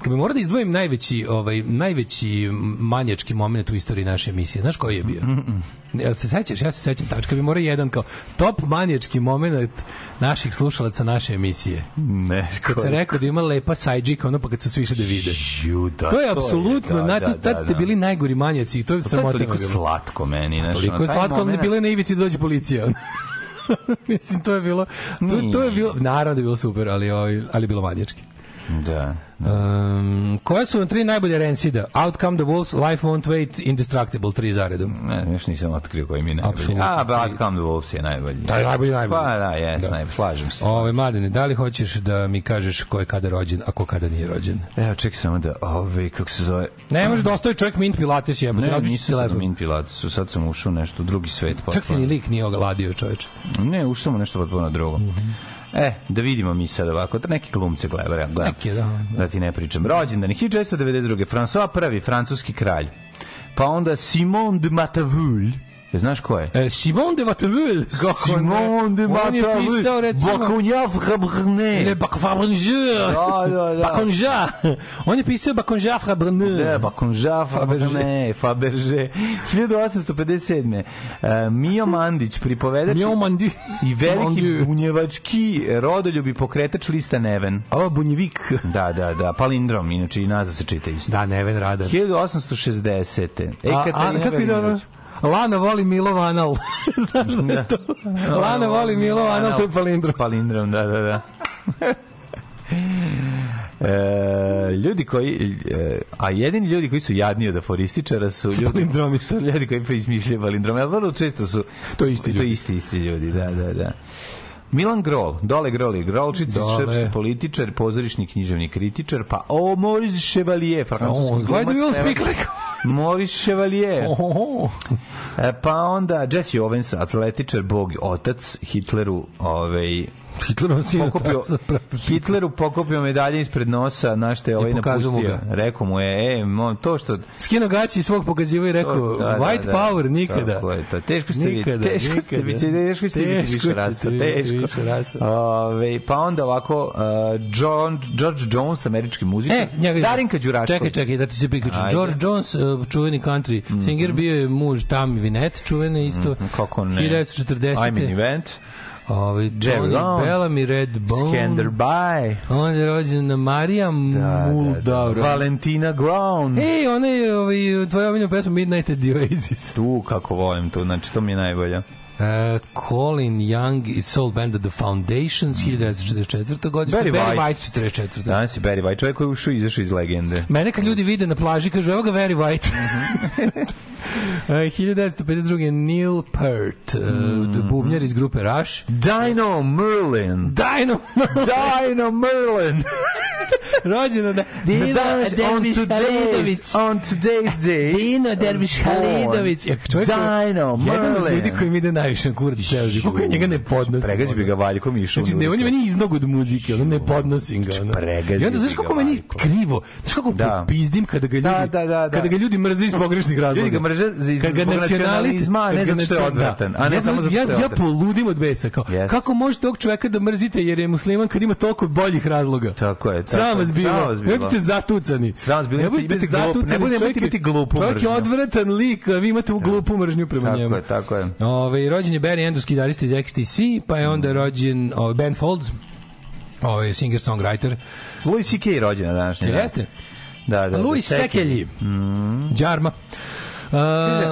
kad bi morao da izdvojim najveći, ovaj, najveći manjački moment u istoriji naše emisije, znaš koji je bio? Jel se sećaš? Ja se sećam tačka. Bi morao jedan kao top manjački moment naših slušalaca naše emisije. Ne, Kad se rekao da ima lepa sajđika, ono pa kad su svi išli da vide. Ju, da, To je apsolutno, da, da, tad da, ste da. bili najgori manjaci i to je To je toliko slatko meni. Znaš, Toliko je slatko, ali bilo je na ivici da dođe policija. Mislim, to je bilo, to, to je bilo, naravno da je bilo super, ali, ovaj, ali je bilo manjački. Da. Um, koje su vam tri najbolje Rencida? Outcome the Wolves, Life Won't Wait, Indestructible, tri zaredom. Ne, još nisam otkrio koji mi je najbolji. Apsolutno. A, Bad Come the Wolves je najbolji. Da, je najbolji, najbolji. Pa da, jes, da. najbolji, slažem se. Ove, mladene, da li hoćeš da mi kažeš ko je kada rođen, a ko kada nije rođen? Evo, čekaj samo da, ove, kako se zove... Ne može da ostaje čovjek Mint Pilates jebote, Ne, nisam ti sad na telefon. Min Pilatesu, sad sam ušao nešto, drugi svet. Čak ti ni lik nije ogladio, čoveče. Ne, ušao sam u nešto potpuno drugo. E, da vidimo mi sad ovako, da neki glumce gledam, gledam. Neki, da. Da ti ne pričam. Rođendan 1492. François I, francuski kralj. Pa onda Simon de Matavulj. Je znaš ko je? E, Simon de Watteville. Simon de On je pisao, recimo... Bakonjav Baconjeur. Da, da, da. On je pisao Baconja Fabrne. Da, Bakonjav Faberge. Faberge. 1857. Uh, Mio Mandić, pripovedač Mio Mandi. i veliki Mandić. bunjevački rodoljubi pokretač lista Neven. Ovo Bunjevik. Da, da, da, palindrom, inače i nazad se čita isto. Da, Neven Radar. 1860. E, A, a, kako ide ono? Lana voli Milov anal. Znaš da je to? Lana voli Milov anal, to je palindrom. Palindrom, da, da, da. E, ljudi koji e, a jedini ljudi koji su jadniji od aforističara su ljudi, palindromi. su ljudi koji pa izmišljaju palindrome, ali vrlo često su To isti to ljudi. isti isti ljudi, da, da, da. Milan Grol, Dole Groli, Grolčić, srpski političar, pozorišni književni kritičar, pa o, Maurice Chevalier, francuski Oh, why do you glumac, speak like... Maurice Chevalier. Oh, E, pa onda Jesse Owens, atletičar, bog, otac Hitleru, ovaj, Hitlerov sin. pokupio, Hitleru pokupio medalje ispred nosa, na što je ovaj napustio. Rekao mu je, e, mo, to što... Skino gaći svog pokaziva i rekao, da, da, white da. power nikada. Tako je to. Teško ste Nikada, teško ste nikada. biti, teško ste Teško više rasa, teško. više rasa. Ove, pa onda ovako, uh, John, George Jones, američki muzičar, E, njega Darinka Đurašković. Čekaj, čekaj, da ti se priključim. George Jones, uh, čuveni country singer, bio je muž Tammy Wynette, čuvene isto. Mhm, Kako ne? 1940. I'm an event. Ovaj Jerry Long. Bellamy, Red Bone. Skanderby. On je rođen na Marija Da, da, da. Muldaur. Valentina Ground. Ej, ona je ovaj, tvoja omiljena pesma Midnight at the Oasis. Tu kako volim tu, znači to mi je najbolje. Uh, Colin Young i soul band The Foundations 1944. godište. Barry Barry White. White 44. Danas je Barry White, čovjek koji je ušao i izašao iz legende. Mene kad ljudi vide na plaži kažu evo ga Very White. Mhm. Uh, 1952. Neil Peart, uh, bubnjar iz grupe Rush. Dino Merlin. Dino! Dino Merlin. Rođena da Dino Derviš Halidović. on today's day, Dino Derviš Halidović. Dino jedan od Merlin. ljudi koji mi ide najviše na kurac ceo život. Kako ja njega ne podnosim. Pregađi bi ga Valjkom išao. Znači, ne, on je meni iznog od muzike, ono ne podnosim ga. Ono. pregazi I onda, znaš kako meni krivo, znaš kako Da. popizdim kada ga ljudi, Da, da, da, da. kada ga ljudi mrze iz pogrešnih razloga. Ljudi ga mrze za- iz- Kad ga zbog nacionalisti- nacionalizma, ne zato što je nacion- odvratan, da. a ne ja, samo zato ja, što je ja odvratan. poludim od besa, kao, Jeste. kako možete tog čoveka da mrzite jer je musliman kad ima toliko boljih razloga? Tako je, tako Sram vas bilo. bilo. Budete zatucani. Sram vas bilo, Ne budete zatucani. ne bude- čovjek imate je- imati glupu Čovjek je mržnju. odvratan lik, a vi imate u glupu mržnju prema Tako njemu. je, tako je. Ove, rođen je Barry Andrews, gitarista iz XTC, pa je onda rođen ovaj, Ben Folds, ovaj, singer-songwriter. Louis C.K. je rođena današnja. dan. Jeste? Da, da. Louis da, Sekelji. Džarma. Uh,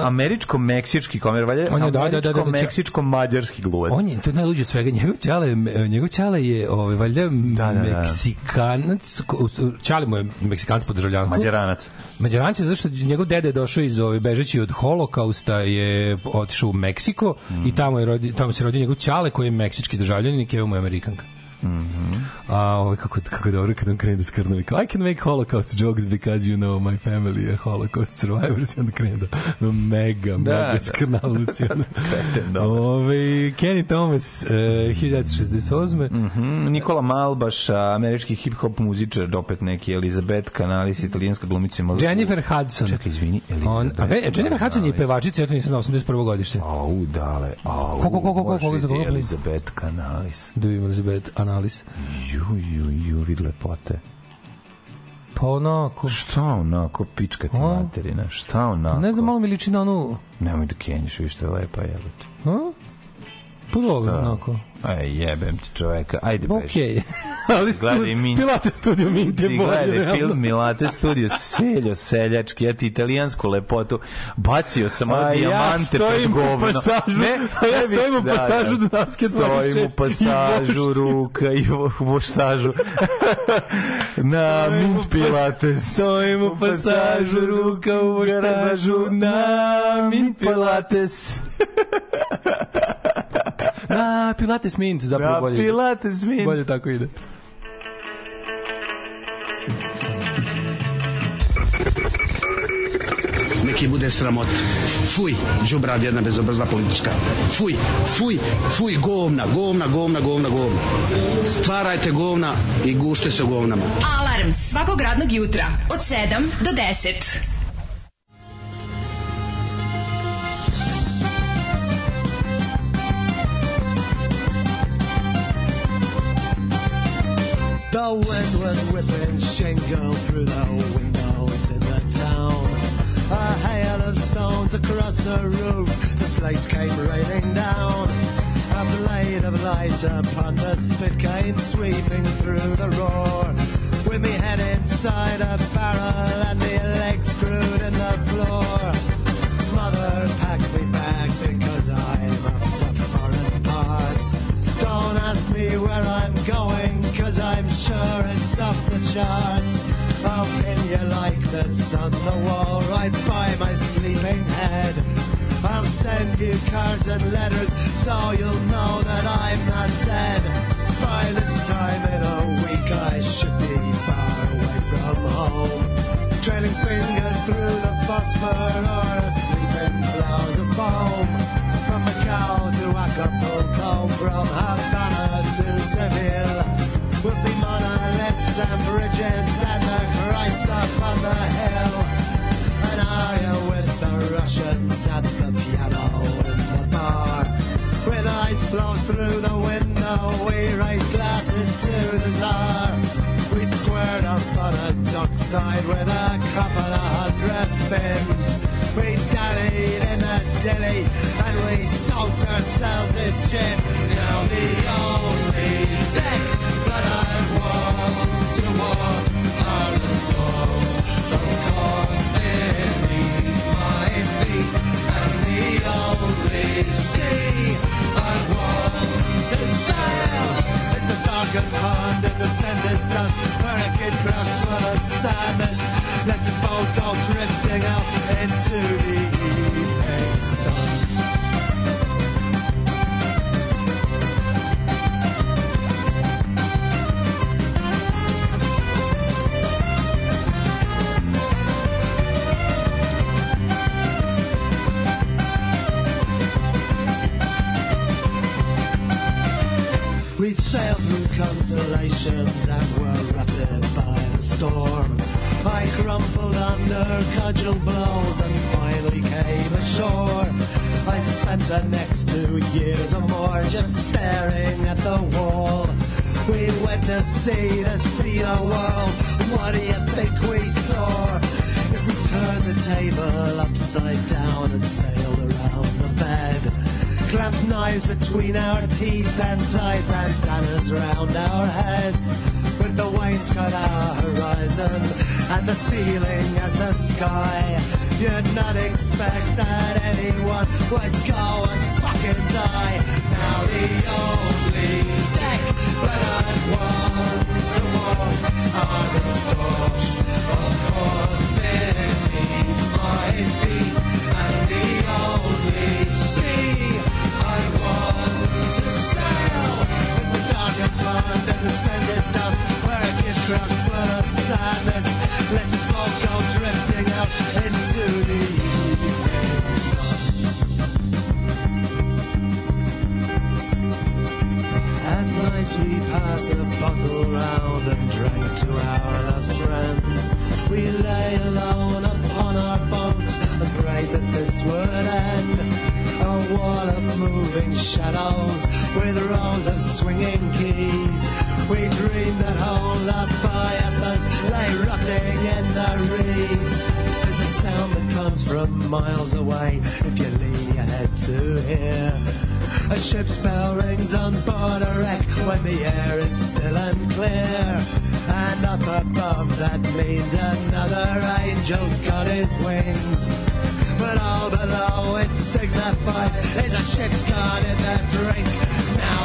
Američko-meksički komer, valje? On je, da, da, da, da, da, Američko-meksičko-mađarski gluvac. On je to je najluđe od svega. Njegov ćale, njegov ćale je ovaj valjda da, da. Meksikanac, ko- ćale mu je Meksikanac po državljanstvu. Mađaranac. Mađaranac je zato što njegov dede je došao iz ovaj bežeći od holokausta je otišao u Meksiko i tamo je rodi, tamo se rodio njegov ćale koji je meksički državljanin i Keva mu je Amerikanka. A ovaj kako kako dobro kad on krene da skrnavi. Kao, I can make holocaust jokes because you know my family are holocaust survivors i onda krene da no, mega, mega da. skrnaluci. ono. Kreten, dobar. Ove, Kenny Thomas, e, 1968. Mhm, Nikola Malbaš, američki hip-hop muzičar, opet neki Elizabeth Kanalis, italijanska glumica. Jennifer Hudson. Čekaj, izvini, On, a, Jennifer Hudson je pevačica, eto nisam na 81. godište. Au, dale, au. Ko, ko, ko, ko, ko, možeš koga za vidjeti koga? Elizabeth Kanalis. Da vidimo Elizabeth Analis. Ju, ju, ju, vid lepote. Pa onako, Šta onako, pička ti materina, šta onako? ne znam, malo mi liči na onu... Nemoj da kenjiš, vi što je lepa jebote. A? Pa dobro, onako. Aj, jebem ti čoveka, ajde beži. Okej. Ali Gledaj, mi- Pilate studio Minte bolje, gledaj, film Milate studio, seljo, seljački, ja ti italijansku lepotu, bacio sam ja dijamante stojim pred govno. pasažu, a ja ne stojim u pasažu Dunavske Stojim 26 u pasažu, ruka i vo- voštažu. Na mint pilates. Stojim u pasažu, ruka u voštažu, na mint pilates. Na pilates mint, zapravo Na bolje. ide. pilates mint. Bolje tako ide. neki bude sramot. Fuj, džubrad jedna bezobrazna politička. Fuj, fuj, fuj, govna, govna, govna, govna, govna. Stvarajte govna i gušte se govnama. Alarm svakog radnog jutra od 7 do 10. The wind was whipping shingle through the windows in the town. A hail of stones across the roof, the slates came raining down. A blade of light upon the spit came sweeping through the roar. With me head inside a barrel and me legs screwed in the floor. On the wall right by my sleeping head? I'll send you cards and letters so you'll know that I'm not dead. By this time in a week I should be far away from home. Trailing fingers through the Bosphor or asleep in clouds of foam. From Macau to Acapulco, from Havana to Seville. Flows through the window, we raise glasses to the Tsar. We squared off on a dockside with a couple of hundred fins. We dallied in a dilly and we soaked ourselves in gin. Now the only the pond in the scented dust where a kid craft full of sadness lets his boat go drifting out into the evening sun. Consolations and were rutted by the storm. I crumpled under cudgel blows and finally came ashore. I spent the next two years or more just staring at the wall. We went to sea to see the world. What do you think we saw? If we turned the table upside down and sailed around the bed, clamped knives between our teeth and tied bandanas round our heads. With the wainscot our horizon and the ceiling as the sky, you'd not expect that anyone would go and fucking die. Now the only deck that I'd want to walk are the stalks of corn beneath my feet, the dust where a kid crouched full of sadness. Let his boat go drifting out into the evening sun. At night we passed the bottle round and drank to our lost friends. We lay alone upon our bunks and prayed that this would end. A wall of moving shadows with rows of swinging keys. We dream that whole Leviathans lay rotting in the reeds. There's a sound that comes from miles away if you lean your head to hear. A ship's bell rings on board a wreck when the air is still and clear. And up above that means another angel's got his wings. But all below it signifies is a ship's caught in the drink.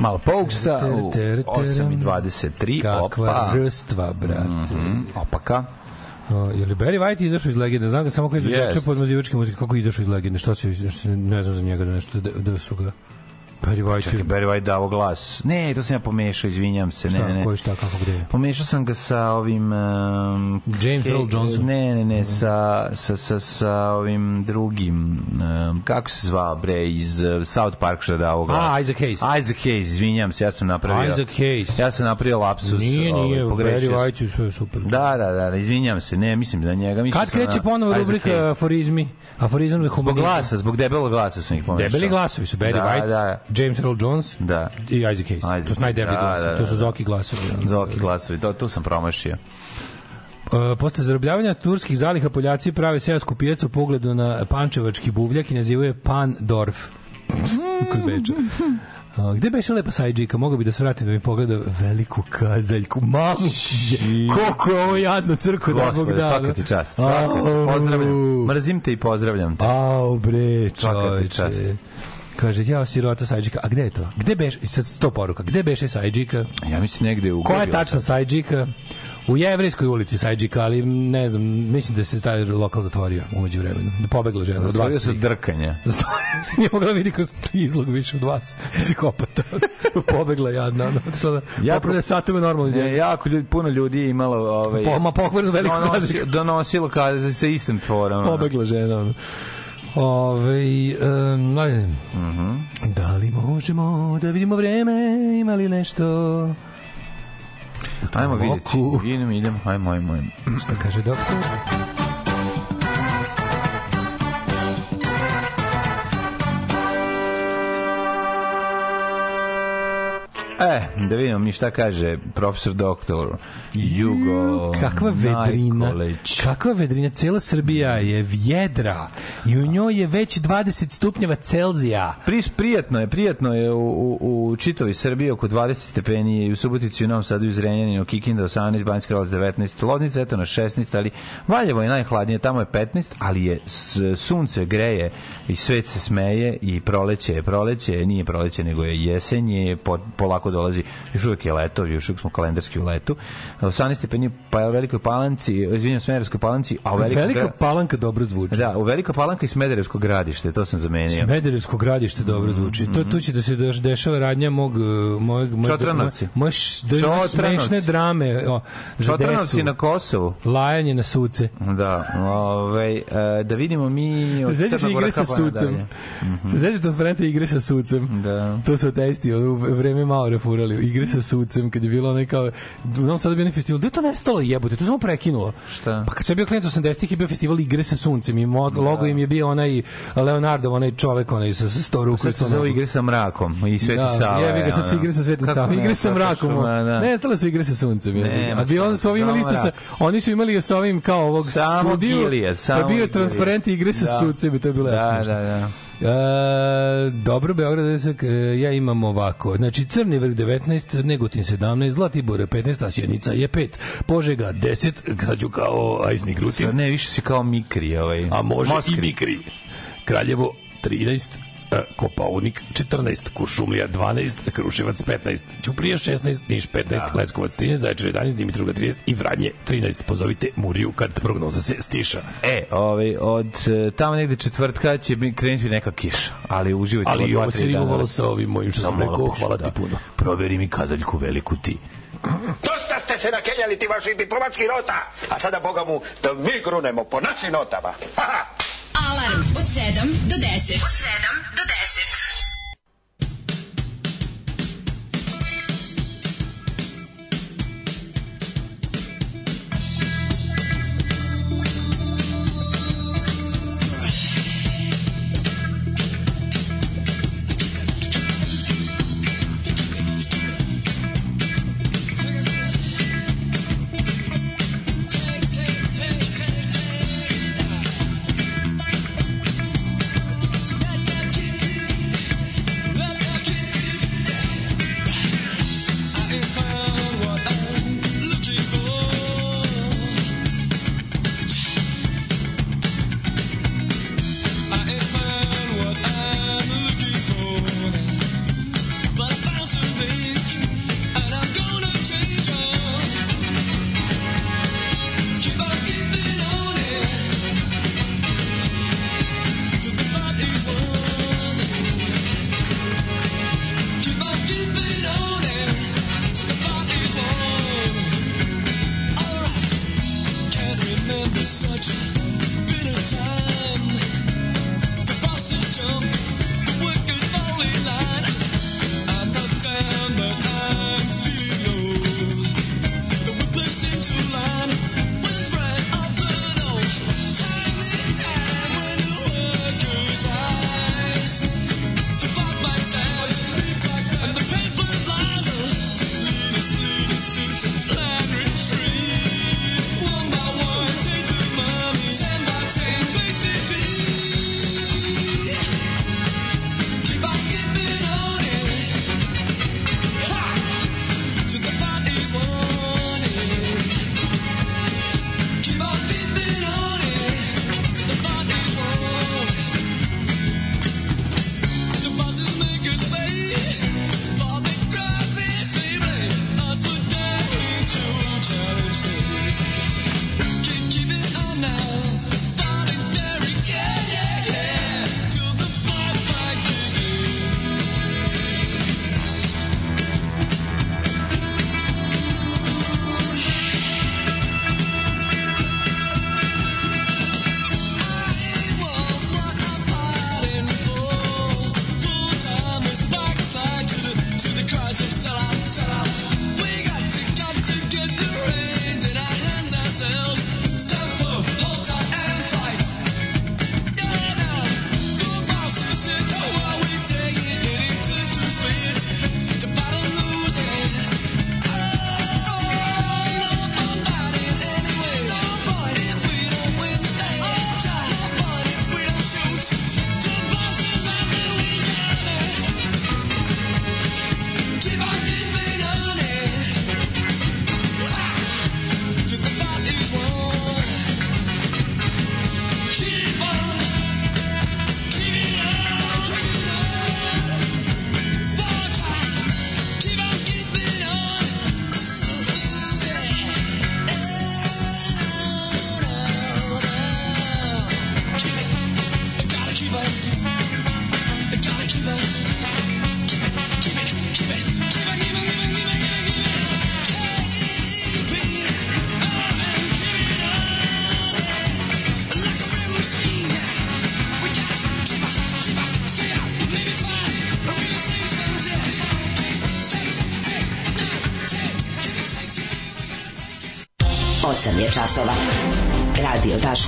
Malo Pokesa u 8.23. Kakva Opa. rstva, brate. Mhm, Opaka. O, je li Barry White izašao iz legende? Znam ga samo kao izvođača Jest. podmazivačke muzike. Kako izašao iz legende? Šta se ne znam za njega da nešto da, da su ga Barry White. Čekaj, Barry White davo glas. Ne, to sam ja pomešao, izvinjam se. Ne, Šta, ne, ne. koji šta, kako, gde? Pomešao sam ga sa ovim... Um, James Earl Johnson. Ne, ne, ne, sa, sa, sa, sa ovim drugim... Um, kako se zvao, bre, iz uh, South Park što davo glas? A, Isaac Hayes. Isaac Hayes, izvinjam se, ja sam napravio... Isaac Hayes. Ja sam napravio lapsus. Nije, nije, ovaj, Barry. White je sve super. Da, da, da, da, izvinjam se, ne, mislim da njega... Mislim Kad kreće ponovo rubrika Hayes. aforizmi? Aforizam za Zbog humanizam. glasa, zbog debelog glasa sam ih pomešao. Debeli glasovi su Barry Da, White, da. James Earl Jones Da. i Isaac Hayes. Isaac to su najdebeli da, glasovi, da, to su da. Zoki glasovi. Zoki glasovi, to, tu sam promašio. Uh, posle zarobljavanja turskih zaliha Poljaci prave seosku pijacu u pogledu na pančevački buvljak i nazivaju je Pan Dorf. Kod Beča. Uh, gde beše lepa sajđika? Mogu bi da se vratim da mi pogleda veliku kazaljku. Mamu, koliko je ovo jadno crko da Bog da. svaka ti čast. Svaka, pozdravljam. Mrzim te i pozdravljam te. Au bre, Svaka ti čast. Kaže, ja sirota sajđika. A gde je to? Gde beše, i sad sto poruka, gde beše sajđika? Ja mislim negde u... Koja je tačna sajđika? U Jevrejskoj ulici sajđika, ali ne znam, mislim da se taj lokal zatvorio umeđu vremenu. Da pobegla žena Zatvorio se drkanja. Zatvorio se, nije mogla vidi kroz izlog više od vas. Psihopata. pobegla jadna. Ona otišla da Jako- satove normalno. Ne, jako ljudi, puno ljudi je imalo ovaj Po- ma pokvarenu veliku donosi- kazaljku. donosilo kaze sa istim ono. Pobegla žena. ono. Ove, um, mladine, Mhm. da li možemo da vidimo vreme, ima li nešto? Ajmo vidjeti. Idemo, idemo. Ajmo, ajmo, ajmo. Šta kaže doktor? E, da vidimo mi šta kaže profesor doktor Jugo Kakva vedrina. Najkoleć. Kakva vedrina. Cela Srbija je vjedra i u njoj je već 20 stupnjeva Celzija. Pris, prijatno je, prijatno je u, u, u čitavoj Srbiji oko 20 stepeni i u Subotici i u Novom Sadu i Zrenjaninu, Kikinda 18, Banjska Kralovac 19, Lodnica eto na 16, ali Valjevo je najhladnije, tamo je 15, ali je s, sunce greje i svet se smeje i proleće je proleće, nije proleće nego je jesenje, po, polako dolazi, još uvijek je leto, još uvijek smo kalendarski u letu. 18 stepeni pa je u Velikoj Palanci, izvinjam, Smederevskoj Palanci, a u Velikoj Velika Gra- palanka dobro zvuči. Da, u Velikoj Palanka i Smederevsko gradište, to sam zamenio. Smederevsko gradište dobro zvuči. To tu će da se deš- dešava radnja mog mojeg mojeg Čotranovci. moje š- da smešne drame o, za Čotranovci decu. na Kosovu. Lajanje na suce. Da, ovaj, e, da vidimo mi od Sećaš igre sa pa sucem? nadalje. Se sećaš transparente igre sa sucem? Da. To su testi, u vreme malo refurali. Igre sa sucem, kad je bilo onaj kao... Sadu je bio onaj festival. Gde je to nestalo jebote? To samo prekinulo. Šta? Pa kad sam bio klijent 80-ih je bio festival igre sa suncem i mo- logo im je bio onaj Leonardo, onaj čovek, onaj sa, sa sto ruku. Sad se zove igre sa mrakom i Sveti da, Sava. Jebi ga, sad su igre sa Savom. ne, Igre sa mrakom. da. Ne, stale su igre sa suncem. Nema A bi onda su ovi imali isto sa, oni su imali sa ovim kao ovog Samo sudiju, Gilead, samo pa bio transparent igre sa Da. suncem i to je bilo Da, da, da. E, dobro, Beograd desak, e, ja imam ovako. Znači, Crni vrh 19, Negotin 17, Zlatibor 15, a Sjenica je 5, Požega 10, sad ću kao Ajsni Grutin, Sad ne, više si kao Mikri. Ovaj, a može Moskri. i Mikri. Kraljevo 13, e, Kopaunik 14, Kuršumlija 12, Kruševac 15, Ćuprija 16, Niš 15, Leskovac 13, Zaječar 11, Dimitrovgrad 13 i Vranje 13. Pozovite Muriju kad prognoza se stiša. E, ovaj, od e, tamo negde četvrtka će mi krenuti neka kiša, ali uživajte. Ali ovo se rimovalo sa ovim mojim što sam rekao, hvala da. ti puno. Proveri mi kazaljku veliku ti. Dosta ste se nakeljali ti vaših diplomatskih nota, a sada, Boga mu, da mi grunemo po našim notama. Ha, ha. Alarm od 7 do 10. Od 7 do 10.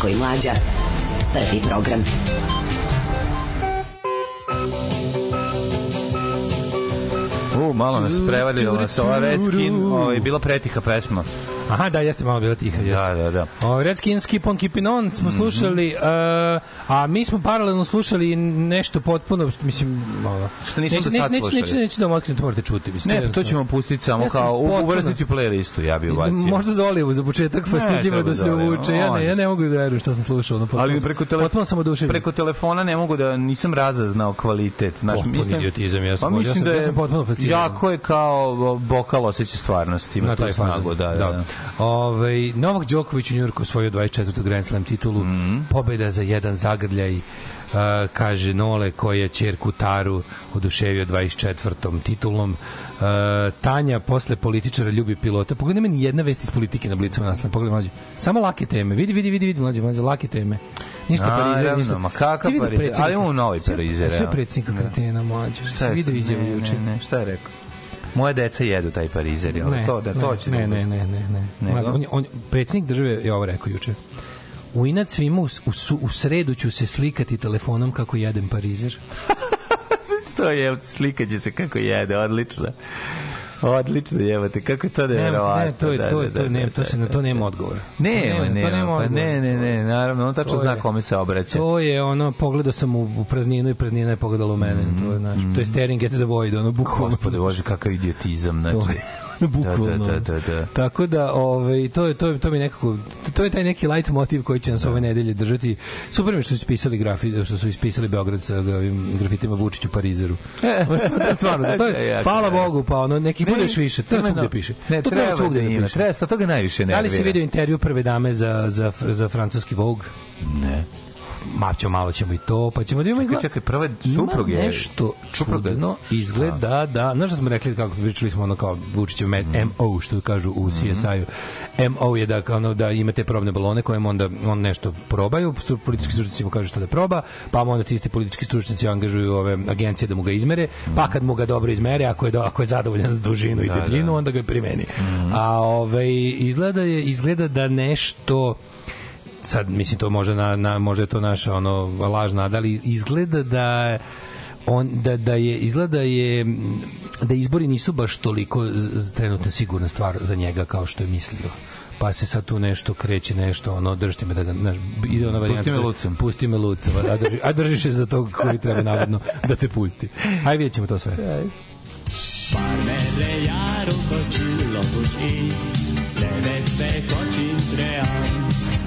Daško i Mlađa. Prvi program. U, malo nas prevalilo nas ova Redskin, ovaj, bila pretiha pesma. Aha, da, jeste malo bila tiha. Jeste. Da, da, da. O, Red Skin Keep on Keeping On smo slušali, uh, a mi smo paralelno slušali nešto potpuno, mislim, ovo. Što nismo neću, do sad neću, slušali? neću, neću da vam otkrijem, to morate čuti. Mislim, Ne, pa to ćemo pustiti samo Ja kao, potpuno- uvrstiti u playlistu, ja bi ubacio. Možda za Olivu za početak, pa treba da se uvuče. Ja ne, ja ne mogu da verujem šta sam slušao. No, potpuno Ali preko telefona Potpuno sam oduševljen. Preko telefona ne mogu da nisam razaznao kvalitet. Znaš, Potpuni idiotizam, ja sam- pa ja mislim sam- da ja je sam potpuno fasciniran. Jako je kao bokal osjeća stvarnosti, ima na taj snagu, da, da. da. Ovaj Novak Đoković u Njujorku osvojio 24. Grand Slam titulu. Mhm. Pobeda za jedan zagrljaj. Uh, kaže Nole koji je ćerku Taru oduševio 24. titulom. Uh, Tanja posle političara ljubi pilota. Pogledaj meni jedna vest iz politike na Blicama naslovne. Pogledaj mlađe. Samo lake teme. Vidi, vidi, vidi, vidi mlađe, mlađe, lake teme. Ništa Parizer, ništa. ma videli Parizer? Ali imamo novi Sve- Parizer, Sve evo. predsjednika Da. kretena mlađe. Šta je video Ne, juče? Ne, ne, šta je rekao? Moje deca jedu taj parizer? Ne, to, da, to ne, će ne, da ne, ne, ne, ne. Nego? Mladen, On, je- on, predsjednik države je ovo rekao juče. U inat svima u, u, u sredu ću se slikati telefonom kako jedem parizer. To je, slikaće se kako jede, odlično. Odlično, jevate, kako je to Ne, nevjerovatno. ne, to je da, to, da, je to, da, ne, da, to se da, na to nema odgovora. Nema, to nema, nema pa ne, ne, ne, naravno, on tačno To zna kome se obraća. To je ono, pogledao sam u, u prazninu i praznina je pogledala u mene. To je, znaš, to je staring at the void, ono, bukvalno. Gospode Bože, kakav idiotizam, znači. Bukvalno. Da, da, da, da, da. Tako da, ovaj, to je, to je, to mi nekako, to je taj neki light motiv koji će nas ove nedelje držati. Super mi što su ispisali grafi, što su ispisali Beograd sa ovim grafitima Vučiću Parizeru. to je stvarno, to To je hvala. Bogu, pa ono, neki Ne, budeš više, to ima svugde piše. Ne, to treba treba svugde da da ima, piše. treba, to ga najviše Da li si nervira. video intervju prve dame za, za, za francuski Vogue? Ne. Ma ćemo, malo ćemo i to, pa ćemo da imamo izgleda- čekaj, prva suprug je- nešto čudno, izgleda da, znaš da smo rekli kako pričali smo ono kao Vučićev med, Mhm. MO, što kažu u CSI-u. MO je da, kao ono, da imate probne balone kojem onda on nešto probaju, politički stručnjaci mu kažu što da proba, pa mu onda ti isti politički stručnjaci angažuju ove agencije da mu ga izmere, pa kad mu ga dobro izmere, ako je, do, ako je zadovoljan s dužinu i Mhm. Da, debljinu, da. onda ga primeni. A ovaj, izgleda, je, izgleda da nešto sad mislim to može na, na može je to naša ono laž nada, ali izgleda da on da da je izgleda je da izbori nisu baš toliko trenutno sigurna stvar za njega kao što je mislio. Pa se sad tu nešto kreće nešto ono držite me da ga znaš, ide ona varijanta me lucem. pusti me lucem a, drži, a držiš se za tog koji treba navodno da te pusti. Aj vidjet ćemo to sve. A csillagos ég, levette kacsint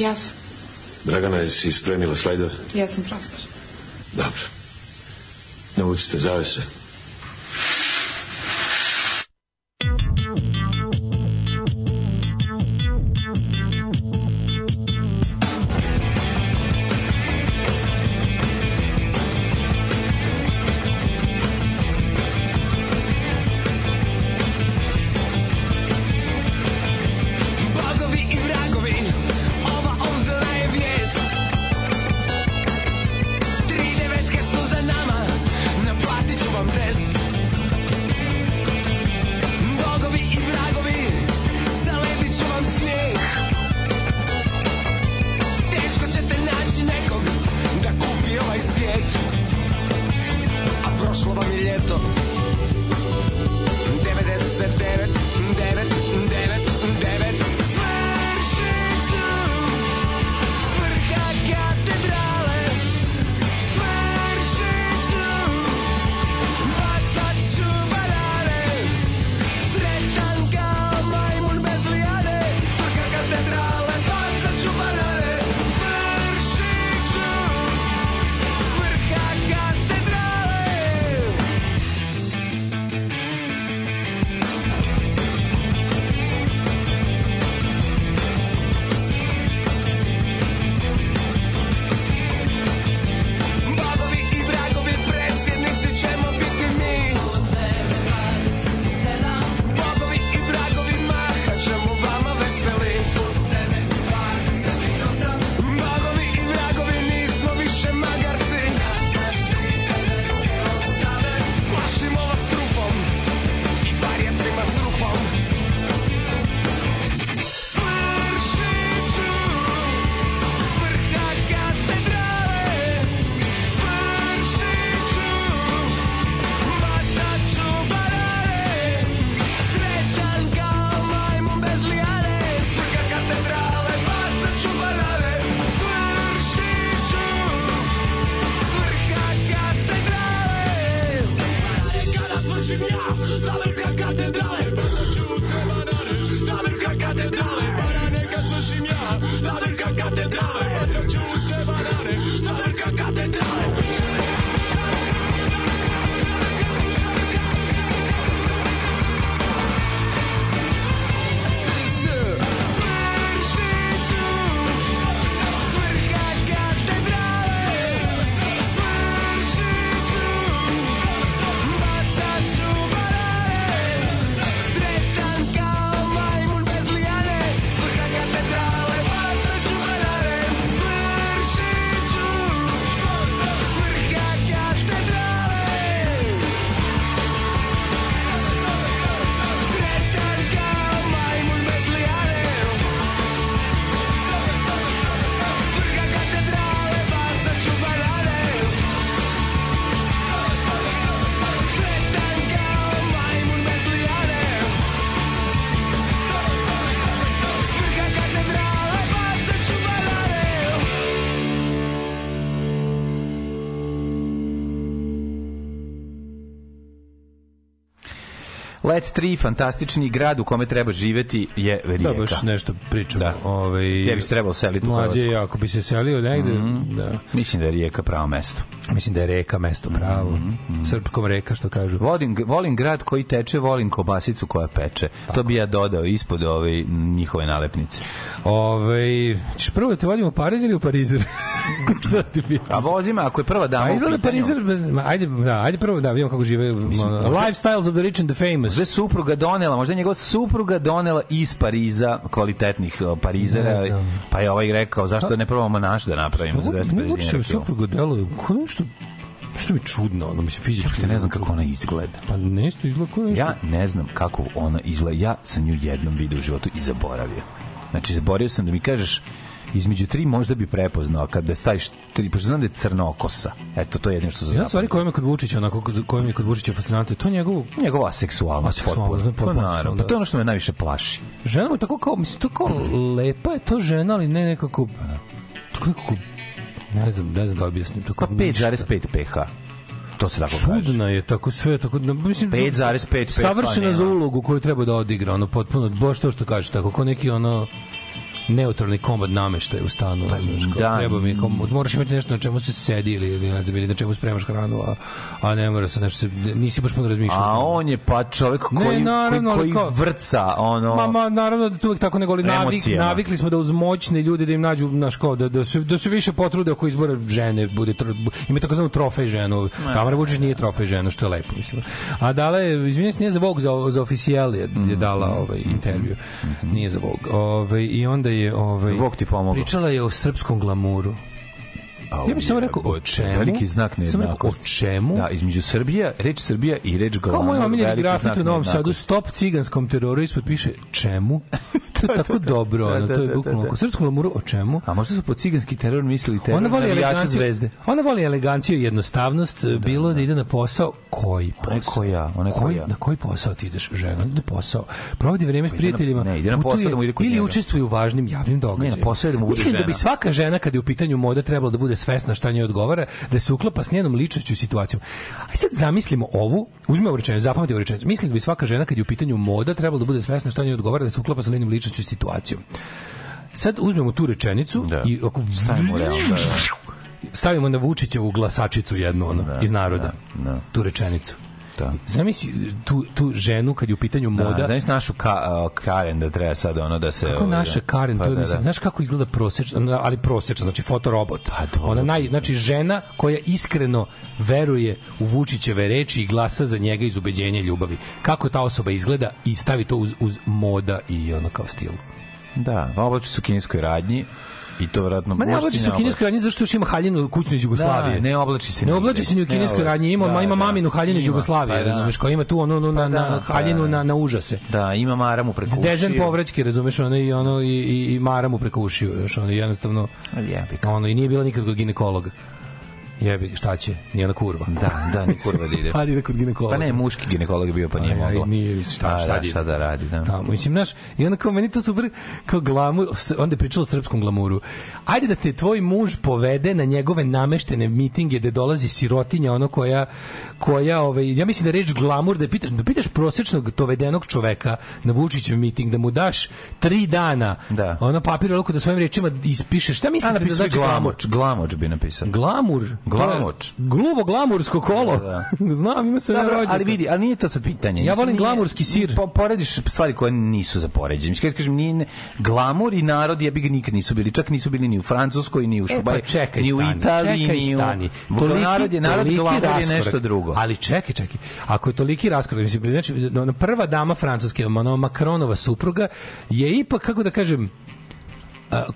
Ja sam. Dragana, jesi spremila slajdove? Ja sam profesor. Dobro. Navucite zavese. Let 3, fantastični grad u kome treba živeti je Rijeka. Da, baš nešto pričamo. Da. Ovaj, Gdje bi se trebalo seliti u Mlađe, Hrvatsku? ako bi se selio negde, Mhm. da. Mislim da je Rijeka pravo mesto. Mislim da je reka mesto pravo. Srpkom reka, što kažu. Volim, volim grad koji teče, volim kobasicu koja peče. To bi ja dodao ispod ove njihove nalepnice. Ove, ćeš prvo da te vodimo u Pariz ili u Parizer? Šta ti bi? A vozima, ako je prva dama A u izgleda Parizer, ajde, da, ajde prvo da vidimo kako žive. ono, Lifestyles of the rich and the famous. Je supruga donela, možda je njegova supruga donela iz Pariza kvalitetnih Parizera, pa je ovaj rekao zašto ne probamo naš da napravimo za 250 Ne dinara supruga deluje kao nešto što mi je čudno, ono mislim fizički. Ja ne znam kako ona izgleda. Pa nešto izgleda kao nešto. Ja ne znam kako ona izgleda. Ja sam nju jednom vidio u životu i zaboravio. Znači, zaboravio sam da mi kažeš između tri možda bi prepoznao kad da staviš tri, pošto znam da je crnokosa. Eto, to je jedino što sam Jedna stvari je kod Vučića, onako, kod- mi je kod Vučića fascinantna, to je njegov Njegova seksualnost. Aseksualnost, potpuno. ne, Pa potpuno, naravno. da. Pa to je ono što me najviše plaši. žena mu tako kao, mislim, to kao lepa je to žena, ali ne nekako, tako nekako, ne znam, ne znam da objasnim. Tako Pa 5,5 pH. To se tako kaže. Čudna je, tako sve, tako, no, mislim, 5,5 pH savršena nema. za ulogu koju treba da odigra, ono, potpuno, baš to što kažeš, tako, kao neki, ono, neutralni komad nameštaj u stanu, kao, da. treba mi, kao, moraš imati nešto na čemu se sedi ili, ili, ne znam, ili na čemu spremaš hranu, a, a ne mora se nešto, se, nisi baš puno razmišljati. A on je pa čovjek Ne, koji, naravno, ali koji, koji vrca, ono... Ma, ma, naravno da uvek tako nego ali navik, navikli smo da uz moćne ljude da im nađu naš kao da da se da se više potrude oko izbora žene bude ima takozvanu trofej ženu. Tamara Vučić nije trofej žena što je lepo mislim. A dala je izvinite se nije za Vogue za za oficijal je, je dala ovaj intervju. Nije za Vogue. Ovaj i onda je ovaj Vogue ti pomogao. Pričala je o srpskom glamuru. Ja bih samo rekao o čemu. Veliki znak Samo rekao o nejednakosti. čemu. Da, između Srbija, reč Srbija i reč Kao glamur. moj omiljeni grafit u Novom Sadu, nejednakosti. stop ciganskom teroru, ispod piše čemu? To je tako dobro, Da, da, to je da, bukvalno. da. Oko srpskom glamuru, o čemu? A možda su po ciganski teror mislili teror Ona voli eleganciju, zvezde. ona voli eleganciju i jednostavnost, bilo da ide na posao, koji Ona posao? ona je ko Koji- ja. Na koji posao ti ideš, žena? Na posao. Provodi vreme s na- prijateljima. ne, ide na posao putuje da mu ide kod Ili njega. učestvuje u važnim javnim događajima. Ne, na posao da mu bude Mislim da bi žena. svaka žena kad je u pitanju moda trebalo da bude svesna šta njoj odgovara, da se uklapa s njenom ličnošću i situacijom. Aj sad zamislimo ovu, ovu rečenicu, zapamati ovu rečenicu. Mislim da bi svaka žena kad je u pitanju moda trebalo da bude svesna šta njoj odgovara, da se uklapa sa njenom ličnošću i situacijom. Sad uzmemo tu rečenicu Da. i ako Stavimo realno, da, da. stavimo na Vučićevu glasačicu jednu ono, iz naroda. da, da. Tu rečenicu. Da. Zamisli tu, tu ženu kad je u pitanju moda. Da, znaš našu ka, uh, Karen da treba sad ono da se... Kako ovaj, naša da. Karen, Pa to je, da, mislim, da. znaš kako izgleda prosečna, ali prosečna, znači fotorobot. Pa dobro. Ona naj, znači žena koja iskreno veruje u Vučićeve reči i glasa za njega iz ubeđenja ljubavi. Kako ta osoba izgleda i stavi to uz, uz moda i ono kao stil. Da, oblači su kineskoj radnji i to vjerojatno... Ma ne oblači se u kineskoj radnji zašto još ima haljinu kućnu iz Jugoslavije. Da, ne oblači se Ne oblači se ni u Ne kineskoj radnji, ima, Da, ima da. maminu haljinu iz Jugoslavije, pa da. razumeš, kao ima tu ono, ono na, Pa da, na pa haljinu na, na užase. Da, ima maramu preko ušiju. Dezen povraćke, razumeš, ono i ono i i, i maramu preko ušiju, znaš, ono jednostavno ono i nije bila nikad kod ginekologa. Jebi, šta će? Nije ona kurva. Da, da, ni kurva da ide. Pa ide kod ginekologa. Pa ne, muški ginekolog je bio, pa nije aj, mogla. nije, šta- A, šta da, šta da radi, da. Tamo, mislim, znaš, i onda kao meni to super, kao glamur, onda je pričalo o srpskom glamuru. Ajde da te tvoj muž povede na njegove nameštene mitinge gde dolazi sirotinja, ono koja, koja ovaj, ja mislim da reč glamur, da pitaš, da pitaš prosječnog dovedenog čoveka na Vučićev miting, da mu daš tri dana, Da. ono papir da svojim rečima ispišeš, šta mislite da znači glamur? glamoč bi napisao. Glamur. Glamoč. Gluvo glamursko kolo. Da. Znam, ima se Dobro, rođaka. ali vidi, ali nije to sad pitanje. Ja volim glamurski sir. Po, porediš stvari koje nisu za poređenje. Mislim, kažem, nije, ne- glamur i narod jebi ga nikad nisu bili. Čak nisu bili ni u Francuskoj, ni u E, pa Šubaj, čekaj, ni u stani, Italiji, čekaj, ni u... stani. Toliki, narod je, narod glamur je raskorak. nešto drugo. Ali čekaj, čekaj. Ako je toliki raskorak, mislim, znači, prva dama francuske, ona Macronova supruga, je ipak, kako da kažem,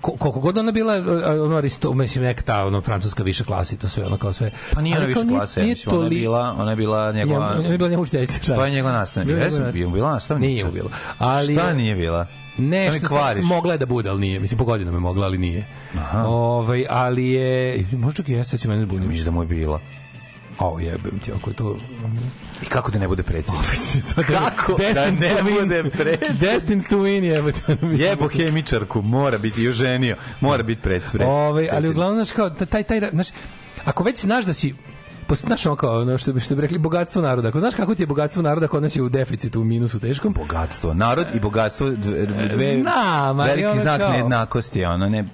koliko god ona bila ono aristo, mislim neka ta ono francuska viša klasa i to sve ono kao sve. Pa nije ona više klasa, ja mislim, ona je bila, ona je bila njegova... Ona je bila njemu učiteljica. Pa je njegova nastavnica. Jesu, njegova- bio bila nastavnica. Nije bila. Ali Šta je- nije bila? Ne, Šta mi što kvariš? sam mogla je da bude, ali nije. Mislim, po godinama je mogla, ali nije. Ovaj, ali je... Možda čak i jeste, će mene zbuniti. Mislim da mu je bila. Au, jebem ti, ako je to... I kako da ne bude predsjednik? Kako da Destined ne to bude predsjednik? Destined to win, jebote. Jebo hemičarku, mora biti i oženio. Mora biti pred, pred, Ovaj, ali predsjednik. uglavnom, znaš, kao, taj, taj, znaš, ako već znaš da si znaš ono kao, ono što, bi- što bi rekli, bogatstvo naroda. Ako znaš kako ti je bogatstvo naroda, kod nas je u deficitu, u minusu teškom. Bogatstvo. Narod i bogatstvo dve, Znam, ali veliki znak kao- nejednakosti, ono ne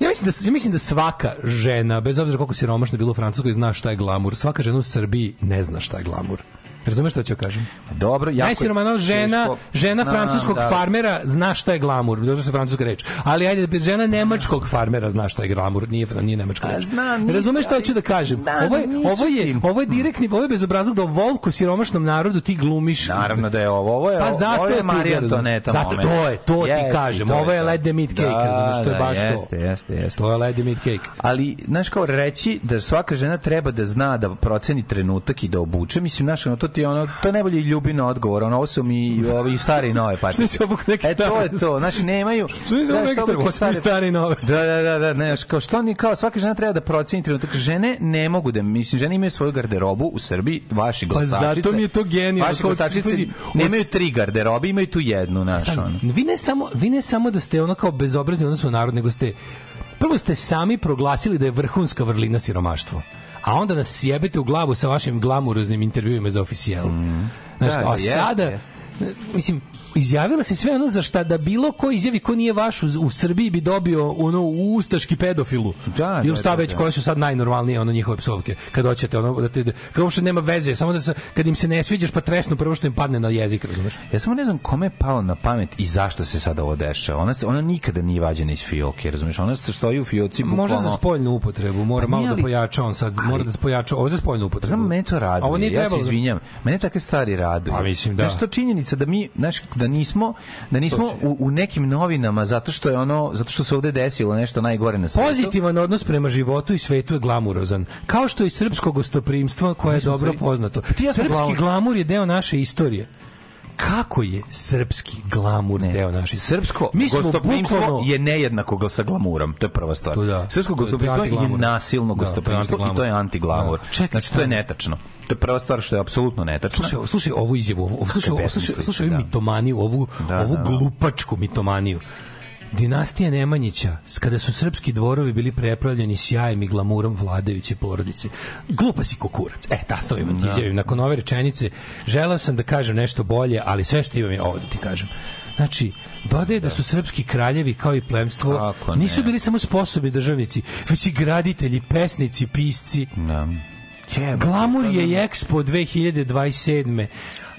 Ja mislim da ja mislim da svaka žena, bez obzira koliko siromašna bila u Francuskoj, zna šta je glamur. Svaka žena u Srbiji ne zna šta je glamur. Razumeš šta ću kažem? Dobro, jako je Najsiromanija žena, teško. žena Znam, francuskog da. farmera zna šta je glamur. Što je francuska reč. Ali ajde, žena nemačkog farmera zna šta je glamur. Nije, nije nemačka reč. znam, Razumeš šta hoću da kažem? Da, ovo, je, ovo, je, ti. ovo je direktni, ovo je bezobrazluk da o volku siromašnom narodu ti glumiš. Naravno da je ovo. Ovo je, Pa zato ovo je Marija. Antoneta Zato moment. to je, to ti Jeste, kažem. to Ovo je let the meat cake, Da, razumeš, to je da, baš to. jeste, Jeste, jeste. To je let the meat cake. Ali, znaš kao reći da svaka žena treba da zna da proceni trenutak i da obuče, mislim, znaš, ono, to ti ono, to je najbolji ljubino odgovor, ono, ovo su mi i ovi stari i nove Što patike. će obuk neki E, to je stari? to, znaš, nemaju... Što za znaš, ekstra, obuke osim stari i nove? Da, da, da, da, ne, kao što oni, kao svaka žena treba da proceni trenutak. Žene ne mogu da, mislim, žene imaju svoju garderobu u Srbiji, vaši Pa glasačice. zato mi je to genijalno, Vaši glasačice pazi, nemaju tri garderobe, imaju tu jednu, znaš, ono. Vi ne samo, vi ne samo da ste ono kao bezobrazni na narod, nego ste prvo ste sami proglasili da je vrhunska vrlina siromaštvo. A onda nas sjebete u glavu sa vašim glamuroznim intervjuima za oficijal. Znaš, Da, a da, jeste, sada, jeste. mislim, izjavila se sve ono za šta da bilo ko izjavi ko nije vaš u, u Srbiji bi dobio ono ustaški pedofilu. Da, Ili da, šta da, već da. koje su sad najnormalnije ono njihove psovke. Kad hoćete ono da te da, kao uopšte nema veze, samo da se kad im se ne sviđaš pa tresnu prvo što im padne na jezik, razumeš? Ja samo ne znam kome je palo na pamet i zašto se sada ovo dešava. Ona, ona nikada nije vađena iz fioke, razumiješ? Ona se stoji u fioci bukvalno... Možda za spoljnu upotrebu, mora Pa malo da ali- pojača on sad, mora da pojača, ovo za spoljnu Pa upotrebu. znam, mene to nije ja se izvinjam. Mene takve stvari raduju. Pa mislim, da. Znaš, to činjenica da mi, znaš, da nismo, da nismo u, u nekim novinama zato što je ono, zato što se ovde desilo nešto najgore na svetu. Pozitivan odnos prema životu i svetu je glamurozan. Kao što i srpsko gostoprimstvo koje je dobro poznato. Srpski glamur. glamur je deo naše istorije. Kako je srpski glamur deo naše istorije? Srpsko Mi smo gostoprimstvo bukvalno- je nejednako sa glamurom, to je prva stvar. To da. Srpsko To je- to je gostoprimstvo je, antiglamur. nasilno Da, to je gostoprimstvo i to je antiglamur. Da. Čekaj, znači, to je netačno. To je prva stvar što je apsolutno netačno. Slušaj, slušaj ovu izjavu, ovu, slušaj, slušaj, besmislica, slušaj ovu da. mitomaniju, ovu, Da, ovu da, da. glupačku mitomaniju. Dinastija Nemanjića, kada su srpski dvorovi bili prepravljeni sjajem i glamurom vladajuće porodice. Glupa si kukurac. E, ta to imam Da. izjavim. Nakon ove rečenice, želeo sam da kažem nešto bolje, ali sve što imam je ovo da ti kažem. Znači, dodaje da su srpski kraljevi kao i plemstvo Kako ne? nisu bili samo sposobni državnici, već i graditelji, pesnici, pisci. Da. Jebote, Glamur je i Expo 2027.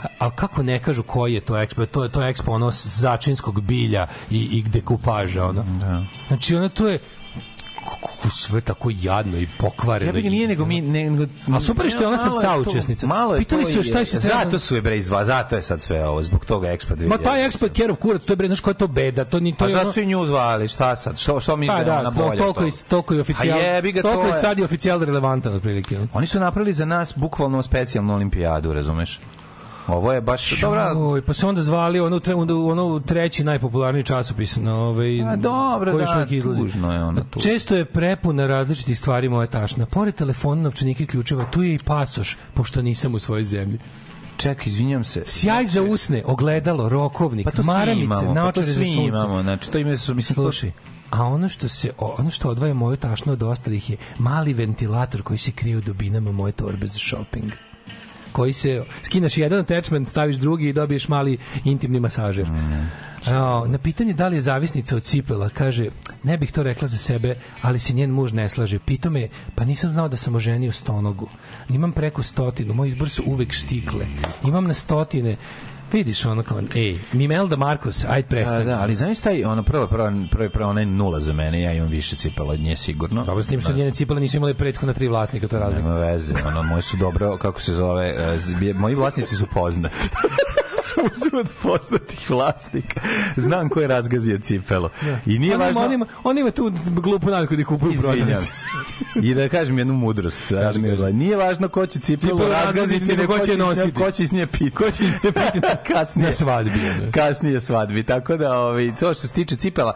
A- Ali kako ne kažu koji je to Expo? To je to je Expo ono začinskog bilja i, i dekupaža. Ono. Da. Znači ono to je kako sve tako jadno i pokvareno. Ja bih nije nego mi nego A super što je ona sad saučesnica. Malo je Pitali su je šta je se Zato su je bre izva, zato je sad sve ovo, zbog toga 2000. Ma taj je Kerov kurac, to je bre, znaš koja to beda, to ni to Pa je zato ono... su nju zvali, šta sad? Što, što mi Pa da, to, bolje toliko, to? i, toliko i oficijal, A to je sad i oficijal relevantan otprilike. Oni su napravili za nas bukvalno specijalnu olimpijadu, razumeš? Ovo je baš dobra... Oj, pa se onda zvali ono, ono treći najpopularniji časopis na ovaj, A dobro, koji da, izlazi. tužno je ono tu. Često je prepuna različitih stvari moja tašna. Pored telefona, novčanika i ključeva, tu je i pasoš, pošto nisam u svojoj zemlji. Ček, izvinjam se. Sjaj za usne, ogledalo, rokovnik, Pa to maramice, imamo, pa to naočare za svi sunce. imamo, znači to ime su, mislim, Slušaj, a ono što se ono što odvaja moju tašnu od ostalih je mali ventilator koji se krije u dubinama moje torbe za shopping koji se skinaš jedan attachment, staviš drugi i dobiješ mali intimni masažer. A, na pitanje da li je zavisnica od cipela, kaže, ne bih to rekla za sebe, ali se njen muž ne slaže. Pitao me, pa nisam znao da sam oženio stonogu. Imam preko stotinu, moj izbor su uvek štikle. Imam na stotine, vidiš ono kao, ej, Mimelda Marcos, ajde Da, prestani. da, ali znaš taj, ono, prvo, prvo, prvo, prvo, onaj nula za mene, ja imam više cipela od nje sigurno. Dobro, s tim što njene cipele nisu imale prethodna tri vlasnika, to je razlika. Nema veze, ono, moji su dobro, kako se zove, e, moji vlasnici su poznati. Sam uzim od poznatih vlasnika. Znam ko je razgazio cipelu. I nije on, ima, važno... on, ima, on ima tu glupu naviku da kupuju se. I da kažem jednu mudrost. Radmila. Nije važno ko će cipelu Cipelu razgaziti, nego ko će je nositi. Ko će iz nje piti. Ko će iz nje piti kasnije. Na svadbi, da. Kasnije svadbi. Tako da, ovaj, to što se tiče cipela,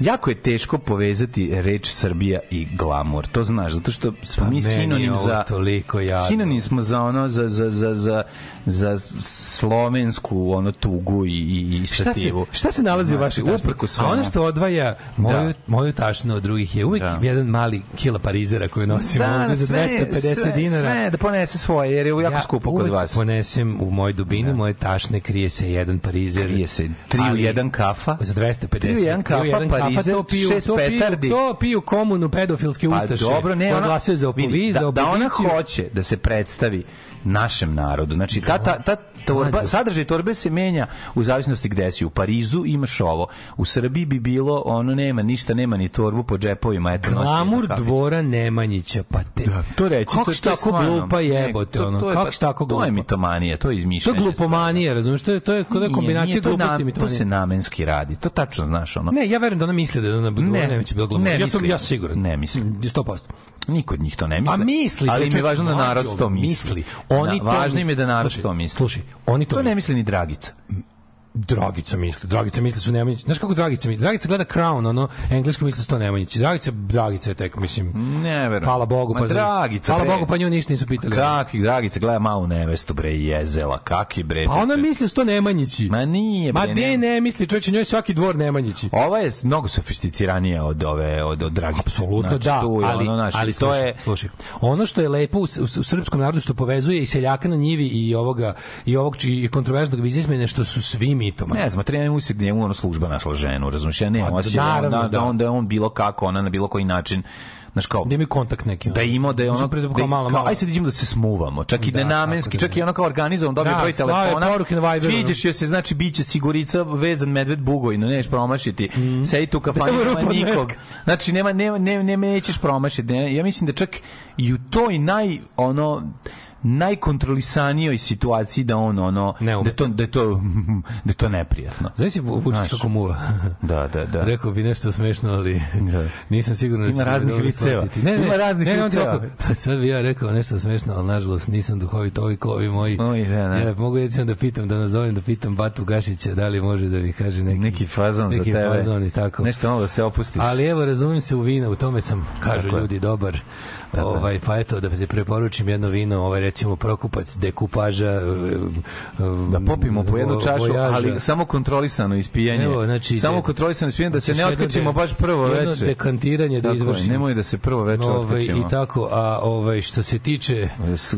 jako je teško povezati reč Srbija i glamur. To znaš, zato što smo Pa mi sinonim za toliko jadno. Sinonim smo za ono za za za za za slovensku ono tugu i i, i Šta se, stativu. šta se nalazi u vašoj tašni? uprkos A ono što odvaja moju, Da. moju tašnu od drugih je uvijek Da. jedan mali kila parizera koju nosim ovde za 250 sve, dinara. Sve, da ponese svoje, jer je jako skupo kod uvek vas. ponesem u moj dubini moje tašne krije se jedan parizer. Krije se tri u jedan kafa. Za 250. Tri u jedan Tri u kafa, jedan parizer, to piju, šest to petardi. Piju, to piju komunu pedofilske Pa ustaše. dobro, ne, koji ona glasaju za vidi, opoviz, za da, da ona opoziciju. hoće da se predstavi našem narodu. Znači ta ta ta torba, sadržaj torbe se menja u zavisnosti gde si. U Parizu imaš ovo. U Srbiji bi bilo ono nema ništa, nema ni torbu po džepovima, eto Glamur dvora Nemanjića, pa te... To reći, Kako to, to je tako stvarno- glupa ne, jebote, to- ono? to je- Kako si tako To je glupa? mitomanija, to je To izmišljanje. je glupomanija, razumiješ? To je, to je, to je Nije, kombinacija nije, to gluposti i nam- To mitomanije. se namenski radi. To tačno znaš ono. Ne, ja verujem da ona misli da je ona Dvora Nemanjića bila glupa. ne ja, to, ja siguran. Ne mislim. 100%. Niko od njih to ne misli. A misli, ali im je važno da narod to misli. misli. Oni Da, to važno im je da narod to misli. slušaj, oni to to ne misle. ni Dragica. Dragica misli. Dragica misli su Nemanjić. Znaš kako Dragica misli? Dragica gleda Crown, ono, englesko misli su to Nemanjić. Dragica, Dragica je tek, mislim, Ne verujem. hvala Bogu, pa, Dragica, hvala bre. Bogu, pa nju ništa nisu pitali. Kakvi Dragica gleda malu nevestu bre jezela, kakvi bre. Pa ona misli da su to Nemanjići. Ma nije bre. Ma de ne misli, čovječe, njoj svaki dvor Nemanjići. Ova je mnogo sofisticiranija od ove od od Dragice. Apsolutno Znači, da, tu ali, ono, znači, ali to slušaj, je slušaj, ono što je lepo u, u, u srpskom narodu što povezuje i seljaka na njivi i ovoga i ovog i kontroverznog biznismena što su svi mitomani. Ne znam, treba mu se gdje mu ono služba našla ženu, razumiješ? Ja ne, Pa, osjećam da, da, da, da. on, da je on bilo kako, ona na bilo koji način Znaš kao, Da imaju kontakt neki. da je imao da je ono da kao da, malo, kao, malo. aj sad idemo da se smuvamo čak i Da, da, nenamenski da čak i ono kao organizovan dobio Da, broj telefona sviđaš joj se znači biće sigurica vezan medved bugojno nećeš promašiti sedi tu u kafani Nema nikog znači nema nema ne, ne, nećeš promašiti ne, ja mislim da čak i u toj naj ono najkontrolisanijoj situaciji da on ono da je to da to da to neprijatno Znaš Vučić kako muva? da da da Rekao bi nešto smešno, ali nisam siguran da Ima raznih viceva. Ne, ne, Ima raznih ne, viceva. Pa sad bi ja rekao nešto smešno, ali nažalost nisam duhovit ovi ko ovi moji. Oj, da, da. Ja mogu recimo da pitam, da nazovem, da pitam Batu Gašića da li može da mi kaže neki, neki fazon za neki tebe fazon i tako. nešto malo da se opustiš Ali evo, razumim se u vina, u tome sam, kažu Tako je. ljudi, dobar. Ovaj, pa eto, da ti preporučim jedno vino, ovaj, recimo Prokupac, dekupaža, da popimo po jednu čašu, vojaža. ali samo kontrolisano ispijanje. Evo, znači, samo kontrolisano ispijanje da se Hoćeš ne otkačimo de- baš prvo jedno veče. dekantiranje da Tako izvršimo. Nemoj da se prvo veče Ovaj. I tako, a ovaj, što se tiče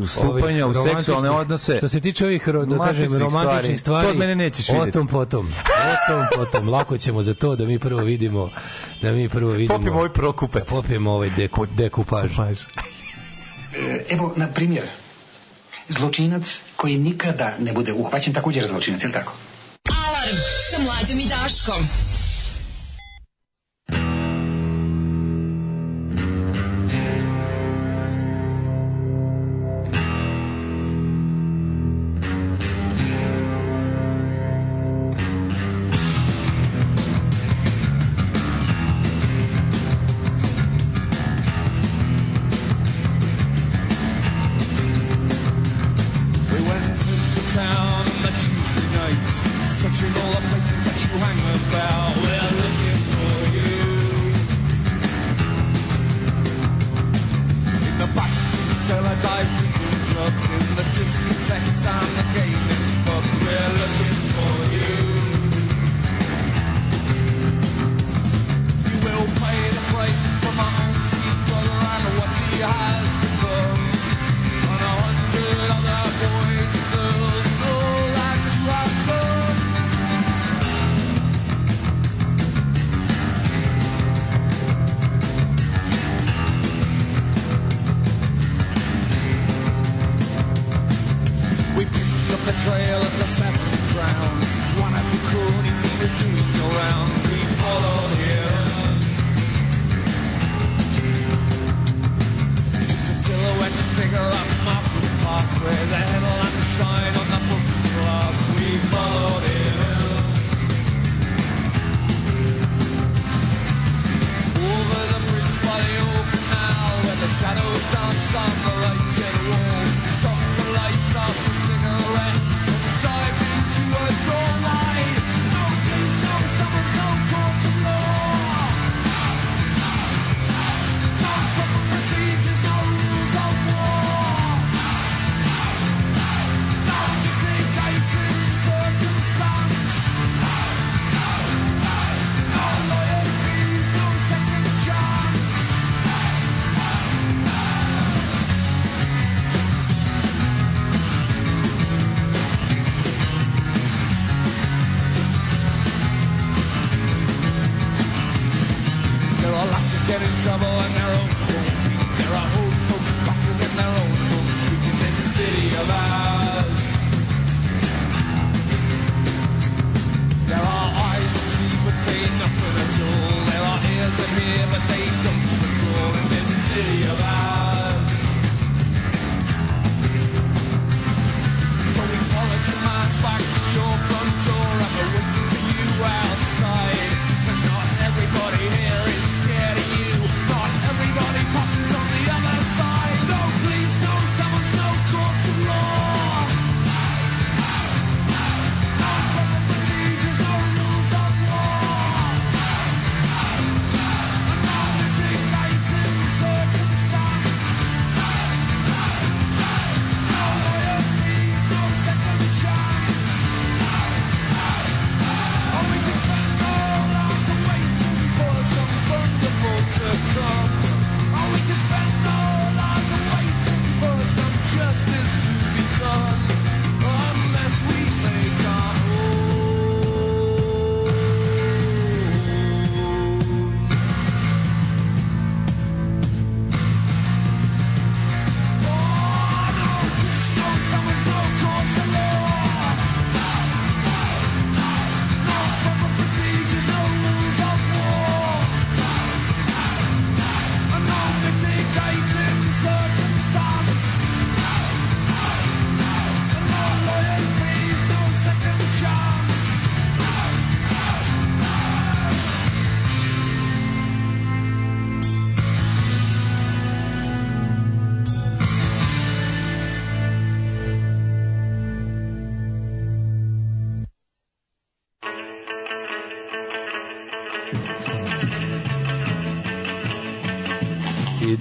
stupanja ovih u seksualne odnose. Što se tiče ovih, da kažem, Romantičnih stvari, stvari, mene nećeš o vidjeti. tom potom. O tom potom. Lako ćemo za to da mi prvo vidimo da mi prvo vidimo. Popijemo ovaj prokupac. Da popijemo ovaj deku, dekupaž. E, Evo, na primjer, zločinac koji nikada ne bude uhvaćen, također je zločinac, je li tako? Alarm sa mlađom i Daškom.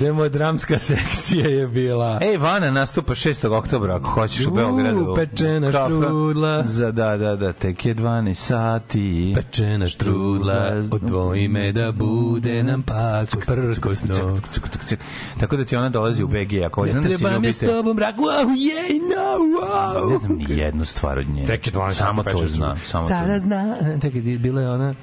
Idemo, dramska sekcija je bila. Ej, Vana nastupa 6. oktobra, ako hoćeš u U, Beogradu. pečena Kafa. štrudla. Za, da, da, da, tek je 12 sati. Pečena štrudla, odvoji me da bude nam pak prkosno. Tako da ti ona dolazi u BG, ako Ne znam da si trebam je s ljubite. tobom brak, wow, jej, no, wow. Ne znam ni jednu stvar od nje. Tek je 12 Samo sati, to pečeš znam. Samo to Sada zna, čekaj, bila je ona,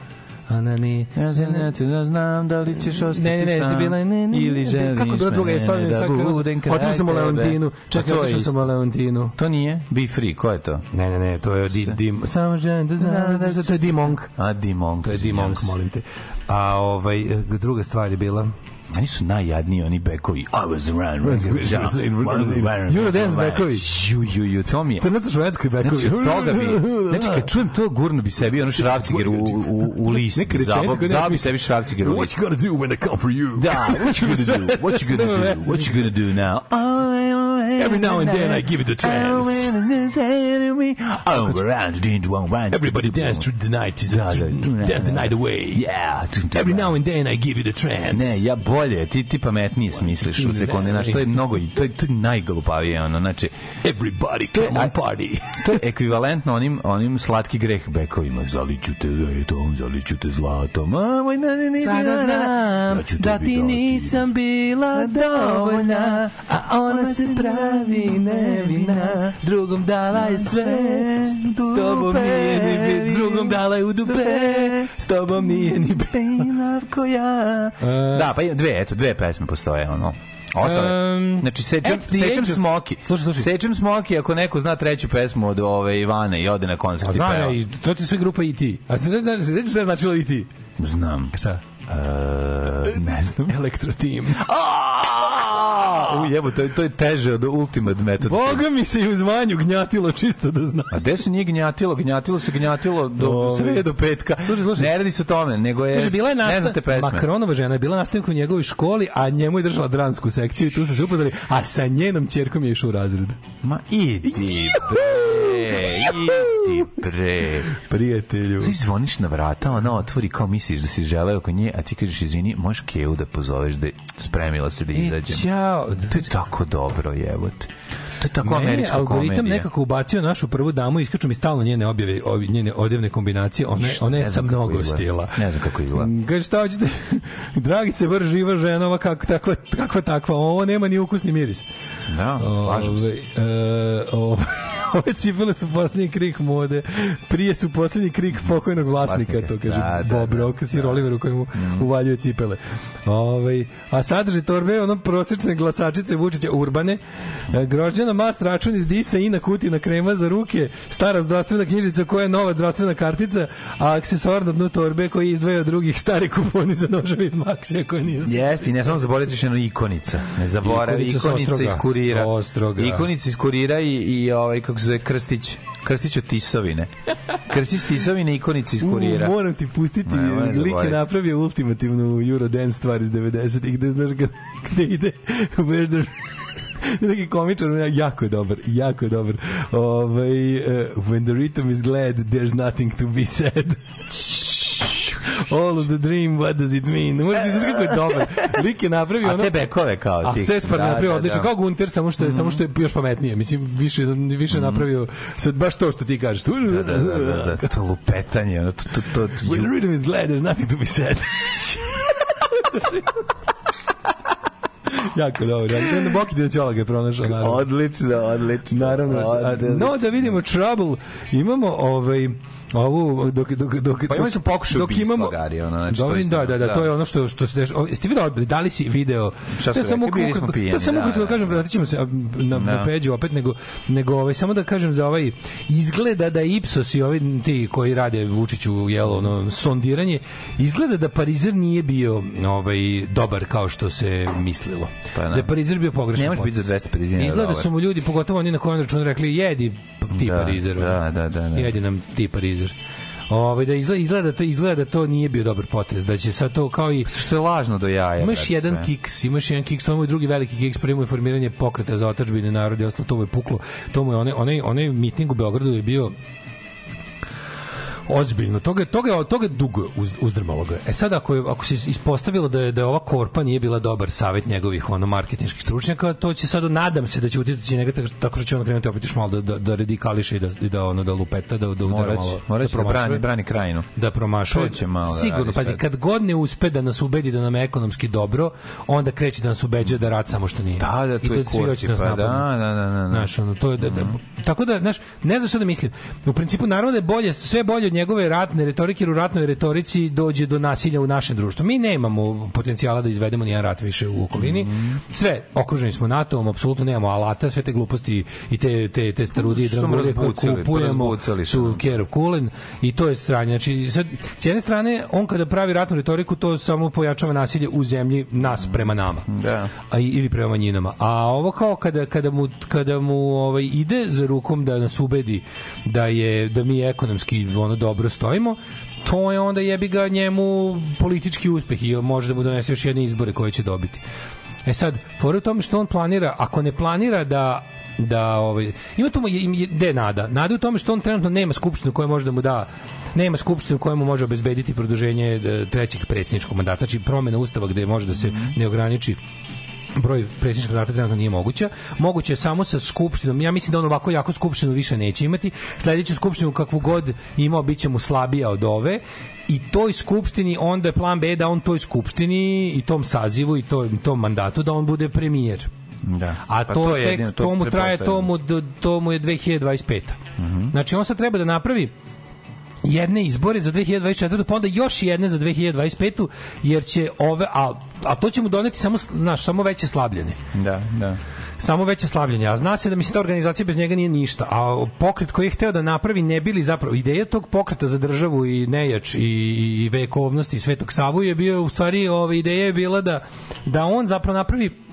ona ni... Ja se neću da znam da li ćeš ostati Ne, ne, ne, sam bila je, ne, ne, ili ne, želiš kako bila druga istorija, da budem kraj otišao sam u. Leontinu, čekaj, otišao sam u Leontinu. To nije? Be free, ko je to? Ne, ne, ne, to je di, di, samo želim da znam, da, da, to je Dimong. A, Dimong. To je Dimong, molim te. A ovaj, druga stvar je bila... Oni su najjadniji, oni bekovi. I was around. Eurodance bekovi. Ju, ju, ju, to mi je. Crnato-švedski bekovi. Znači, toga bi, znači, kad čujem to, gurno bi sebi ono šrafciger u, u, u list. Zabao bi sebi šrafciger u What list. you gonna do when they come for you? Da, what you gonna do? What you gonna do? What you gonna do now? Every now and then I give it a trance. Oh, around, Everybody dance through the night. Is Da, da. dance the night away. Yeah. Every now and then I give it a trance. Ne, ja bolje, ti ti pametnije smisliš u sekundi, znaš, to je mnogo, to je, to je najglupavije, ono, znači, Everybody come on party. to je ekvivalentno onim, onim slatki greh bekovima, zaliću te letom, zaliću te zlatom, a, moj, ne, ne, ne, Sada znam da ti nisam bila dovoljna, a ona se pravi nevina. Drugom dala je sve, s tobom nije ni bit. Drugom dala je u dupe, s tobom nije ni bit. koja... Da, pa dve, eto, dve pesme postoje, ono. Ostale. Um, znači, sečem, sečem age of- smoki. Slušaj, slušaj. Sečem smoki ako neko zna treću pesmu od ove Ivane i ode na koncert i Znam peva. ja, i to ti sve grupa E.T. A se znaš, se znaš šta je značilo E.T.? Znam. Šta? E, ne znam. Elektro Team. U jebo, to, je- to je teže od Ultimate Method. Boga mi se i u zvanju gnjatilo čisto da zna. A gde se nije gnjatilo? Gnjatilo se gnjatilo do Ovi. srede do petka. Slušaj, slušaj. Ne radi se o tome, nego je... Kaže, bila je ne znate pesme. Makronova žena je bila nastavnik u njegovoj školi, a njemu je držala dransku sekciju i tu su se upoznali, a sa njenom ćerkom je išao u razred. Ma idi bre, idi bre. Prijatelju. Ti zvoniš na vrata, ona otvori kao misliš da si želeo oko nje, a ti kažeš izvini, možeš Keju da pozoveš da je spremila se da E, izađem. Ćao. To je tako dobro, jebote. To je tako Meni je američka algoritam komedija. nekako ubacio našu prvu damu, iskaču mi stalno njene objave, ovi, njene odjevne kombinacije, one, Ništa, one ne sa mnogo izgleda. stila. Ne znam kako izgleda. Mm, Kaže, šta hoćete? Dragice, vrš živa ženova, kak, takva, kakva takva, ovo nema ni ukus ni miris. Da, slažem se. Ove, e, ove, Ove cipele su posljednji krik mode. Prije su posljednji krik pokojnog vlasnika, Vlasnika. to kaže Da, da, Bob da, Rock, sir Oliveru koji mu uvaljuje cipele. Ove, a sadrži torbe ono prosječne glasačice Vučića urbane, e, grožđana mast račun iz Disa, ina kutina krema za ruke, stara zdravstvena knjižica koja je nova zdravstvena kartica, a aksesuar na dnu torbe koji izdvaja od drugih stari kuponi za noževe iz Maxija koje nije Jeste, i ne samo zaboraviti jedno ikonica. Ne zaboravi, Ikonica ikonica iz kurira. Ikonica iz kurira i, i ovaj, kako se zove, Krstić. Krstić od Tisovine. Krstić Tisovine, ikonica iz kurira. U, moram ti pustiti, Nemoj lik je napravio ultimativnu Eurodance stvar iz 90-ih, gde znaš gde, gde ide where the neki komičar, jako je dobar, jako je dobar. Ovaj uh, when the rhythm is glad, there's nothing to be said. All of the dream, what does it mean? Možeš ti znaš kako je dobar. Lik je napravio A ono... te bekove kao A ti. Sespar Da, napravio da, odlično, da. Kao Gunter, samo što je, samo što je još pametnije. Mislim, više, više napravio sad baš to što ti kažeš. Da, da, da, da, da, to lupetanje, ono, to, to, to, When the rhythm is glad, there's nothing to be said. jako dobro. Ja, na Boki Dinčola ga je pronašao, naravno. Odlično, odlično. Naravno. A, Odlično. no, da vidimo Trouble. Imamo ovaj ovu dok dok dok Pa imali su pokušaj dok imamo Gari, ono, znači, Dobro, da, da, da, da. to je ono što što se dešava. Jeste video da li si video? Šta su samo? Bili smo ukratko- To samo da, ukratko da da, kažem, da. vratit ćemo se na, na Da. peđu opet, nego, nego ovaj, samo da kažem za ovaj, izgleda da Ipsos i ovi ti koji rade Vučiću, jel, ono, sondiranje, izgleda da Parizer nije bio ovaj, dobar kao što se mislilo. Pa da. da je Parizer bio pogrešan. Ne može biti za 250 dinara Izgleda dobar. su mu ljudi, pogotovo oni na kojem računu rekli, jedi ti Da, Parizer. da, da, da, da. Jedi nam ti Parizer. Ovaj da izgleda izgleda to izgleda da to nije bio dobar potez, da će sad to kao i Što je lažno do jaja. Imaš jedan sve. kiks, imaš jedan kiks, mu je drugi veliki kiks, primo je formiranje pokreta za otačbine narod i ostalo, to mu je puklo. To mu je onaj, onaj, onaj mitning u Beogradu je bio ozbiljno. Toga, je- toga, je- toga je dugo uz, uzdrmalo ga. E sad, ako, je, ako se ispostavilo da je, da je ova korpa nije bila dobar savet njegovih ono marketinških stručnjaka, to će sad, nadam se da će utjecati njega tako- što će on krenuti opet još malo da, da, da radikališe i da, da, ono, da lupeta, da, da udara malo. morat će da promašuje brani, brani krajinu. da promašuje. To će malo da Sigurno, pazi, sad. kad god ne uspe da nas ubedi da nam je ekonomski dobro, onda kreće da nas ubeđuje da rad samo što nije. Da, da, I to je da svi kurti, hoće da nas pa napadnu. da, da, da, da. Znaš, ono, to je da, da, tako da, znaš, ne znam šta da mislim. U principu, naravno da je bolje, sve bolje njegove ratne retorike, jer u ratnoj retorici dođe do nasilja u našem društvu. Mi nemamo potencijala da izvedemo nijedan rat više u okolini. Sve, okruženi smo NATO-om, apsolutno nemamo alata, sve te gluposti i te, te, te starudi i Su samo drangulije koje razbucali, kupujemo su of Kulen i to je stranje. Znači, sad, s jedne strane, on kada pravi ratnu retoriku, to samo pojačava nasilje u zemlji nas prema nama. Da. A, ili prema manjinama. A ovo kao kada, kada mu, kada mu ovaj, ide za rukom da nas ubedi da je da mi ekonomski ono dobro stojimo, to je onda jebi ga njemu politički uspeh i može da mu donese još jedne izbore koje će dobiti. E sad, fora u tome što on planira, ako ne planira da da ovaj ima tu gde nada nada u tome što on trenutno nema skupštinu koja može da mu da nema skupštinu koja mu može obezbediti produženje e, trećeg predsjedničkog mandata znači promena ustava gde može da se ne ograniči broj predsjedničkih mandata trenutno nije moguća. Moguće je samo sa skupštinom. Ja mislim da on ovako jako skupštinu više neće imati. Sledeću skupštinu kakvu god imao biće mu slabija od ove i toj skupštini onda je plan B da on toj skupštini i tom sazivu i tom, tom mandatu da on bude premijer. Da. A Pa to, je tek, jedino, to, mu traje, to pretpostavljam. mu, d- to mu je 2025. Mhm. Znači on sad treba da napravi jedne izbore za 2024. pa onda još jedne za 2025. jer će ove, a, a to će mu doneti samo, znaš, samo veće slabljene Da, da. samo veće slavljenje. A zna se da mislim ta organizacija bez njega nije ništa. A pokret koji je hteo da napravi ne bili zapravo ideja tog pokreta za državu i nejač i, i, i vekovnosti i Svetog Savu je bio u stvari ova ideja je bila da da on zapravo napravi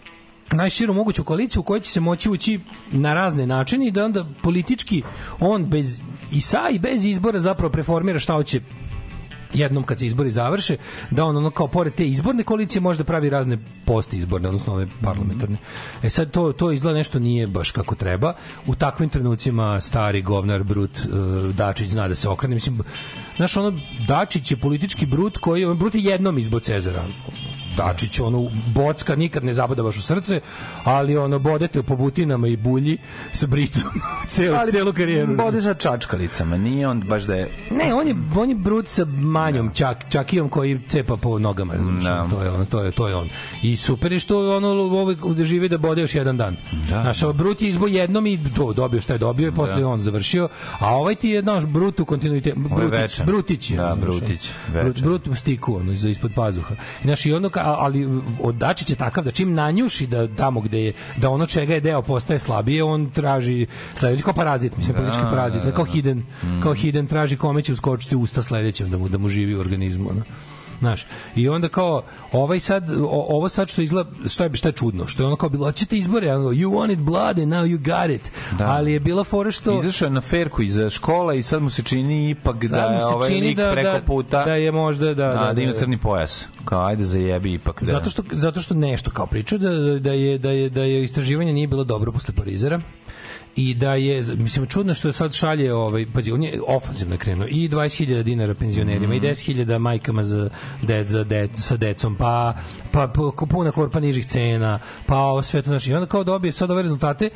najširu moguću koaliciju u kojoj će se moći ući na razne načine i da onda politički on bez i sa i bez izbora zapravo preformira šta hoće jednom kad se izbori završe, da on ono kao pored te izborne koalicije može da pravi razne posti izborne, odnosno ove parlamentarne. E sad to, to izgleda nešto nije baš kako treba. U takvim trenucima stari govnar Brut uh, Dačić zna da se okrene. Mislim, znaš, ono, Dačić je politički Brut koji, on Brut je jednom izbo Cezara Dačić ono bocka nikad ne zabada baš u srce, ali ono bodete po butinama i bulji sa bricom celu, Ali celu karijeru. Bode sa čačkalicama, nije on baš da je... Ne, on je on je brut sa manjom čak čakijom koji cepa po nogama, razumiješ? Da. To je on, to je to je on. I super je što ono ovaj da živi da bode još jedan dan. Da. Znaš, ovaj brut je izbo jednom i do, dobio šta je dobio i posle Da. on završio, a ovaj ti je naš brut u kontinuitetu, brutić, brutić je. Da, brutić. Brut, brut stiku, ono, iza ispod pazuha. I znaš, i ono, ka- ali Dačić je takav da čim nanjuši da tamo gde je, da ono čega je deo postaje slabije, on traži sledeći kao parazit, mislim, Da, politički da, parazit, da, kao da. hidden, kao hidden traži kome će uskočiti usta sledećem da mu, da mu živi u organizmu, ono. Znaš, i onda kao ovaj sad o, ovo sad što izgleda šta je šta je čudno, što je ono kao bilo hoćete izbore, ono, you wanted blood and now you got it. Da. Ali je bila fora što Izašao na ferku iza škola i sad mu se čini ipak Sad da je ovaj lik da- preko da- puta da je možda da da, da, da ima crni pojas. Kao ajde zajebi ipak da. Zato što zato što nešto kao priča da da je da je da je istraživanje nije bilo dobro posle Parizera i da je mislim čudno što je sad šalje ovaj pazi on je ofanzivno krenuo. I 20.000 dinara penzionerima i 10.000 majkama za ded za ded sa decom pa pa p- puna korpa nižih cena pa ovo sve to znači i onda kao dobije sad ove rezultate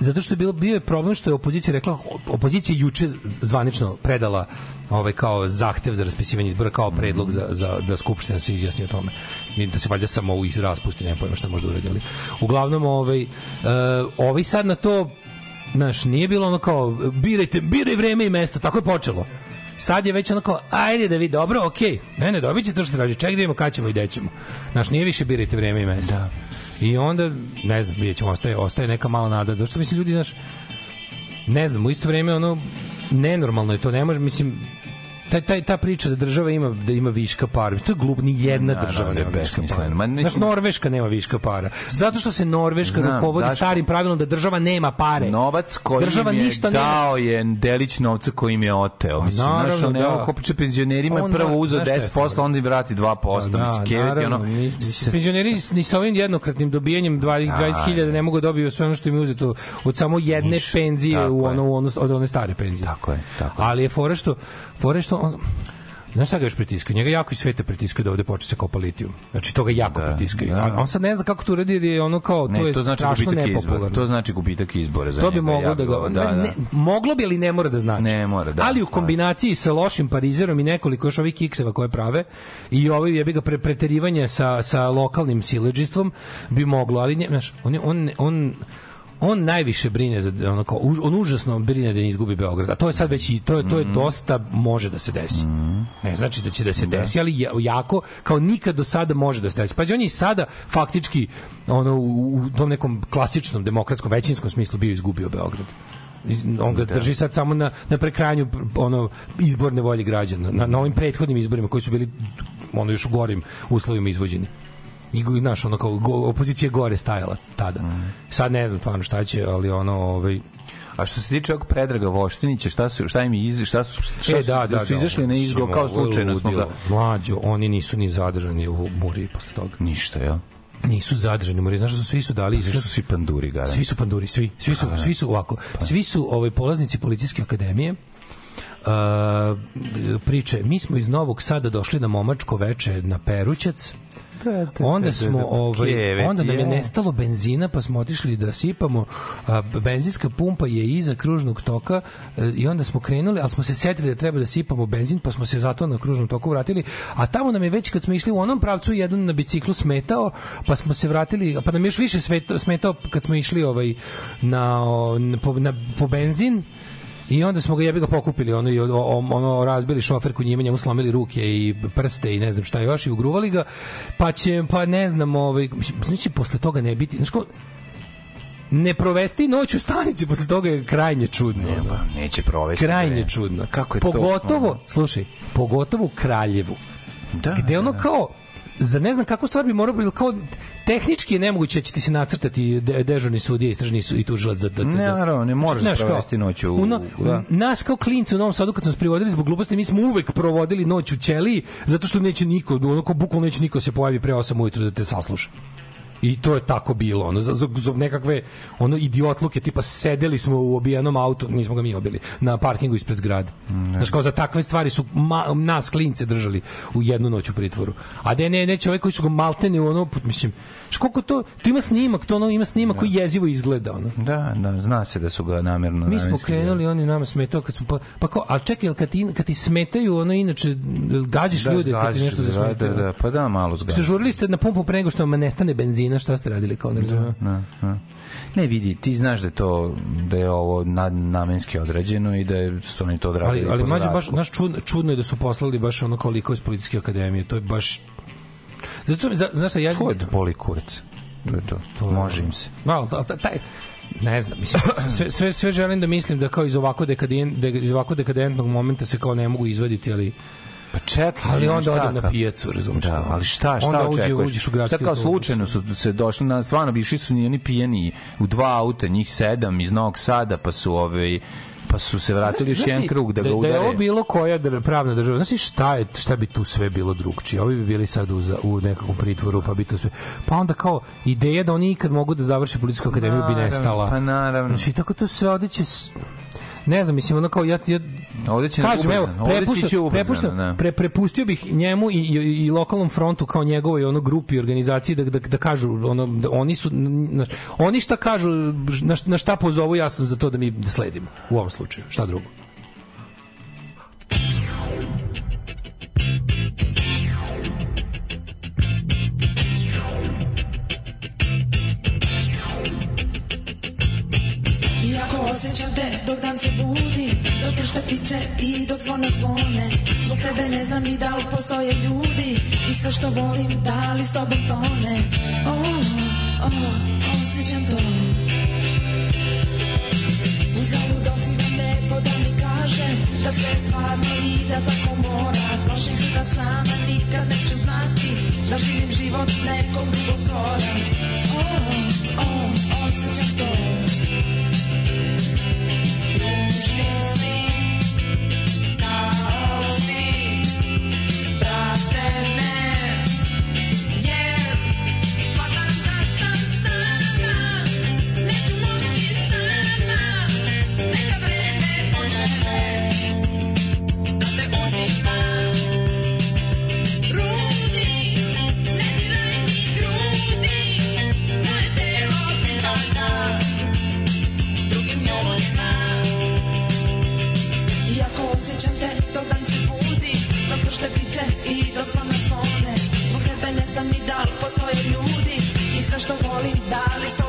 zato što je bilo bio je problem što je opozicija rekla opozicija juče zvanično predala ovaj kao zahtev za raspisivanje izbora kao predlog za, za da skupština se izjasni o tome. I da se valjda samo u raspusti ne pojma šta može da uradi ali uglavnom ovaj uh, ovaj sad na to znaš, nije bilo ono kao birajte, biraj vreme i mesto, tako je počelo. Sad je već ono kao, ajde da vi, dobro, okej, ne, ne, dobit ćete to što traži, ček da vidimo kad ćemo i gde ćemo. Znaš, nije više birajte vreme i mesto. Da. I onda, ne znam, vidjet ćemo, ostaje, ostaje neka mala nada. Zato što mislim, ljudi, znaš, ne znam, u isto vreme ono, nenormalno je to, ne može, mislim, taj, taj, ta priča da država ima da ima viška para. To je glup, ni jedna Naravno, država ne, nema viška para. Ma, Znaš, Norveška nema viška para. Zato što se Norveška Znam, rukovodi Daško. starim pravilom da država nema pare. Novac koji država im je ništa nema. dao je delić novca koji im je oteo. Mislim, naravno, znaš, on da. ko priča penzionerima je prvo da, uzeo znaš šta je 10%, onda im vrati 2%. Da, mislim, kevet ono... naravno, mislim, Penzioneri ni sa ovim jednokratnim dobijanjem 20 20.000 ne mogu da dobiju sve ono što im je uzeto od samo jedne penzije u ono, ono od one stare penzije. Tako je, tako Ali je fora što fora što on Znaš šta ga još pritiskaju? Njega jako i svete pritiskaju da ovde počne se kopa litijum. Znači, to ga jako pritiskaju. A on sad ne zna kako to uradi jer je ono kao, to Ne, je to znači strašno nepopularno. To znači gubitak izbora za To bi njega, moglo da ga bi- ne, znam, ne, moglo bi ali ne mora da znači. Ne mora, da. ali u kombinaciji sa lošim parizerom i nekoliko još ovih kikseva koje prave i ovaj jebi ga pre, preterivanje sa sa lokalnim siledžistvom bi moglo, ali ne, znaš, on je- on on on najviše brine za už- on užasno brine da ne izgubi Beograd. A to je sad već i to je to je Mhm. dosta može da se desi. Ne znači da će da se desi, ali ja- jako kao nikad do sada može da se desi. Pa on je i sada faktički ono u, tom nekom klasičnom demokratskom većinskom smislu bio izgubio Beograd. On ga drži sad samo na, na prekrajanju ono izborne volje građana na, na ovim prethodnim izborima koji su bili ono još u gorim uslovima izvođeni i znaš, ono kao go, opozicija gore stajala tada. Sad ne znam stvarno šta će, ali ono ovaj A što se tiče ovog Predraga Voštinića, šta su šta im iz šta su šta e, su, da, da, su da, izašli na izgo kao slučajno smo ga. Mlađo, oni nisu ni zadržani u Muri posle toga. ništa, jel? Nisu zadržani u Muri, znaš da su svi su dali Zašto iskaz. su svi panduri gara? Svi su panduri, svi. Svi su, Pa, da. svi su ovako. Svi su ovaj polaznici policijske akademije. Uh, priče, mi smo iz Novog Sada došli na momačko veče na Perućac. Onda smo ovaj kevet, onda nam je nestalo benzina pa smo otišli da sipamo a, benzinska pumpa je iza kružnog toka e, i onda smo krenuli ali smo se setili da treba da sipamo benzin pa smo se zato na kružnom toku vratili a tamo nam je već kad smo išli u onom pravcu jedan na biciklu smetao pa smo se vratili pa nam je još više smetao, kad smo išli ovaj na, o, na, po, na po benzin I onda smo ga jebi ga pokupili, ono i ono razbili šoferku njime, njemu slomili ruke i prste i ne znam šta još i ugruvali ga. Pa će pa ne znam, ovaj znači posle toga ne biti, znači ko ne provesti noć u stanici posle toga je krajnje čudno. ono. Pa, neće provesti. krajnje bre. čudno. Kako je to? pogotovo, slušaj, pogotovo u Kraljevu. Da, gde ono da. kao za ne znam kako stvar bi morao biti kao tehnički je nemoguće da će ti se nacrtati de, dežurni sudija, istražni su i tužilac da, da, da, Ne, naravno, ne možeš Znaš, provesti noć u- no- da. Nas kao klinci u Novom Sadu kad smo se privodili zbog gluposti, mi smo uvek provodili noć u ćeliji zato što neće niko, ono kao bukvalno neće niko se pojavi pre 8 ujutru da te sasluša. I to je tako bilo, ono, za, za, za nekakve ono idiotluke, tipa sedeli smo u obijenom autu, nismo ga mi obili, na parkingu ispred zgrade. Znaš, kao za takve stvari su ma, nas klince držali u jednu noć u pritvoru. A da ne, ne čovek koji su ga maltene u ono, mislim, koliko to, to ima snimak, to ono ima snimak koji jezivo izgleda, ono. Da, da, zna se da su ga namerno Mi smo krenuli, oni nama smetao kad smo pa pa kao, al čekaj, kad ti, kad ti smetaju, ono inače jel gađaš Da, ljude kad ti nešto da, zasmeta. da, da, pa da, malo Se zgaziš. žurili ste na pumpu pre nego što vam nestane benzina, šta ste radili kao ne razumem. Da, da. Ne vidi, ti znaš da je to da je ovo nad, namenski određeno i da je, su oni to odradili Ali, ali zraku. baš, znaš, čudno, čudno je da su poslali baš ono koliko iz policijske akademije, to je baš... Zato, za, znaš šta, ja... Ko je boli kurac? To je to. Može im se. Malo, taj, ne znam, mislim, sve, sve, sve želim da mislim da kao iz ovako, dekaden, da iz ovako dekadentnog momenta se kao ne mogu izvaditi, ali Pa čekaj, ali onda odem na pijacu, razumiješ? Da, ali šta, šta onda uđe, uđeš u gradski Šta kao slučajno su se došli na stvarno bi išli su ni oni pijani u dva auta, njih sedam iz Novog Sada, pa su ovaj pa su se vratili još jedan krug da ga Da je udare. ovo bilo koja dr- pravna država, znaš ti šta, je, šta bi tu sve bilo drugčije? Ovi bi bili sad u, za- u nekakvom pritvoru, pa bi to sve... Pa onda kao ideja da oni ikad mogu da završe policijsku akademiju bi Naravno, nestala. pa naravno. Znači, tako to sve odeće... Ne znam, mislim, ono kao ja, ja Ovde će Kažem, evo, ovde će prepušta, ići ubrzano, prepušta, da. pre, prepustio bih njemu i, i, i lokalnom frontu kao njegovoj ono grupi organizaciji da, da, da kažu ono, da oni su na, oni šta kažu na, na šta pozovu ja sam za to da mi sledimo u ovom slučaju šta drugo dok dan se budi Dok pršte ptice i dok zvona zvone. Zbog tebe ne znam ni da li postoje ljudi. I sve što volim da li s tobom tone. Oh, oh, osjećam to. Uzalud dozivam nebo da mi kaže Da sve stvarno i da tako mora. Plašim se da sama nikad neću znati Da živim život nekog drugog stvora Oh, oh, osjećam to please me. I dok zvona zvone Zbog tebe ne znam ni da li postoje ljudi. I sve što volim da li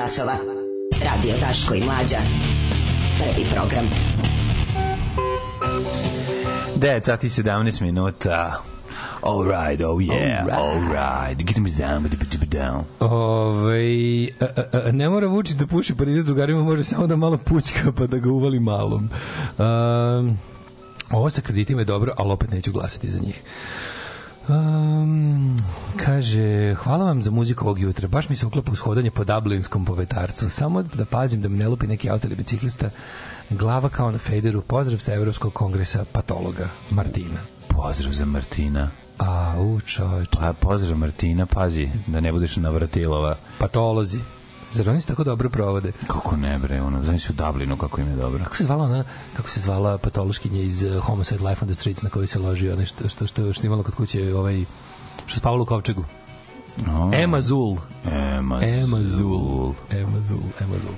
časova. Radio Daško i Mlađa. Prvi program. 9 sati 17 minuta. All right, oh yeah, all right. Get me down, get me down. Ove, a, a, a, ne mora Vučić da puši Pariza s drugarima, može samo da malo pućka pa da ga uvali malom. Um, ovo sa kreditima je dobro, ali opet neću glasati za njih. Um, kaže, hvala vam za muziku ovog jutra. Baš mi se uklapa ushodanje po dublinskom povetarcu. Samo da pazim da me ne lupi neki auto ili biciklista. Glava kao na fejderu. Pozdrav sa Evropskog kongresa patologa Martina. Pozdrav za Martina. A, u čovječ. Pa, pozdrav Martina, pazi, da ne budeš na vratilova. Patolozi. Zar oni se tako dobro provode? Kako ne bre, ono, znaš u Dublinu kako im je dobro. Kako se zvala ona, kako se zvala patološkinja iz uh, Homicide Life on the Streets na kojoj se ložio, nešto što, što, što imala kod kuće ovaj, što spavalo u kovčegu. No. Emma Zul. Emma, Emma Zul. Emma Zul. Emma Zul.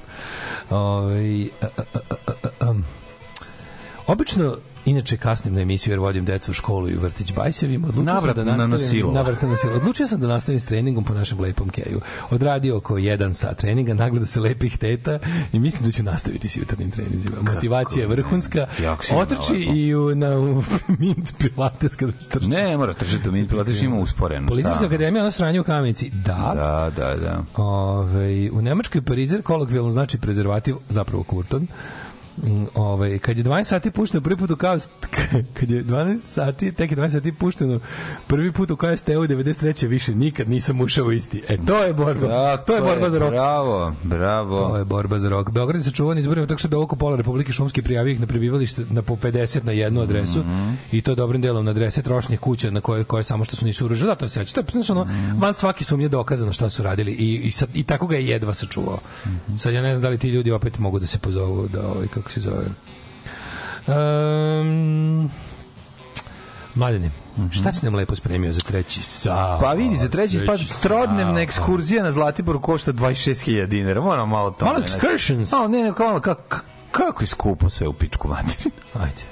Ovaj, a, a, a, a, a, um. Obično Inače kasnim na emisiju jer vodim decu u školu i u vrtić bajsevima. Odlučio Navrat sam da na nastavim, nosilo. navrat na nosilo. Odlučio sam da nastavim s treningom po našem lepom keju. Odradio oko jedan sat treninga, nagledao se lepih teta i mislim da ću nastaviti s jutarnjim treninzima. Motivacija je vrhunska. Otrči i u, na u mint pilates kada strči. Ne, mora trčati u min pilates ima usporeno. Policijska akademija, ono sranje u kamenici. Da. Da, da, da. Ove, u Nemačkoj parizer kolokvijalno znači prezervativ, zapravo kurton. Mm, Ovaj kad je 12 sati pušteno prvi put u kaos kad je 12 sati tek je 12 sati pušteno prvi put u kaos teo 93 više nikad nisam ušao isti e to je borba Tako to je borba za rok Bravo, bravo. to je borba za rok. Beograd je sačuvan izborima tako što da oko pola Republike Šumske prijavio ih na prebivalište na po 50 na jednu adresu Mhm. i to dobrim delom na adrese trošnje kuća na koje koje samo što su nisu uružili. Da, to se seća. To je znaš, ono, Mhm. van svaki sumnje dokazano šta su radili i, i, sad, i tako ga je jedva sačuvao. Mhm. Sad ja ne znam da li ti ljudi opet mogu da se pozovu da ovaj kako se zove. Um, Mladene, šta si nam lepo spremio za treći sat? Pa vidi, za treći pa sat. trodnevna ekskurzija na Zlatiboru košta 26.000 dinara. Moram malo to. Malo excursions. A, ne, ne, kako, kako je skupo sve u pičku materinu. Ajde.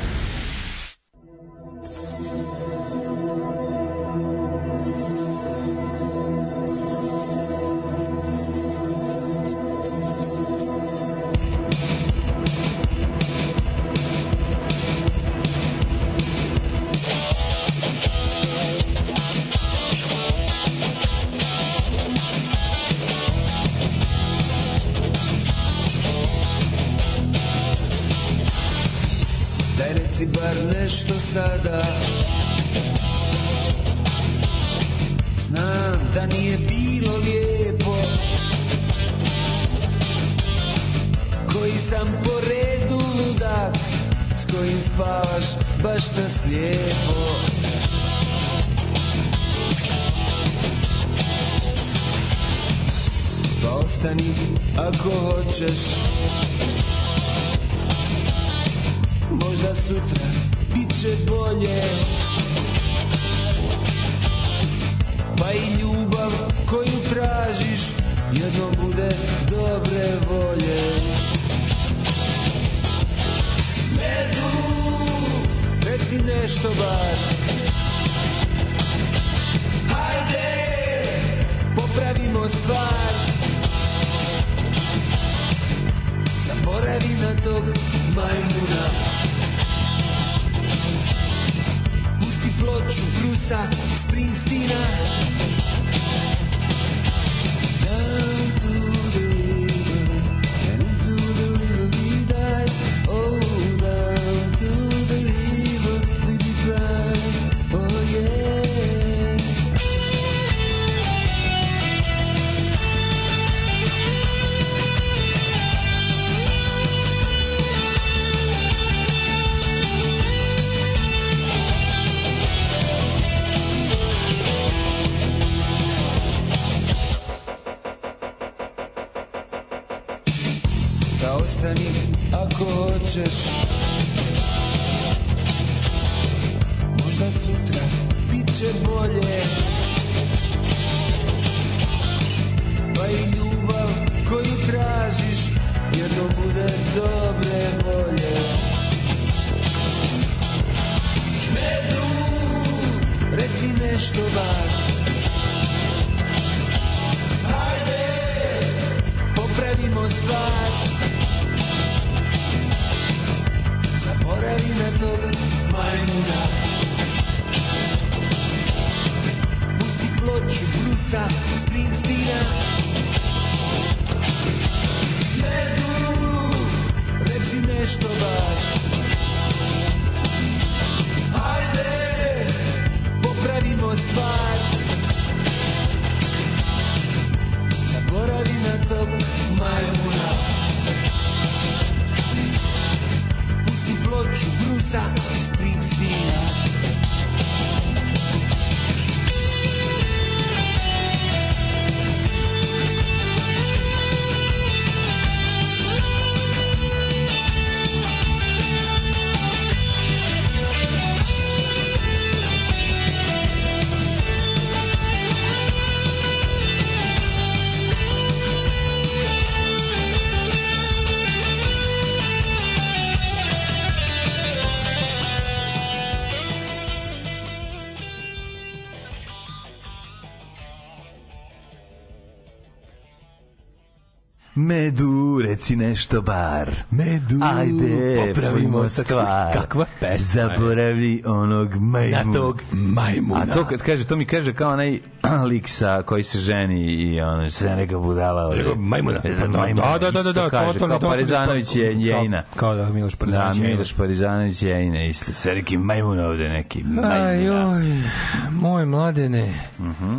Reci nešto bar. Medu, Ajde, popravimo stvar. Kakva pesma. Zaboravi onog majmuna. Na tog majmuna. A to kad kaže, to mi kaže kao onaj lik sa koji se ženi i ono se neka budala ovde. Rekao, majmuna. Za Da, majmuna, da, da, da, da, kaže, totalno, kao. Parizanović je Jejina. Kao da Miloš Parizanović Da, Miloš Parizanović je Jejina isto. Sve neki majmun ovde neki. Aj, Majmun. oj, moj mladene.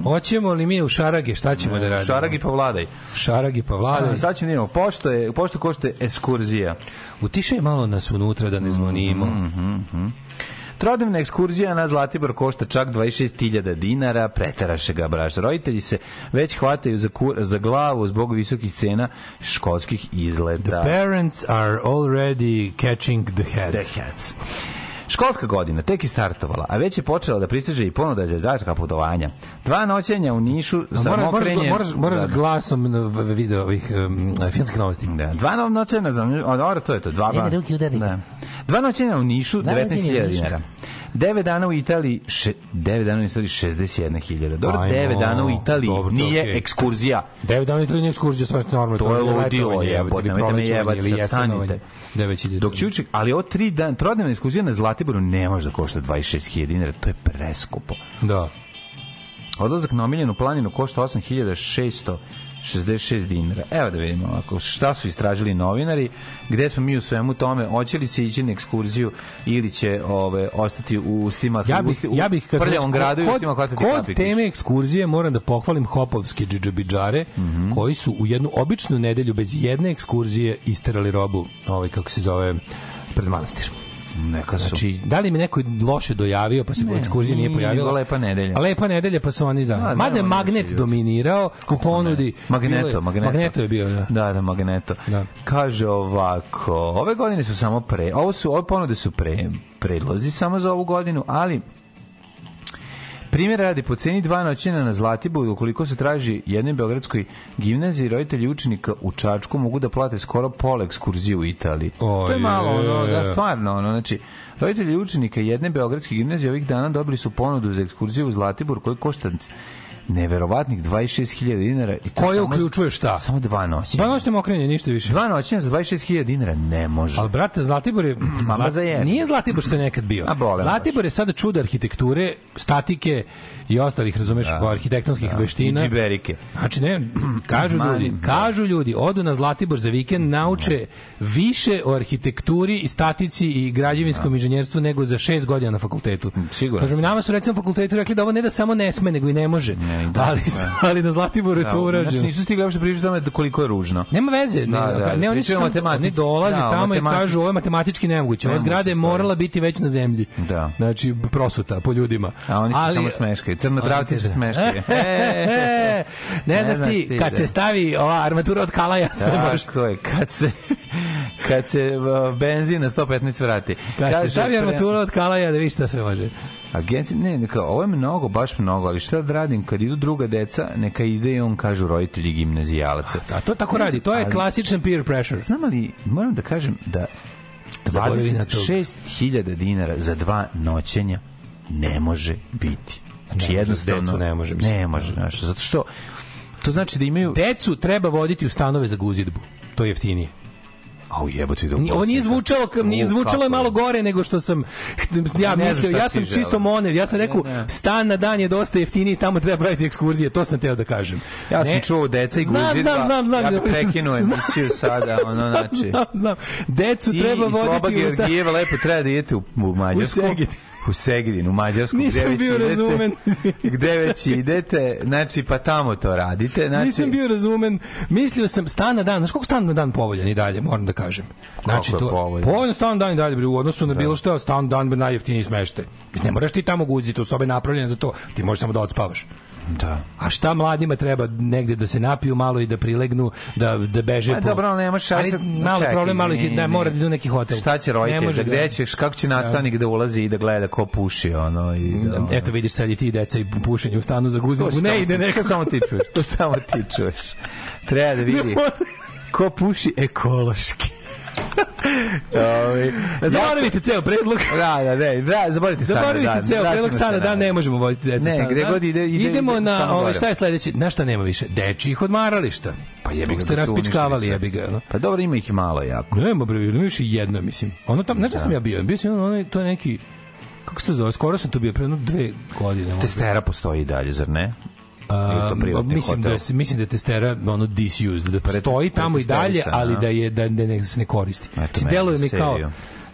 Hoćemo li mi u Šarage, šta ćemo da radimo? Šaragi pa vladaj. Šaragi pa vladaj. sad ćemo da imamo, pošto je, pošto košta eskurzija. Utišaj malo nas unutra da ne zvonimo. Mhm. Trodnevna ekskurzija na Zlatibor košta čak 26.000 dinara, preteraše ga braš. Roditelji se već hvataju za, kur, za glavu zbog visokih cena školskih izleta. Parents are already catching the head. The heads. Školska godina tek je startovala, a već je počela da pristiže i ponuda za zajednička putovanja. Dva noćenja u Nišu sa Moraš, moraš, mokrenjem... moraš, moraš Da, da. glasom video ovih um, filmskih novosti. Da, dva noćenja za... Dobro, to je to. Dva, udari. da. Dva noćenja u Nišu, Dva noćenja u 19.000 Nišu. dinara. 9 dana u Italiji, še, 9 dana u Italiji 61.000. Dobro, Ajmo, 9 dana u Italiji dobro, nije okej. ekskurzija. Devet dana to nije ekskurzija, stvarno normalno. To je ludilo, jebote, ili nemojte me jesenovanje. stanite. Dok će uček, ali ovo tri dan, trodnevna ekskurzija na Zlatiboru ne može da košta 26.000 dinara, to je preskupo. Da. Odlazak na omiljenu planinu košta 8666 dinara. Evo da vidimo ovako, šta su istražili novinari, gde smo mi u svemu tome, hoće li se ići na ekskurziju ili će ove, ostati u ustima, Ja bih, u, ja bih kad prljavom već- gradu i kod, ustima hvatati kod kapikić. teme ekskurzije moram da pohvalim hopovske džidžabidžare Mhm. koji su u jednu običnu nedelju bez jedne ekskurzije isterali robu, ovaj kako se zove pred manastir. Neka su. Znači, da li mi neko loše dojavio, pa se Ne, ekskurzija nije nije, pojavila? bila lepa nedelja. A lepa nedelja, pa su oni da. znam, Mada je magnet ljudi. dominirao u ponudi. Magneto, je- Magneto. Magneto je bio, da. Da, da, Magneto. Da. Kaže ovako, ove godine su samo pre, ovo su, ove ponude su pre, predlozi samo za ovu godinu, ali Primjer radi po ceni dva noćenja na Zlatiboru, ukoliko se traži jednoj beogradskoj gimnaziji, roditelji učenika u Čačku mogu da plate skoro pola ekskurzije u Italiji. to je malo, ono, da, stvarno, ono, znači, roditelji učenika jedne beogradske gimnazije ovih dana dobili su ponudu za ekskurziju u Zlatibor koji košta neverovatnih 26.000 dinara. I to Koje samo- uključuje šta? Samo dva noćenja. Dva noćne mokrenje, ništa više. Dva noćenja za 26.000 dinara ne može. Ali brate, Zlatibor je Mama za jebe. Nije Zlatibor što je nekad bio. A bole Zlatibor je sada čudo arhitekture, statike i ostalih, razumeš, Da, arhitektonskih da. veština. I džiberike. Znači ne, kažu Mani, ljudi, da. kažu ljudi, odu na Zlatibor za vikend, nauče više o arhitekturi i statici i građevinskom inženjerstvu nego za šest godina na fakultetu. Mm, siguran Kažu mi, nama su recimo fakultetu rekli da ovo ne da samo ne sme, nego i ne može. da, ali, da. ali na Zlatiboru je to Da, urađeno. Znači nisu stigli uopšte pričati tome da koliko je ružno. Nema veze, ne, Da, da, ne oni su oni dolaze Da, tamo i kažu ovo je matematički nemoguće. Ova zgrada je morala biti već na zemlji. Da. Znači prosuta po ljudima. A oni Ali- samo smeškaju. Crnotravci se smeškaju. ne, Ne znaš ti, kad da. se stavi ova armatura od kalaja, sve može. Tako je, kad se kad se uh, benzin na 115 vrati. Kad se Kaže, stavi armatura od kalaja, da vidiš šta sve može. Agencija, ne, neka, ovo je mnogo, baš mnogo, ali šta da radim, kad idu druga deca, neka ide i on kažu roditelji gimnazijalaca. A to tako radi, to je Ali- klasičan peer pressure. Znam ali, moram da kažem da Zaboravi na tog. 26.000 dinara za dva noćenja ne može biti. Znači Ne jednostavno decu ne može, mislim. Ne može, znaš, zato što to znači da imaju Decu treba voditi u stanove za guzidbu. To je jeftinije. Au jebote do Ovo nije zvučalo, nije U, zvučalo je malo gore nego što sam ja Ne znam mislio, ja ti sam čisto monev, ja sam rekao stan na dan je dosta jeftiniji, tamo treba praviti ekskurzije, to sam teo da kažem. Ja sam čuo deca i Znam, guzidba. znam, znam, znam. Ja bih prekinuo Znam. emisiju sada, ono, znači. Znam, znam. Decu Ti treba i voditi u stan. Georgijeva lepo treba da idete u, u Mađarsku. U. U Segedin, u Mađarsku. Nisam gde već bio idete, razumen. Gde već idete, znači, pa tamo to radite. Znači, Nisam bio razumen. Mislio sam stan na dan, znaš koliko stan na dan povoljan i dalje, moram da kažem. Znači je to povoljan? povoljan stan na dan i dalje bre, u odnosu na bilo što, stan na dan najjeftiniji smeštaj. Ne moraš ti tamo guziti, u sobe napravljene za to. Ti možeš samo da odspavaš. Da. A šta mladima treba negde da se napiju malo i da prilegnu, da da beže Pa po. dobro, ali nemaš Ali sad- malo čekaj, problem malo ih da mora da idu neki hotel. Šta će roditelj, može da gde ćeš, kako će nastavnik da ulazi i da gleda ko puši, ono, i da, ono. Eto vidiš sad i ti deca i pušenje u stanu za To guzidbu. Ne ide neka samo ti čuješ, to samo ti čuješ. Treba da vidi ko puši ekološki. Zaboravite ceo predlog. Da, da, ne, da, zaboravite stane Zaboravite ceo predlog stana na- dan, ne možemo voziti decu Ne, stana gde god ide- ide- Idemo ide na, samo ovaj, šta je sledeće? Na šta nema više? Dečjih odmarališta. Pa jebi To ga, ste raspičkavali, jebi ga. No? Pa dobro, ima ih i malo jako. Nema bre, nema više jedno, mislim. Ono tam, znaš da sam ja bio? Bio sam ono, to je neki, kako se to zove, skoro sam tu bio, pre jedno dve godine. Testera postoji i dalje, zar ne? To Um, privatni mislim hotel? da se mislim da je testera ono disused da stoji tamo i dalje ali da je da, da ne, se ne koristi. Deluje mi kao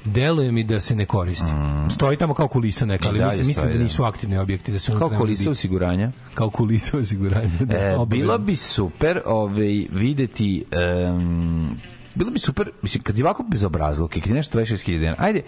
deluje mi da se ne koristi. Stoji tamo kao kulisa neka, ali mislim, mislim da da. nisu aktivni objekti da se Kao kulisa osiguranja. kao kulisa osiguranja. Da, E, bilo bi super ovaj, videti em, bilo bi super, mislim, kad je ovako bezobrazluk i kad je nešto 26.000 dinara, ajde,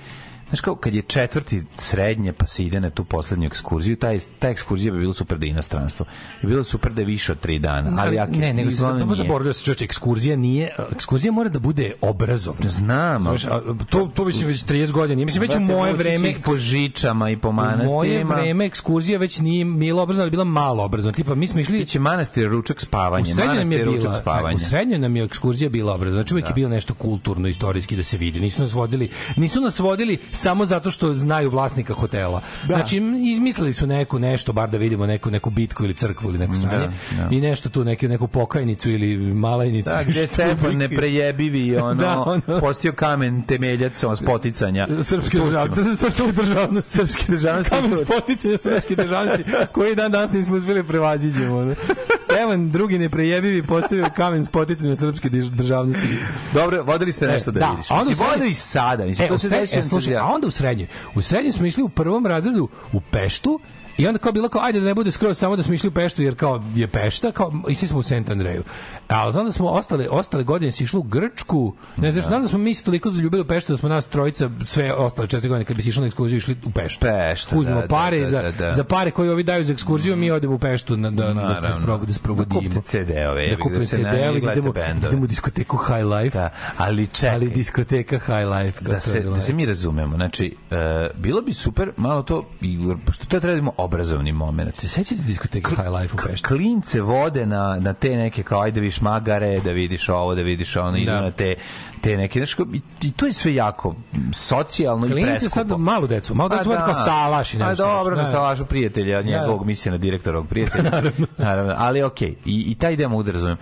Znaš kao, kad je četvrti srednje pa se ide na tu poslednju ekskurziju, taj, ta ekskurzija bi bilo super da je inostranstvo. Bi bilo super da je više od tri dana. Ali, ako ne, nego se nije. zaboravio da se čoveče ekskurzija nije ekskurzija mora da bude obrazovna. Znam, Znaš, a, to to mislim već 30 godina. Ja Mislim već u moje će vreme po žičama i po u moje manastirima. vreme ekskurzija već nije bila obrazovna, ali bila malo obrazovna. Tipa mi smo išli Biće manastir, ručak, spavanje. je Manastir, bila, ručak, spavanje. u srednjoj nam je ekskurzija bila obrazovna. Znači uvek je bilo nešto kulturno, istorijski da se vidi. Nisu nas vodili, nisu nas vodili samo zato što znaju vlasnika hotela. Znači izmislili su neku nešto bar da vidimo neku neku bitku ili crkvu ili neko sranje da. i nešto tu neku neku pokajnicu ili malajnicu. Da, gde Stefan neprejebivi ono, Da, ono. postio kamen temeljac on, spoticanja. Srpske državnosti, srpske državnosti, Srpske državnosti. kamen spoticanja srpske državnosti, koji dan danas nismo uspeli prevaziđemo. ono. Stevan drugi neprejebivi postavio kamen spoticanja srpske državnosti. Dobro, vodili ste nešto da, da, vidiš. a onda Mislim, u srednjoj- vodili sada. Mislim, E, to se desilo e, slušaj, a onda u srednjoj. U srednjoj smo išli u prvom razredu u Peštu I onda kao bilo kao ajde da ne bude skroz samo da smo išli u Peštu jer kao je Pešta, kao išli smo u Saint Andreju. Ali znam da smo ostale ostale godine se išlo u Grčku. Ne znaš, znam da smo mi se toliko zaljubili u Peštu da smo nas trojica sve ostale četiri godine kad bi se išlo na ekskurziju išli u Peštu. Pešta, Uzmemo da, pare da, za da, da. za pare koje ovi daju za ekskurziju, mi odemo u Peštu na, da, da, da, sprov- da sprovodimo. Da kupite CD-ove, Da kupite da CD-ove, da idemo, idemo u diskoteku High Life. Da, ali čekaj. Ali diskoteka High Life. da se, da se mi razumemo. Znači, e, bilo bi super malo to, i, pošto to treba da obrazovni moment. Se sećate diskoteke High Life u Peštu? Klince vode na, na te neke, kao ajde da vidiš magare, da vidiš ovo, da vidiš ono, idu Da. na te, te neke, znaš, i, i to je sve jako socijalno i Klinci preskupo. sad malu decu, malo decu Pa vode kao salaš i A nešto. dobro, na Da. salašu prijatelja, njegovog misija na direktorovog prijatelja. Naravno. Ali okej, i, i taj deo mogu da razumem.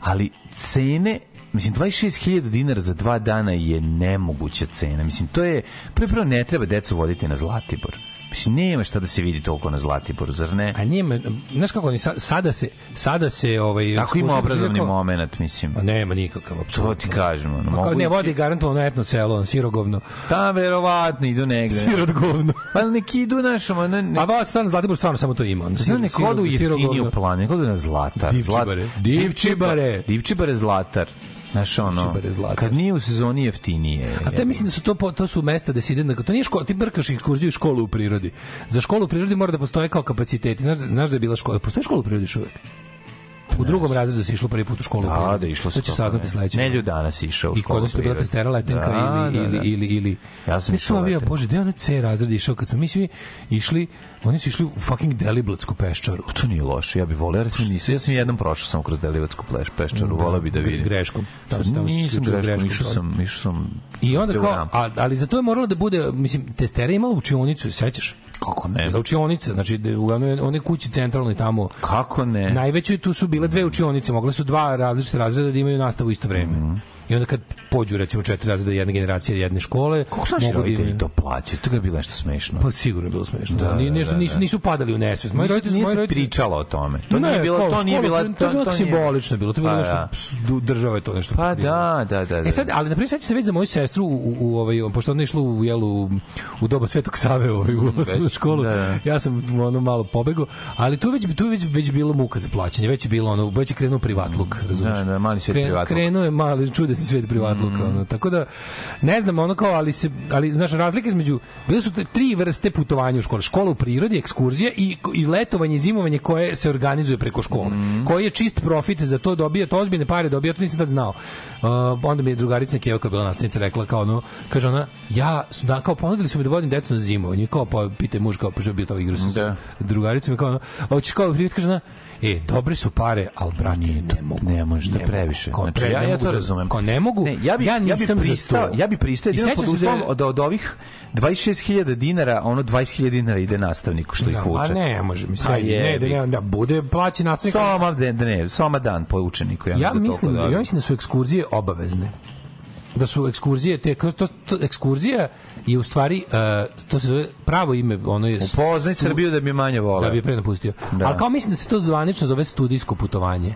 Ali cene Mislim, 26.000 dinara za dva dana je nemoguća cena. Mislim, to je... Prvo, prvo ne treba decu voditi na Zlatibor. Mislim, nema šta da se vidi toliko na Zlatiboru, zar ne? A nije, znaš kako oni sa- sada se sada se ovaj Ako ima obrazovni kao- moment, mislim. Pa nema nikakav To apsolutno. ti kažem. Ono, mogu ne vodi garantovano etno selo, on sirogovno. Da, verovatno, idu negde. Sirogovno. Pa neki idu, znaš, ono, ne, ne, A va stvarno Zlatibor stvarno samo to ima. On, Zna, neko odu jeftiniju plan, neko odu na Zlatar. Divčibare. Zlat- Divčibare. Divčibare Zlatar. Znaš, ono, kad nije u sezoni jeftinije. A to mislim da su to po- to su mesta da se ide na to nije škola, ti brkaš ekskurziju u školu u prirodi. Za školu u prirodi mora da postoje kao kapaciteti. Znaš, znaš da je bila škola, postoji škola u prirodi još uvek. U drugom razredu se išlo prvi put u školu. Da, da, išlo se. To će saznati ne. sledeće. Nelju danas išao u I školu kod nas je bila testera letenka Da, ili, da, da. ili, ili, ili... Ja sam išao sam bio, bože, gde je onaj C razred išao kad smo mi svi išli, oni su išli u fucking Deliblatsku peščaru. To nije loše, ja bih volio, recimo nisam, ja sam jednom prošao samo kroz Delivatsku pleš, peščaru, volio bi da vidim. Greškom. Tamo nisam greškom, greškom. išao sam, išao sam I onda kao, a, ali za to je moralo da bude, mislim, testera imala učionicu, sećaš? Kako ne? Bila učionica, znači da u onoj kući centralnoj tamo. Kako ne? Najvećoj tu su bile dve učionice, mogle su dva različite razreda da imaju nastavu isto vreme. Mhm. I onda kad pođu recimo četiri razreda jedne generacije jedne škole, Kako su naši da roditelji to plaćaju? To je bilo nešto smešno. Pa sigurno je bilo smešno. Da, Da, Ni- da, nešto, da, nisu, da. nisu padali u nesvest. Moji roditelji, nije se roditelji, pričalo o tome. To Ne, nije bilo, to nije bila, to to nije- simbolično bilo, to je bilo Pa nešto, da. država je to nešto. Pa da, da, da. da. E sad, ali na primjer sad se već za moju sestru u, u, ovaj pošto ona išla u jelu u doba Svetog Save ovaj, u osnovnu školu. da, da. Ja sam ono malo pobegao, ali tu već tu već već bilo muka za plaćanje, već je bilo ono već je krenuo privatluk, razumeš? Da, da, mali svet privatluk. Krenuo je mali čudesni svet privatluka, ono. Tako da ne znam, ono kao ali se ali znaš razlika između bile su tri vrste putovanja u školi, škola u prirodi, ekskurzija i i letovanje i zimovanje koje se organizuje preko škole. Koji je čist profit za to dobija, to ozbiljne pare dobija, to nisam tad znao. Uh, onda mi je drugarica Keva koja je bila nastavnica rekla kao ono, kaže ona, ja su da kao ponudili su mi da vodim decu na zimovanje, kao pa pite muž kao pa što je bio to igra sa Da. drugarica mi kao ono, hoćeš kao prijatelj kaže ona, E, dobre su pare, al brate, ne mogu. Ne može da previše. Kao, Znači, ja, ja to da- razumem. Kao ne mogu. Ne, ja bi, ja, bi nisam za pristao, to. ja bi pristao jedino pod se da uslovom da od ovih 26.000 dinara, ono 20.000 dinara ide nastavniku što ih Da, uče. a ne, može, mislim, Pa ne, jebi. ne, da bude plaći nastavnik. Soma, ne, ne, soma dan po učeniku. Ja, Ja mislim da ja mislim da su ekskurzije obavezne. Da su ekskurzije te to, to, to ekskurzija je u stvari uh, to se zove pravo ime ono je Upoznaj Srbiju da bi manje voleo. da bi pre napustio. Da. Ali kao mislim da se to zvanično zove studijsko putovanje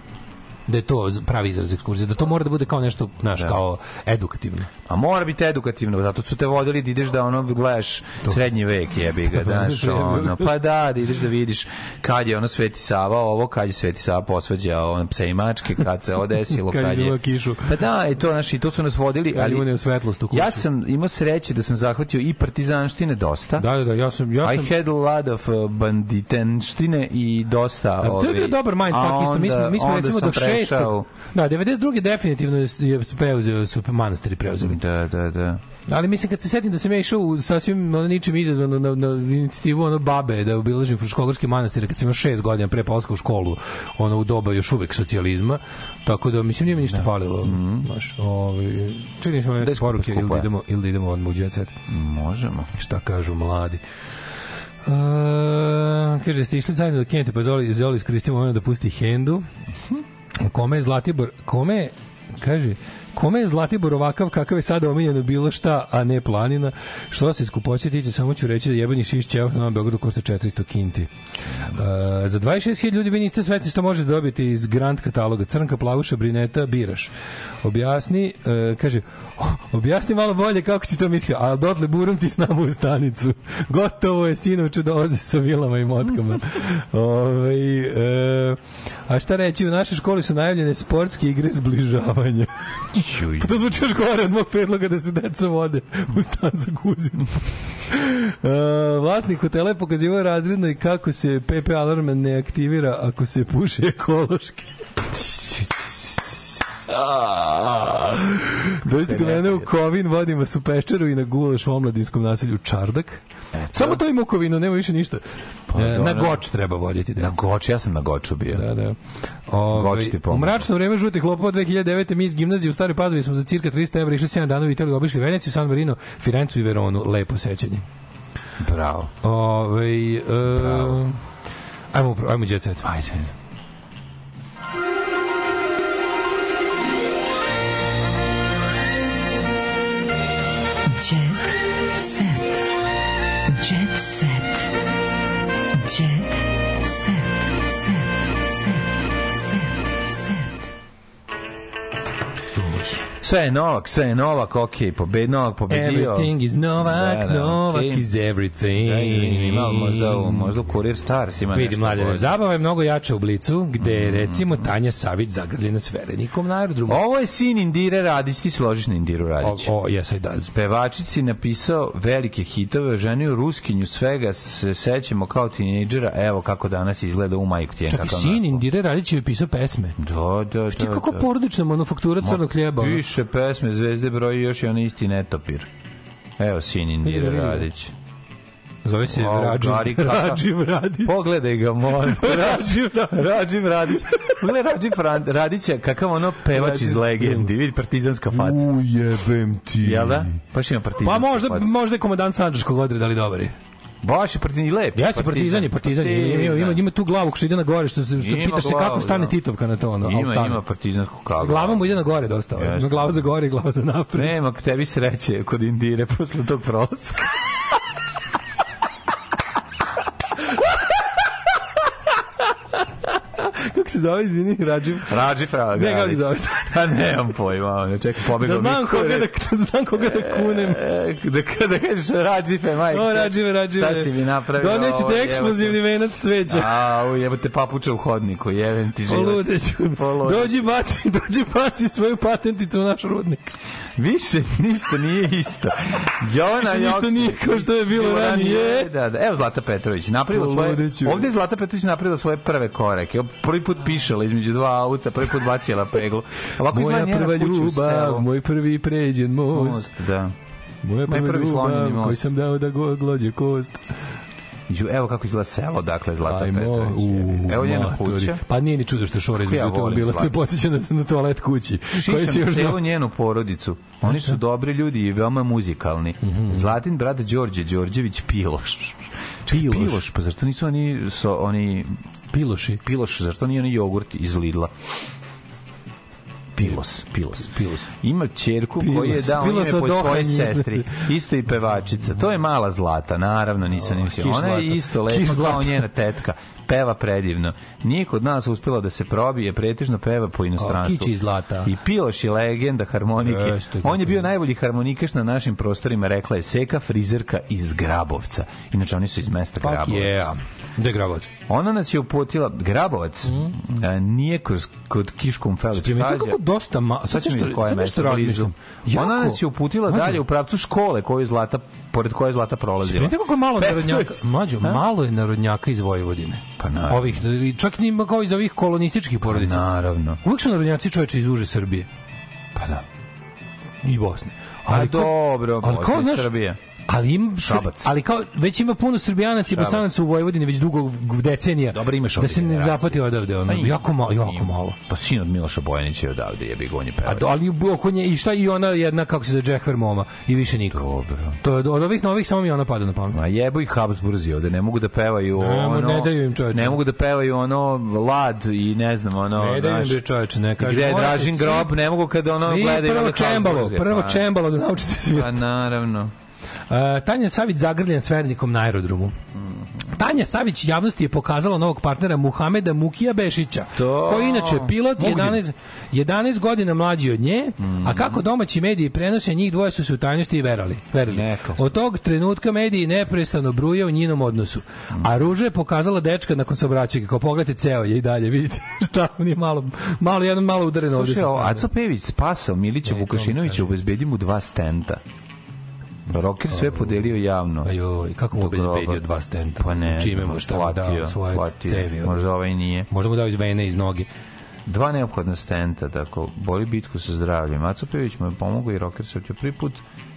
da je to pravi izraz ekskurzije, da to mora da bude kao nešto, znaš, da. kao edukativno. A mora biti edukativno, zato su te vodili da ideš da ono gledaš to srednji vek, jebi ga, znaš, ono, pa da, da ideš da vidiš kad je ono Sveti Sava ovo, kad je Sveti Sava posvađao ono, pse i mačke, kad se odesilo, kad, kad je... kišu. Pa da, i to, znaš, i to su nas vodili, ali... svetlost u kuću. Ja sam imao sreće da sam zahvatio i partizanštine dosta. Da, da, da, ja sam... Ja sam... I had a lot of uh, banditenštine i dosta... Da, to je bio dobar mindfuck, isto, mi smo, mi smo recimo do 6 ušao. Da, 92. definitivno je preuzeo, su manastiri preuzeli. Da, da, da. Ali mislim kad se setim da sam ja išao sa svim ono ničim izazvano na, na inicijativu ono babe da obilažim fruškogorski manastir kad sam imao 6 godina pre polska u školu, ono u doba još uvek socijalizma. Tako da mislim nije mi ništa da. falilo. Mm. Baš, ovaj čini se da poruke ili da idemo ili da idemo odmah u đecet. Možemo. Šta kažu mladi? Uh, kaže, ste išli zajedno da kinete, pa Zoli, Zoli iskoristio da pusti Hendu. Mhm. Kome je Zlatibor, kome kaže, kome je Zlatibor ovakav kakav je sada omiljeno bilo šta, a ne planina, što se skupoće tiče, samo ću reći da jebani šiš ćevac na Beogradu košta 400 kinti. Uh, za 26.000 ljudi vi niste sveci što možete dobiti iz Grand kataloga. Crnka, plavuša, brineta, biraš. Objasni, uh, kaže, objasni malo bolje kako si to mislio, ali dotle burom ti s nama u stanicu. Gotovo je, sinovče, dolaze sa vilama i motkama. Ovaj, e, a šta reći, u našoj školi su najavljene sportske igre zbližavanja. pa to zvuči još gore od mog predloga da se deca vode u stan za kuzinu. E, vlasnik hotela je pokazivao razredno i kako se PP alarm ne aktivira ako se puši ekološki. Dođite kod mene u Kovin, vodim vas u peščaru i na gulaš u omladinskom naselju Čardak. Samo to ima u Kovinu, nema više ništa. Pa, E, na. Goč treba voditi. Na Goč, ja sam na Goču bio. Da, da. Ove, Goč ti u pomože. mračno vreme žutih lopova 2009. mi iz gimnazije u Staroj Pazovi smo za cirka 300 evra išli 7 dana u Italiju, obišli Veneciju, San Marino, Firencu i Veronu. Lepo sećanje. Bravo. Ove, e, ajmo, ajmo, ajmo jet set. Ajde. Jet Sve je Novak, sve je Novak, ok, pobed, Novak pobedio. Everything is Novak, Da, da, Novak okej. is everything. Da, ima možda, u- možda u Kurir Stars ima Vidi, nešto mladene, zabava je mnogo jača u Blicu, gde je recimo Tanja Savić zagrljena s verenikom na aerodromu. Ovo je sin Indire Radić, ti se ložiš na Indiru Radić. O, o, yes, I does. Pevačici napisao velike hitove, ženio Ruskinju, svega se sećamo kao tinejdžera, evo kako danas izgleda u majku tijen. Čak i sin Indire Radić je pisao pesme. Da, da, Ti da. kako da. porodična manufaktura crnog hljeba. ono. Piše pesme, zvezde broji još i onaj isti netopir. Evo sin vidi. Radić. Zove se Wow, Rađiv, Gari, Rađiv Radić. Pogledaj ga, molim. te. Rađiv Radić. Pogledaj Rađiv Ra- Radića, kakav ono pevač iz legendi. Vidi partizanska faca. Ujebem ti. Jel da? Baš ima Pa partizanska možda, faca. možda je komandant Sandžaškog odreda, ali dobar je. Baš je partizan i lep. Jeste partizan je, partizan je. Ima, ima, ima tu glavu što ide na gore, što se što Ima pita se kako stane da. Titovka na to, ono, Ima, ima partizansku kagu. Glava mu ide na gore dosta. Jeste. Ima glava za gore i glava za napred. Nema tebi sreće kod Indire posle tog prolaska. Kako se zove, izvini, Rađiv? Rađi Fraga. Ne, kako se zove? Pa nemam pojma, ono, čekaj, pobegao Da znam mi koga da, da znam koga da kunem. E, da, da kažeš Rađife, majke. O, Rađive, Rađive. Šta si mi napravio? Donećete jebote? eksplozivni venac cveća. A, jebote papuča u hodniku, jevem ti život. Poludeću. Poludeću. Dođi baci, dođi baci svoju patenticu u naš rudnik. Više ništa nije isto. Jovana Više ništa nije kao što je bilo ranije. Da, da. Evo Zlata Petrović. Napravila svoje, ovde je Zlata Petrović napravila svoje prve korake. Prvi put pišala između dva auta, prvi put bacila peglu. Ovako Moja prva ljubav, moj prvi pređen most. Most, da. Moja Moj prva prvi ljubav most. koji sam dao da go, glođe kost. Ju, Evo kako izgleda selo, dakle, Zlata Ajmo, Petrović. u, Evo njena kuća. Pa nije ni čudo što šora između Ja toga bila, to je podsjeća na, na toalet kući. koji se Šišam još celu njenu porodicu. Oni su dobri ljudi i veoma muzikalni. Mhm. Zlatin brat Đorđe Đorđević Piloš. Čekaj, Piloš. Piloš, pa zašto nisu oni so, oni Piloši. Piloš, zašto nije oni jogurt iz Lidla? Pilos, Pilos. Pilos. Ima ćerku koju je dao Pilos ime po svojoj Ohanje. sestri. Isto i pevačica. To je mala zlata, naravno, nisam O, mislio. kiš Ona je isto lepa kao njena tetka. Peva predivno. Nije kod nas uspela da se probije, pretežno peva po inostranstvu. kiči i zlata. I Piloš je legenda harmonike. Jeste, On je bio najbolji harmonikaš na našim prostorima, rekla je Seka frizerka iz Grabovca. Inače, oni su iz mesta Fuck Grabovac. yeah. Gde je Grabovac? Ona nas je uputila, Grabovac, a, nije kroz, kod Kiškom Felić. Primetio kako dosta ma... Sad Sad ćemo vidjeti koje mesto blizu. razmišljam. Ona nas je uputila Mlađo, dalje u pravcu škole koju je Zlata, pored koje je Zlata prolazila. Primetio kako malo narodnjaka, mlađo, malo je narodnjaka iz Vojvodine. Pa naravno. Ovih, čak nima kao iz ovih kolonističkih porodica. Naravno. Uvijek su narodnjaci čoveče iz uže Srbije. Pa da. I Bosne. Ali kao- dobro, ali kao, Bosna i znaš, Srbija. Ali im Šabac. ali kao već ima puno Srbijanaca i. Bosanaca u Vojvodini već dugo decenija. Dobro, imaš da se ne zapati odavde, ono, Pa ima. jako malo, jako Ima. malo. Pa sin od Miloša Bojanića je odavde, je A pevač. do, ali oko nje i šta i ona jedna kako se zove Džehver Moma i više niko. Dobro. To je od ovih novih samo mi ona pada na pamet. Ma jebu i Habsburzi ovde, ne mogu da pevaju Ne, ono... ne daju im, čoveče. Ne mogu da pevaju ono Lad i ne znam, ono... Ne da im čoveče, ne kaže. Gde Dražin grob, ne mogu kada ono gledaju... prvo čembalo, prvo pa- čembalo da naučite svirati. Pa naravno. Uh, Tanja Savić zagrljen s vernikom na aerodromu. Tanja Savić javnosti je pokazala novog partnera Muhameda Mukija Bešića, To. koji je inače pilot Mugdin. 11, 11 godina mlađi od nje, a kako domaći mediji prenose, njih dvoje su se u tajnosti i verali. verali. Neka. Od tog trenutka mediji neprestano bruje o njinom odnosu. A Ruža je pokazala dečka nakon saobraćaja, kao pogledajte ceo je i dalje, vidite šta on je malo, malo jedno malo udareno ovdje. Slušaj, ovo, strane. Aco Pević spasao Milića Vukašinovića, obezbedi mu dva stenta. Rocker sve podelio javno. Ajoj, kako mu obezbedio dva stenta? Pa ne, Čime mu šta mu dao svoje platio. cevi? ono? Možda ovaj nije. Možda mu dao iz vene, iz noge. Dva neophodna stenta, tako, boli bitku sa zdravljem. Aco Pević mu je pomogao i Rocker se prvi put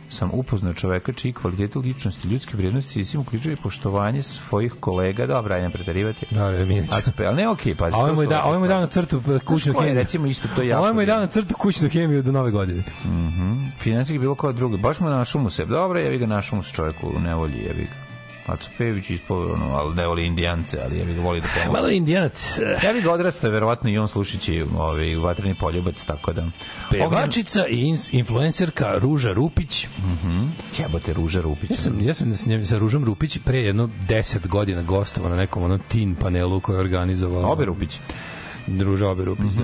sam upoznao čoveka čiji kvalitete ličnosti, ljudske vrijednosti i svim uključuje poštovanje svojih kolega, dobro, ajde preterivati. Dobro, Milić. Pević, ali ne okej, pazi. A ovaj mu je da, ovakve ovaj mu dao na crtu p- kućnu hemiju. recimo, isto to jako Ovaj mu je dao divno. na crtu kućnu hemiju do nove godine. Mhm. Finansijski bilo kao drugi. Baš mu našao mu se. Dobro, jebi ga našao mu se čovjeku u nevolji, jebi ga. Aco Pević ispao, ono, ali ne voli indijance, ali jebi ga voli da pomoći. Malo indijanac. Ja bih ga odrastao, verovatno i on slušajući ovaj, vatreni poljubac, tako da... Pevačica i ins- influencerka Ruža Rupić. Mhm. Jebote, Ruža Rupić. Ja sam, ja sam s njim- sa Ružom Rupić pre jedno 10 godina gostovao na nekom onom teen panelu koji je organizovao. Obe Rupić. Druža Obe Rupić, da.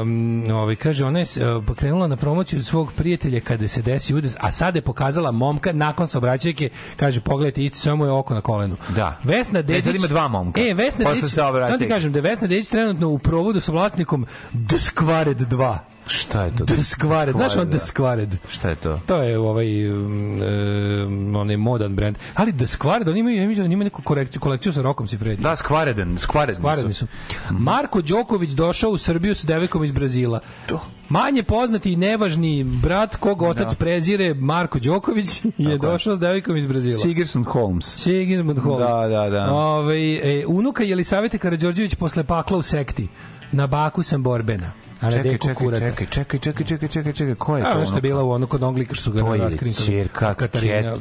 Um, ovaj, kaže, ona je s- uh, krenula na promociju svog prijatelja kada se desi udes, a sada je pokazala momka nakon saobraćajke, kaže, pogledajte, isti samo je oko na kolenu. Da. Vesna E, Dedić... sad ima dva momka. E, Vesna Dedić... Sad ti kažem da je Vesna Dedić trenutno u provodu sa vlasnikom The Squared 2. Šta je to? The Squared, znaš on da. The Squared? Šta je to? To je ovaj um, um, onaj modan brend. Ali The Squared, oni imaju, mislim da imaju neku korekciju, kolekciju sa Rokom si Fredi. Da, skvareden, skvareden Kvareni su. Marko Đoković došao u Srbiju sa devojkom iz Brazila. Manje poznati i nevažni brat kog otac Da. prezire Marko Đoković je došao s devojkom iz Brazila. Sigerson Holmes. Sigismund Holmes. Da, da, da. Ovaj, e, unuka Jelisavete Karađorđević posle pakla u sekti. Na baku sam borbena. Čekaj, čekaj, čekaj, čekaj, čekaj, čekaj, čekaj, čekaj, ko je A, to? ono što je bila u ono kod Onglika što su ga To je raskrinkali. čerka Catherine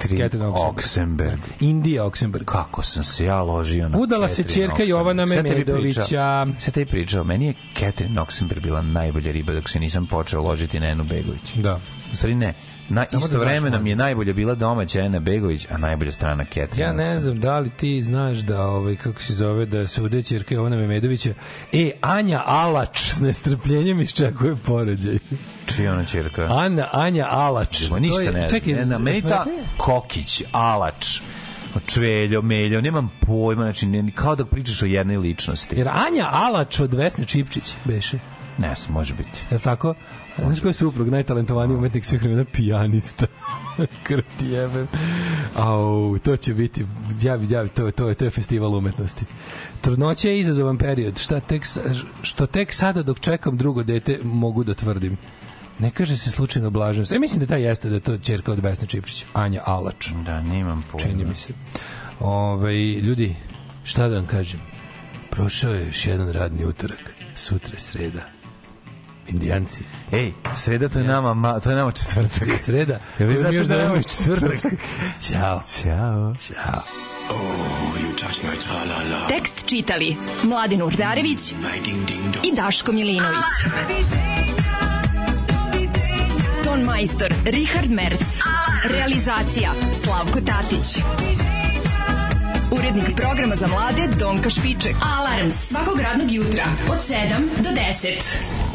Oxenberg. Indija Oxenberg. Kako sam se ja ložio na Udala se Oxenberg. Jovana Memedovića. pričao- Sad tebi pričao, meni je Catherine Oxenberg bila najbolja riba dok se nisam počeo ložiti na Enu Begović. Da. U stvari ne. Na Samo da isto znaš, vremena mi je najbolja bila domaća Ena Begović, a najbolja strana Catherine Ja ne znam da li ti znaš da ovaj kako se zove da se ude ćerka Jovana Memedovića. E Anja Alač s nestrpljenjem iščekuje porođaj. Čija ona ćerka? Ana Anja Alač. Ma ništa je- ne Čekaj. Ne, meni smo ta rekli? Kokić, Alač, Čveljo, Meljo, nemam pojma, znači ne, kao da pričaš o jednoj ličnosti. Jer Anja Alač od Vesne Čipčić beše. Ne znam, može biti. Je tako? Znaš ko je suprug, najtalentovaniji umetnik svih vremena, pijanista. Krv ti jebem. Au, to će biti, ja, bi- ja, bi- to, je- to, je- to je festival umetnosti. Trudnoća je izazovan period. Šta tek, što tek sada dok čekam drugo dete mogu da tvrdim. Ne kaže se slučajno blaženost. E, mislim da ta jeste da je to čerka od Vesne Čipčić. Anja Alač. Da, nemam pojma. Čini mi se. Ove, ljudi, šta da vam kažem? Prošao je još jedan radni utorak. Sutra je sreda. Indijanci. Ej, sreda to je nama, ma, to je nama četvrtak. Sreda. Jel vi Koju znate mi još da nama četvrtak. Ćao. Ćao. Ćao. Tekst čitali Mladin Urdarević i Daško Milinović. majstor Richard Merc. Realizacija Slavko Tatić. Urednik programa za mlade Donka Špiček. Alarms svakog radnog jutra od 7 do 10.